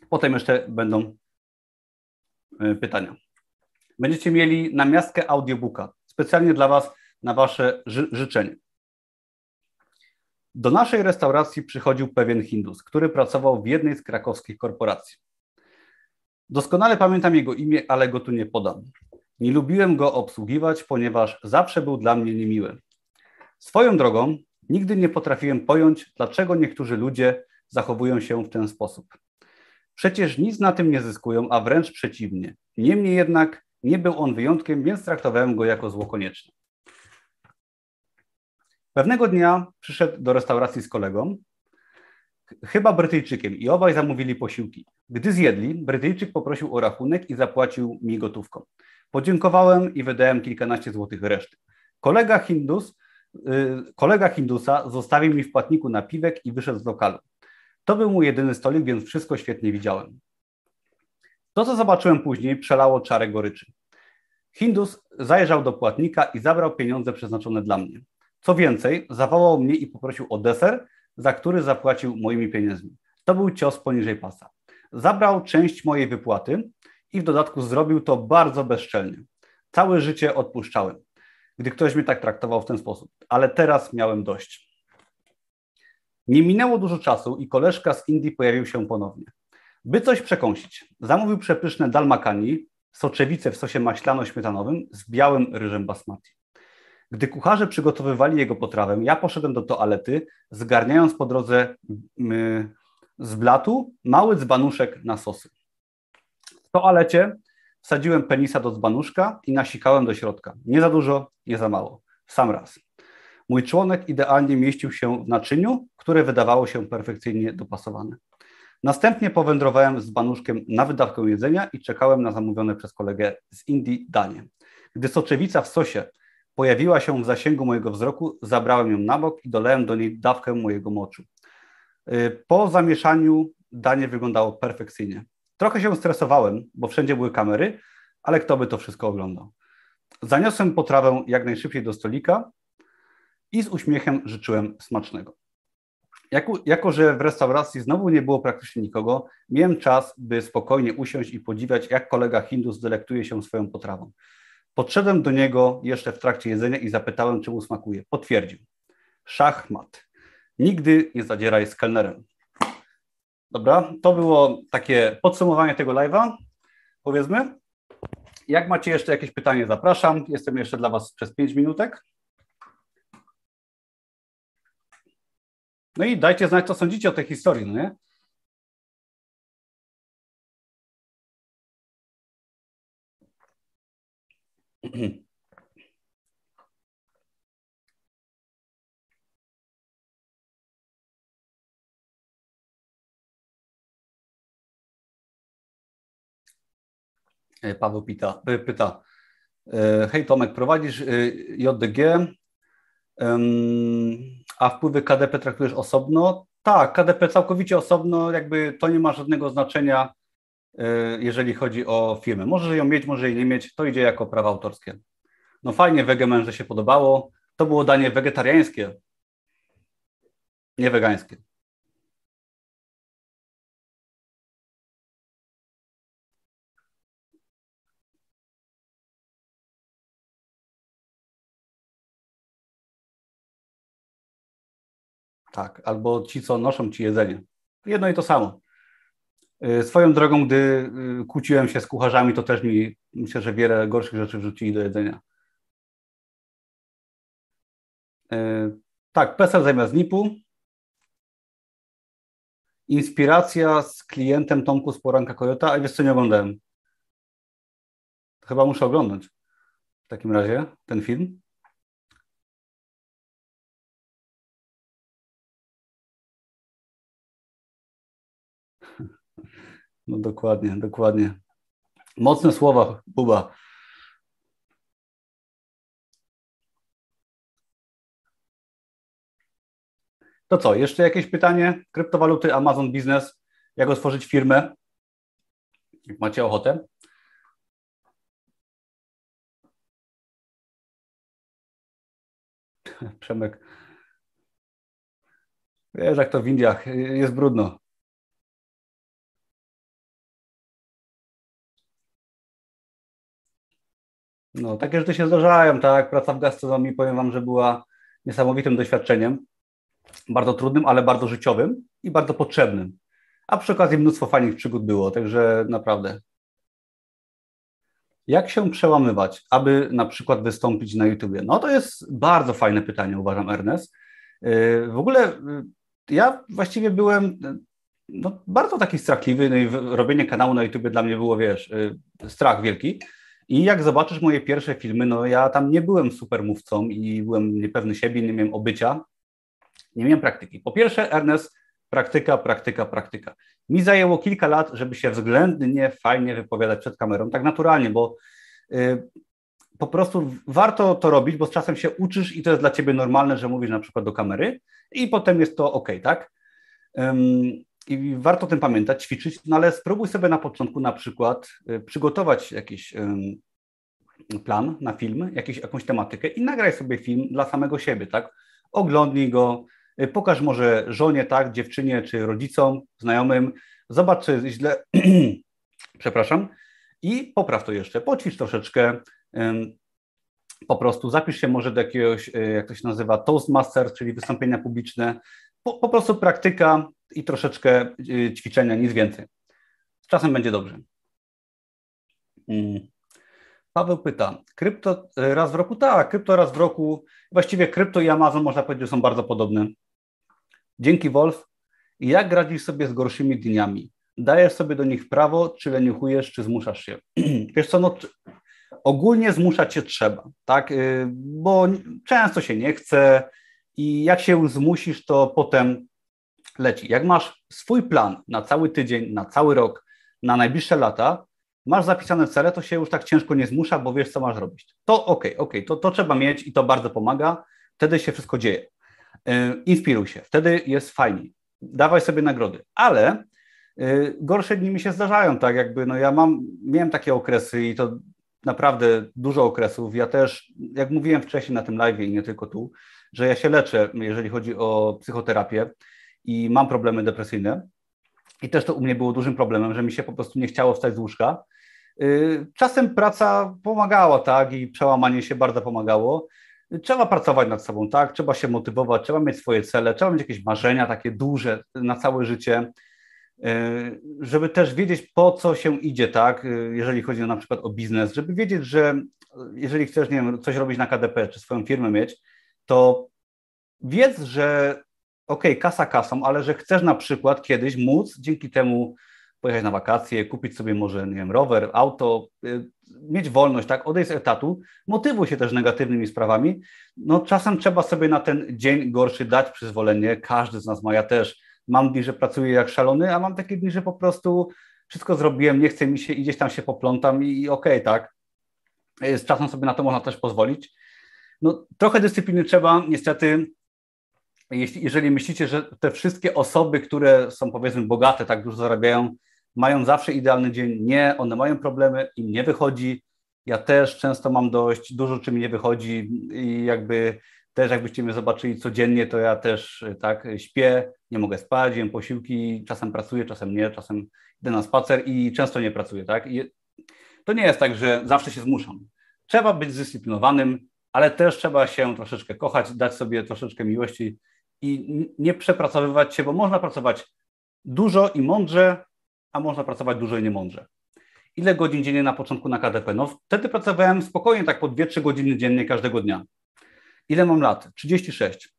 Speaker 1: Potem jeszcze będą y, pytania. Będziecie mieli namiastkę audiobooka, specjalnie dla Was, na Wasze ży życzenie. Do naszej restauracji przychodził pewien Hindus, który pracował w jednej z krakowskich korporacji. Doskonale pamiętam jego imię, ale go tu nie podam. Nie lubiłem go obsługiwać, ponieważ zawsze był dla mnie niemiły. Swoją drogą, Nigdy nie potrafiłem pojąć, dlaczego niektórzy ludzie zachowują się w ten sposób. Przecież nic na tym nie zyskują, a wręcz przeciwnie. Niemniej jednak nie był on wyjątkiem, więc traktowałem go jako zło konieczne. Pewnego dnia przyszedł do restauracji z kolegą, chyba Brytyjczykiem, i obaj zamówili posiłki. Gdy zjedli, Brytyjczyk poprosił o rachunek i zapłacił mi gotówką. Podziękowałem i wydałem kilkanaście złotych reszty. Kolega Hindus kolega Hindusa zostawił mi w płatniku napiwek i wyszedł z lokalu. To był mój jedyny stolik, więc wszystko świetnie widziałem. To, co zobaczyłem później, przelało czarę goryczy. Hindus zajrzał do płatnika i zabrał pieniądze przeznaczone dla mnie. Co więcej, zawołał mnie i poprosił o deser, za który zapłacił moimi pieniędzmi. To był cios poniżej pasa. Zabrał część mojej wypłaty i w dodatku zrobił to bardzo bezczelnie. Całe życie odpuszczałem gdy ktoś mnie tak traktował w ten sposób, ale teraz miałem dość. Nie minęło dużo czasu i koleżka z Indii pojawił się ponownie. By coś przekąsić, zamówił przepyszne dalmakani, soczewice w sosie maślano-śmietanowym z białym ryżem basmati. Gdy kucharze przygotowywali jego potrawę, ja poszedłem do toalety, zgarniając po drodze yy, z blatu mały dzbanuszek na sosy. W toalecie Wsadziłem penisa do dzbanuszka i nasikałem do środka. Nie za dużo, nie za mało. W sam raz. Mój członek idealnie mieścił się w naczyniu, które wydawało się perfekcyjnie dopasowane. Następnie powędrowałem z banuszkiem na wydawkę jedzenia i czekałem na zamówione przez kolegę z Indii danie. Gdy soczewica w sosie pojawiła się w zasięgu mojego wzroku, zabrałem ją na bok i dolałem do niej dawkę mojego moczu. Y, po zamieszaniu danie wyglądało perfekcyjnie. Trochę się stresowałem, bo wszędzie były kamery, ale kto by to wszystko oglądał? Zaniosłem potrawę jak najszybciej do stolika i z uśmiechem życzyłem smacznego. Jako, jako, że w restauracji znowu nie było praktycznie nikogo, miałem czas, by spokojnie usiąść i podziwiać, jak kolega Hindus delektuje się swoją potrawą. Podszedłem do niego jeszcze w trakcie jedzenia i zapytałem, czy mu smakuje. Potwierdził. Szachmat. Nigdy nie zadzieraj z kelnerem. Dobra, to było takie podsumowanie tego live'a, powiedzmy. Jak macie jeszcze jakieś pytanie, zapraszam. Jestem jeszcze dla Was przez 5 minutek. No i dajcie znać, co sądzicie o tej historii, no nie? E, <clears throat> Paweł pyta, e, e, hej Tomek, prowadzisz JDG, a wpływy KDP traktujesz osobno? Tak, KDP całkowicie osobno, jakby to nie ma żadnego znaczenia, jeżeli chodzi o firmę. Możesz ją mieć, może jej nie mieć, to idzie jako prawa autorskie. No fajnie, wegemenże się podobało, to było danie wegetariańskie, nie wegańskie. Tak, albo ci, co noszą ci jedzenie. Jedno i to samo. Y, swoją drogą, gdy y, kłóciłem się z kucharzami, to też mi myślę, że wiele gorszych rzeczy wrzucili do jedzenia. Y, tak, PESEL zamiast NIP-u. Inspiracja z klientem Tomku z Poranka Kojota, a wiesz co, nie oglądałem. Chyba muszę oglądać w takim razie ten film. No dokładnie, dokładnie. Mocne słowa, Buba. To co, jeszcze jakieś pytanie? Kryptowaluty, Amazon Business, jak otworzyć firmę? Jak macie ochotę? <laughs> Przemek. Wiesz, jak to w Indiach, jest brudno. No, takie rzeczy się zdarzają, tak. Praca w gastronomii, powiem Wam, że była niesamowitym doświadczeniem. Bardzo trudnym, ale bardzo życiowym i bardzo potrzebnym. A przy okazji mnóstwo fajnych przygód było, także naprawdę. Jak się przełamywać, aby na przykład wystąpić na YouTubie? No to jest bardzo fajne pytanie, uważam, Ernest. Yy, w ogóle yy, ja właściwie byłem yy, no, bardzo taki strachliwy, no i robienie kanału na YouTubie dla mnie było, wiesz, strach wielki. I jak zobaczysz moje pierwsze filmy, no ja tam nie byłem super mówcą i byłem niepewny siebie, nie miałem obycia, nie miałem praktyki. Po pierwsze, Ernest, praktyka, praktyka, praktyka. Mi zajęło kilka lat, żeby się względnie fajnie wypowiadać przed kamerą, tak naturalnie, bo y, po prostu warto to robić, bo z czasem się uczysz i to jest dla ciebie normalne, że mówisz na przykład do kamery i potem jest to ok, tak? I warto o tym pamiętać, ćwiczyć, no ale spróbuj sobie na początku na przykład y, przygotować jakiś plan na film, jakiś, jakąś tematykę i nagraj sobie film dla samego siebie, tak? Oglądnij go, y, pokaż może żonie, tak, dziewczynie czy rodzicom, znajomym, zobacz, czy jest źle, <clears throat> przepraszam, i popraw to jeszcze, poćwicz troszeczkę, po prostu zapisz się może do jakiegoś, y, jak to się nazywa, Toastmaster, czyli wystąpienia publiczne, po, po prostu praktyka i troszeczkę y, ćwiczenia, nic więcej. Z czasem będzie dobrze. Mm. Paweł pyta, krypto y, raz w roku? Tak, krypto raz w roku. Właściwie krypto i Amazon można powiedzieć, są bardzo podobne. Dzięki Wolf. Jak radzisz sobie z gorszymi dniami? Dajesz sobie do nich prawo, czy leniuchujesz, czy zmuszasz się? <clears throat> Wiesz co, no, ogólnie zmuszać się trzeba, tak? Y, bo często się nie chce, i jak się zmusisz, to potem leci. Jak masz swój plan na cały tydzień, na cały rok, na najbliższe lata, masz zapisane cele, to się już tak ciężko nie zmusza, bo wiesz, co masz robić. To ok, ok, to, to trzeba mieć i to bardzo pomaga. Wtedy się wszystko dzieje. Yy, inspiruj się, wtedy jest fajnie. Dawaj sobie nagrody, ale yy, gorsze dni mi się zdarzają, tak jakby, no ja mam, miałem takie okresy i to naprawdę dużo okresów. Ja też, jak mówiłem wcześniej na tym live i nie tylko tu, że ja się leczę, jeżeli chodzi o psychoterapię i mam problemy depresyjne. I też to u mnie było dużym problemem, że mi się po prostu nie chciało wstać z łóżka. Y, czasem praca pomagała, tak, i przełamanie się bardzo pomagało. Trzeba pracować nad sobą, tak, trzeba się motywować, trzeba mieć swoje cele, trzeba mieć jakieś marzenia takie duże na całe życie, y, żeby też wiedzieć, po co się idzie, tak, y, jeżeli chodzi na przykład o biznes, żeby wiedzieć, że jeżeli chcesz, nie wiem, coś robić na KDP, czy swoją firmę mieć, to wiedz, że okej, okay, kasa kasą, ale że chcesz na przykład kiedyś móc dzięki temu pojechać na wakacje, kupić sobie może, nie wiem, rower, auto, y, mieć wolność, tak, odejść z etatu, motywuj się też negatywnymi sprawami. No czasem trzeba sobie na ten dzień gorszy dać przyzwolenie, każdy z nas ma, ja też mam dni, że pracuję jak szalony, a mam takie dni, że po prostu wszystko zrobiłem, nie chce mi się i gdzieś tam się poplątam i, i okej, okay, tak. Y, z czasem sobie na to można też pozwolić. No trochę dyscypliny trzeba, niestety jeśli, jeżeli myślicie, że te wszystkie osoby, które są powiedzmy bogate, tak dużo zarabiają, mają zawsze idealny dzień. Nie, one mają problemy, im nie wychodzi. Ja też często mam dość, dużo czym nie wychodzi i jakby też jakbyście mnie zobaczyli codziennie, to ja też tak śpię, nie mogę spać, jem posiłki, czasem pracuję, czasem nie, czasem idę na spacer i często nie pracuję, tak? I to nie jest tak, że zawsze się zmuszam. Trzeba być zdyscyplinowanym, ale też trzeba się troszeczkę kochać, dać sobie troszeczkę miłości i nie przepracowywać się, bo można pracować dużo i mądrze, a można pracować dużo i niemądrze. Ile godzin dziennie na początku na KDP? No wtedy pracowałem spokojnie, tak po 2-3 godziny dziennie każdego dnia. Ile mam lat? 36.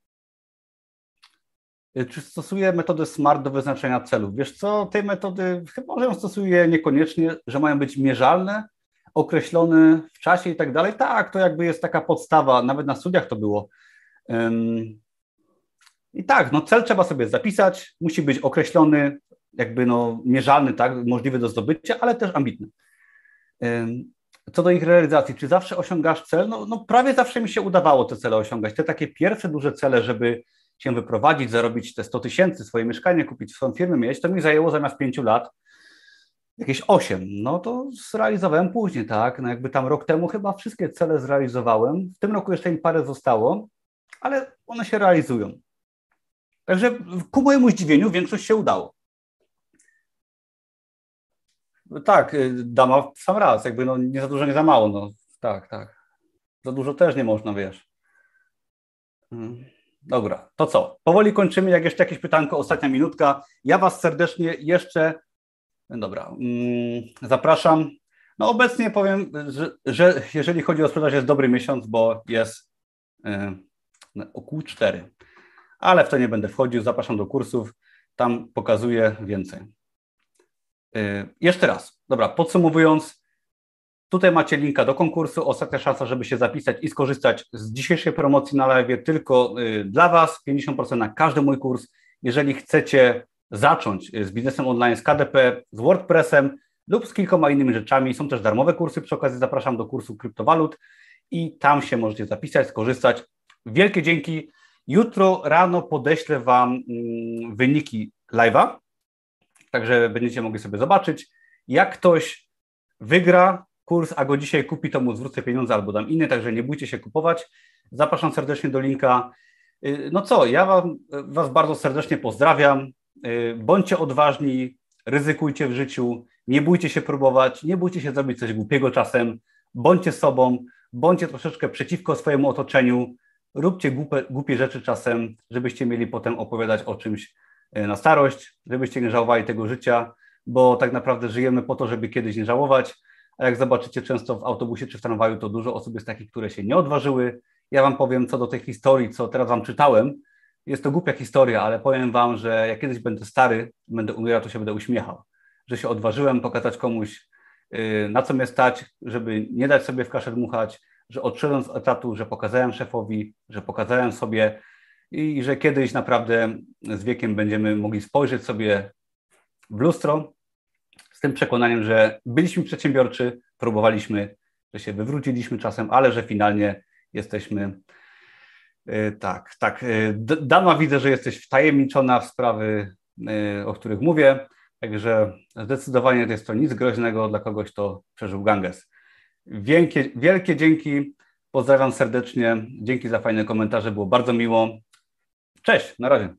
Speaker 1: Y, czy stosuję metodę SMART do wyznaczenia celów? Wiesz co, tej metody chyba może ją stosuję niekoniecznie, że mają być mierzalne, określone w czasie i tak dalej. Tak, to jakby jest taka podstawa, nawet na studiach to było. I tak, no cel trzeba sobie zapisać, musi być określony, jakby no mierzalny, tak, możliwy do zdobycia, ale też ambitny. Co do ich realizacji, czy zawsze osiągasz cel? No, no prawie zawsze mi się udawało te cele osiągać. Te takie pierwsze duże cele, żeby się wyprowadzić, zarobić te 100 tysięcy, swoje mieszkanie, kupić swoją firmę, mieć, to mi zajęło zamiast 5 lat jakieś 8. No to zrealizowałem później, tak. No jakby tam rok temu chyba wszystkie cele zrealizowałem. W tym roku jeszcze im parę zostało, ale one się realizują. Także ku mojemu zdziwieniu większość się udało. Tak, y, dama w sam raz, jakby no nie za dużo, nie za mało, no tak, tak. Za dużo też nie można, wiesz. Mm, dobra, to co? Powoli kończymy, jak jeszcze jakieś pytanko, ostatnia minutka. Ja Was serdecznie jeszcze, dobra, mm, zapraszam. No obecnie powiem, że, że jeżeli chodzi o sprzedaż jest dobry miesiąc, bo jest yy, około 4 ale w to nie będę wchodził. Zapraszam do kursów, tam pokazuję więcej. Y, jeszcze raz, dobra, podsumowując, tutaj macie linka do konkursu. Ostatnia szansa, żeby się zapisać i skorzystać z dzisiejszej promocji na live tylko y, dla Was. 50% na każdy mój kurs. Jeżeli chcecie zacząć y, z biznesem online, z KDP, z WordPressem lub z kilkoma innymi rzeczami, są też darmowe kursy. Przy okazji zapraszam do kursu kryptowalut i tam się możecie zapisać, skorzystać. Wielkie dzięki. Jutro rano podeślę Wam mm, wyniki live'a, także będziecie mogli sobie zobaczyć. Jak ktoś wygra kurs, a go dzisiaj kupi, to mu zwrócę pieniądze albo dam inny, także nie bójcie się kupować. Zapraszam serdecznie do linka. Y, no co, ja wam, Was bardzo serdecznie pozdrawiam. Y, bądźcie odważni, ryzykujcie w życiu, nie bójcie się próbować, nie bójcie się zrobić coś głupiego czasem, bądźcie sobą, bądźcie troszeczkę przeciwko swojemu otoczeniu, róbcie głupie, głupie rzeczy czasem, żebyście mieli potem opowiadać o czymś e, na starość, żebyście nie żałowali tego życia, bo tak naprawdę żyjemy po to, żeby kiedyś nie żałować, a jak zobaczycie często w autobusie czy w tramwaju, to dużo osób jest takich, które się nie odważyły. Ja Wam powiem co do tej historii, co teraz Wam czytałem. Jest to głupia historia, ale powiem Wam, że jak kiedyś będę stary, będę umierał, to się będę uśmiechał, że się odważyłem pokazać komuś, e, na co mnie stać, żeby nie dać sobie w kaszę dmuchać, że odszedłem z etatu, że pokazałem szefowi, że pokazałem sobie i że kiedyś naprawdę z wiekiem będziemy mogli spojrzeć sobie w lustro z tym przekonaniem, że byliśmy przedsiębiorczy, próbowaliśmy, że się wywróciliśmy czasem, ale że finalnie jesteśmy e, tak, tak. E, dama widzę, że jesteś wtajemniczona w sprawy, e, o których mówię, także zdecydowanie jest to nic groźnego dla kogoś, kto przeżył Ganges. Wielkie, wielkie dzięki. Pozdrawiam serdecznie. Dzięki za fajne komentarze. Było bardzo miło. Cześć, na razie.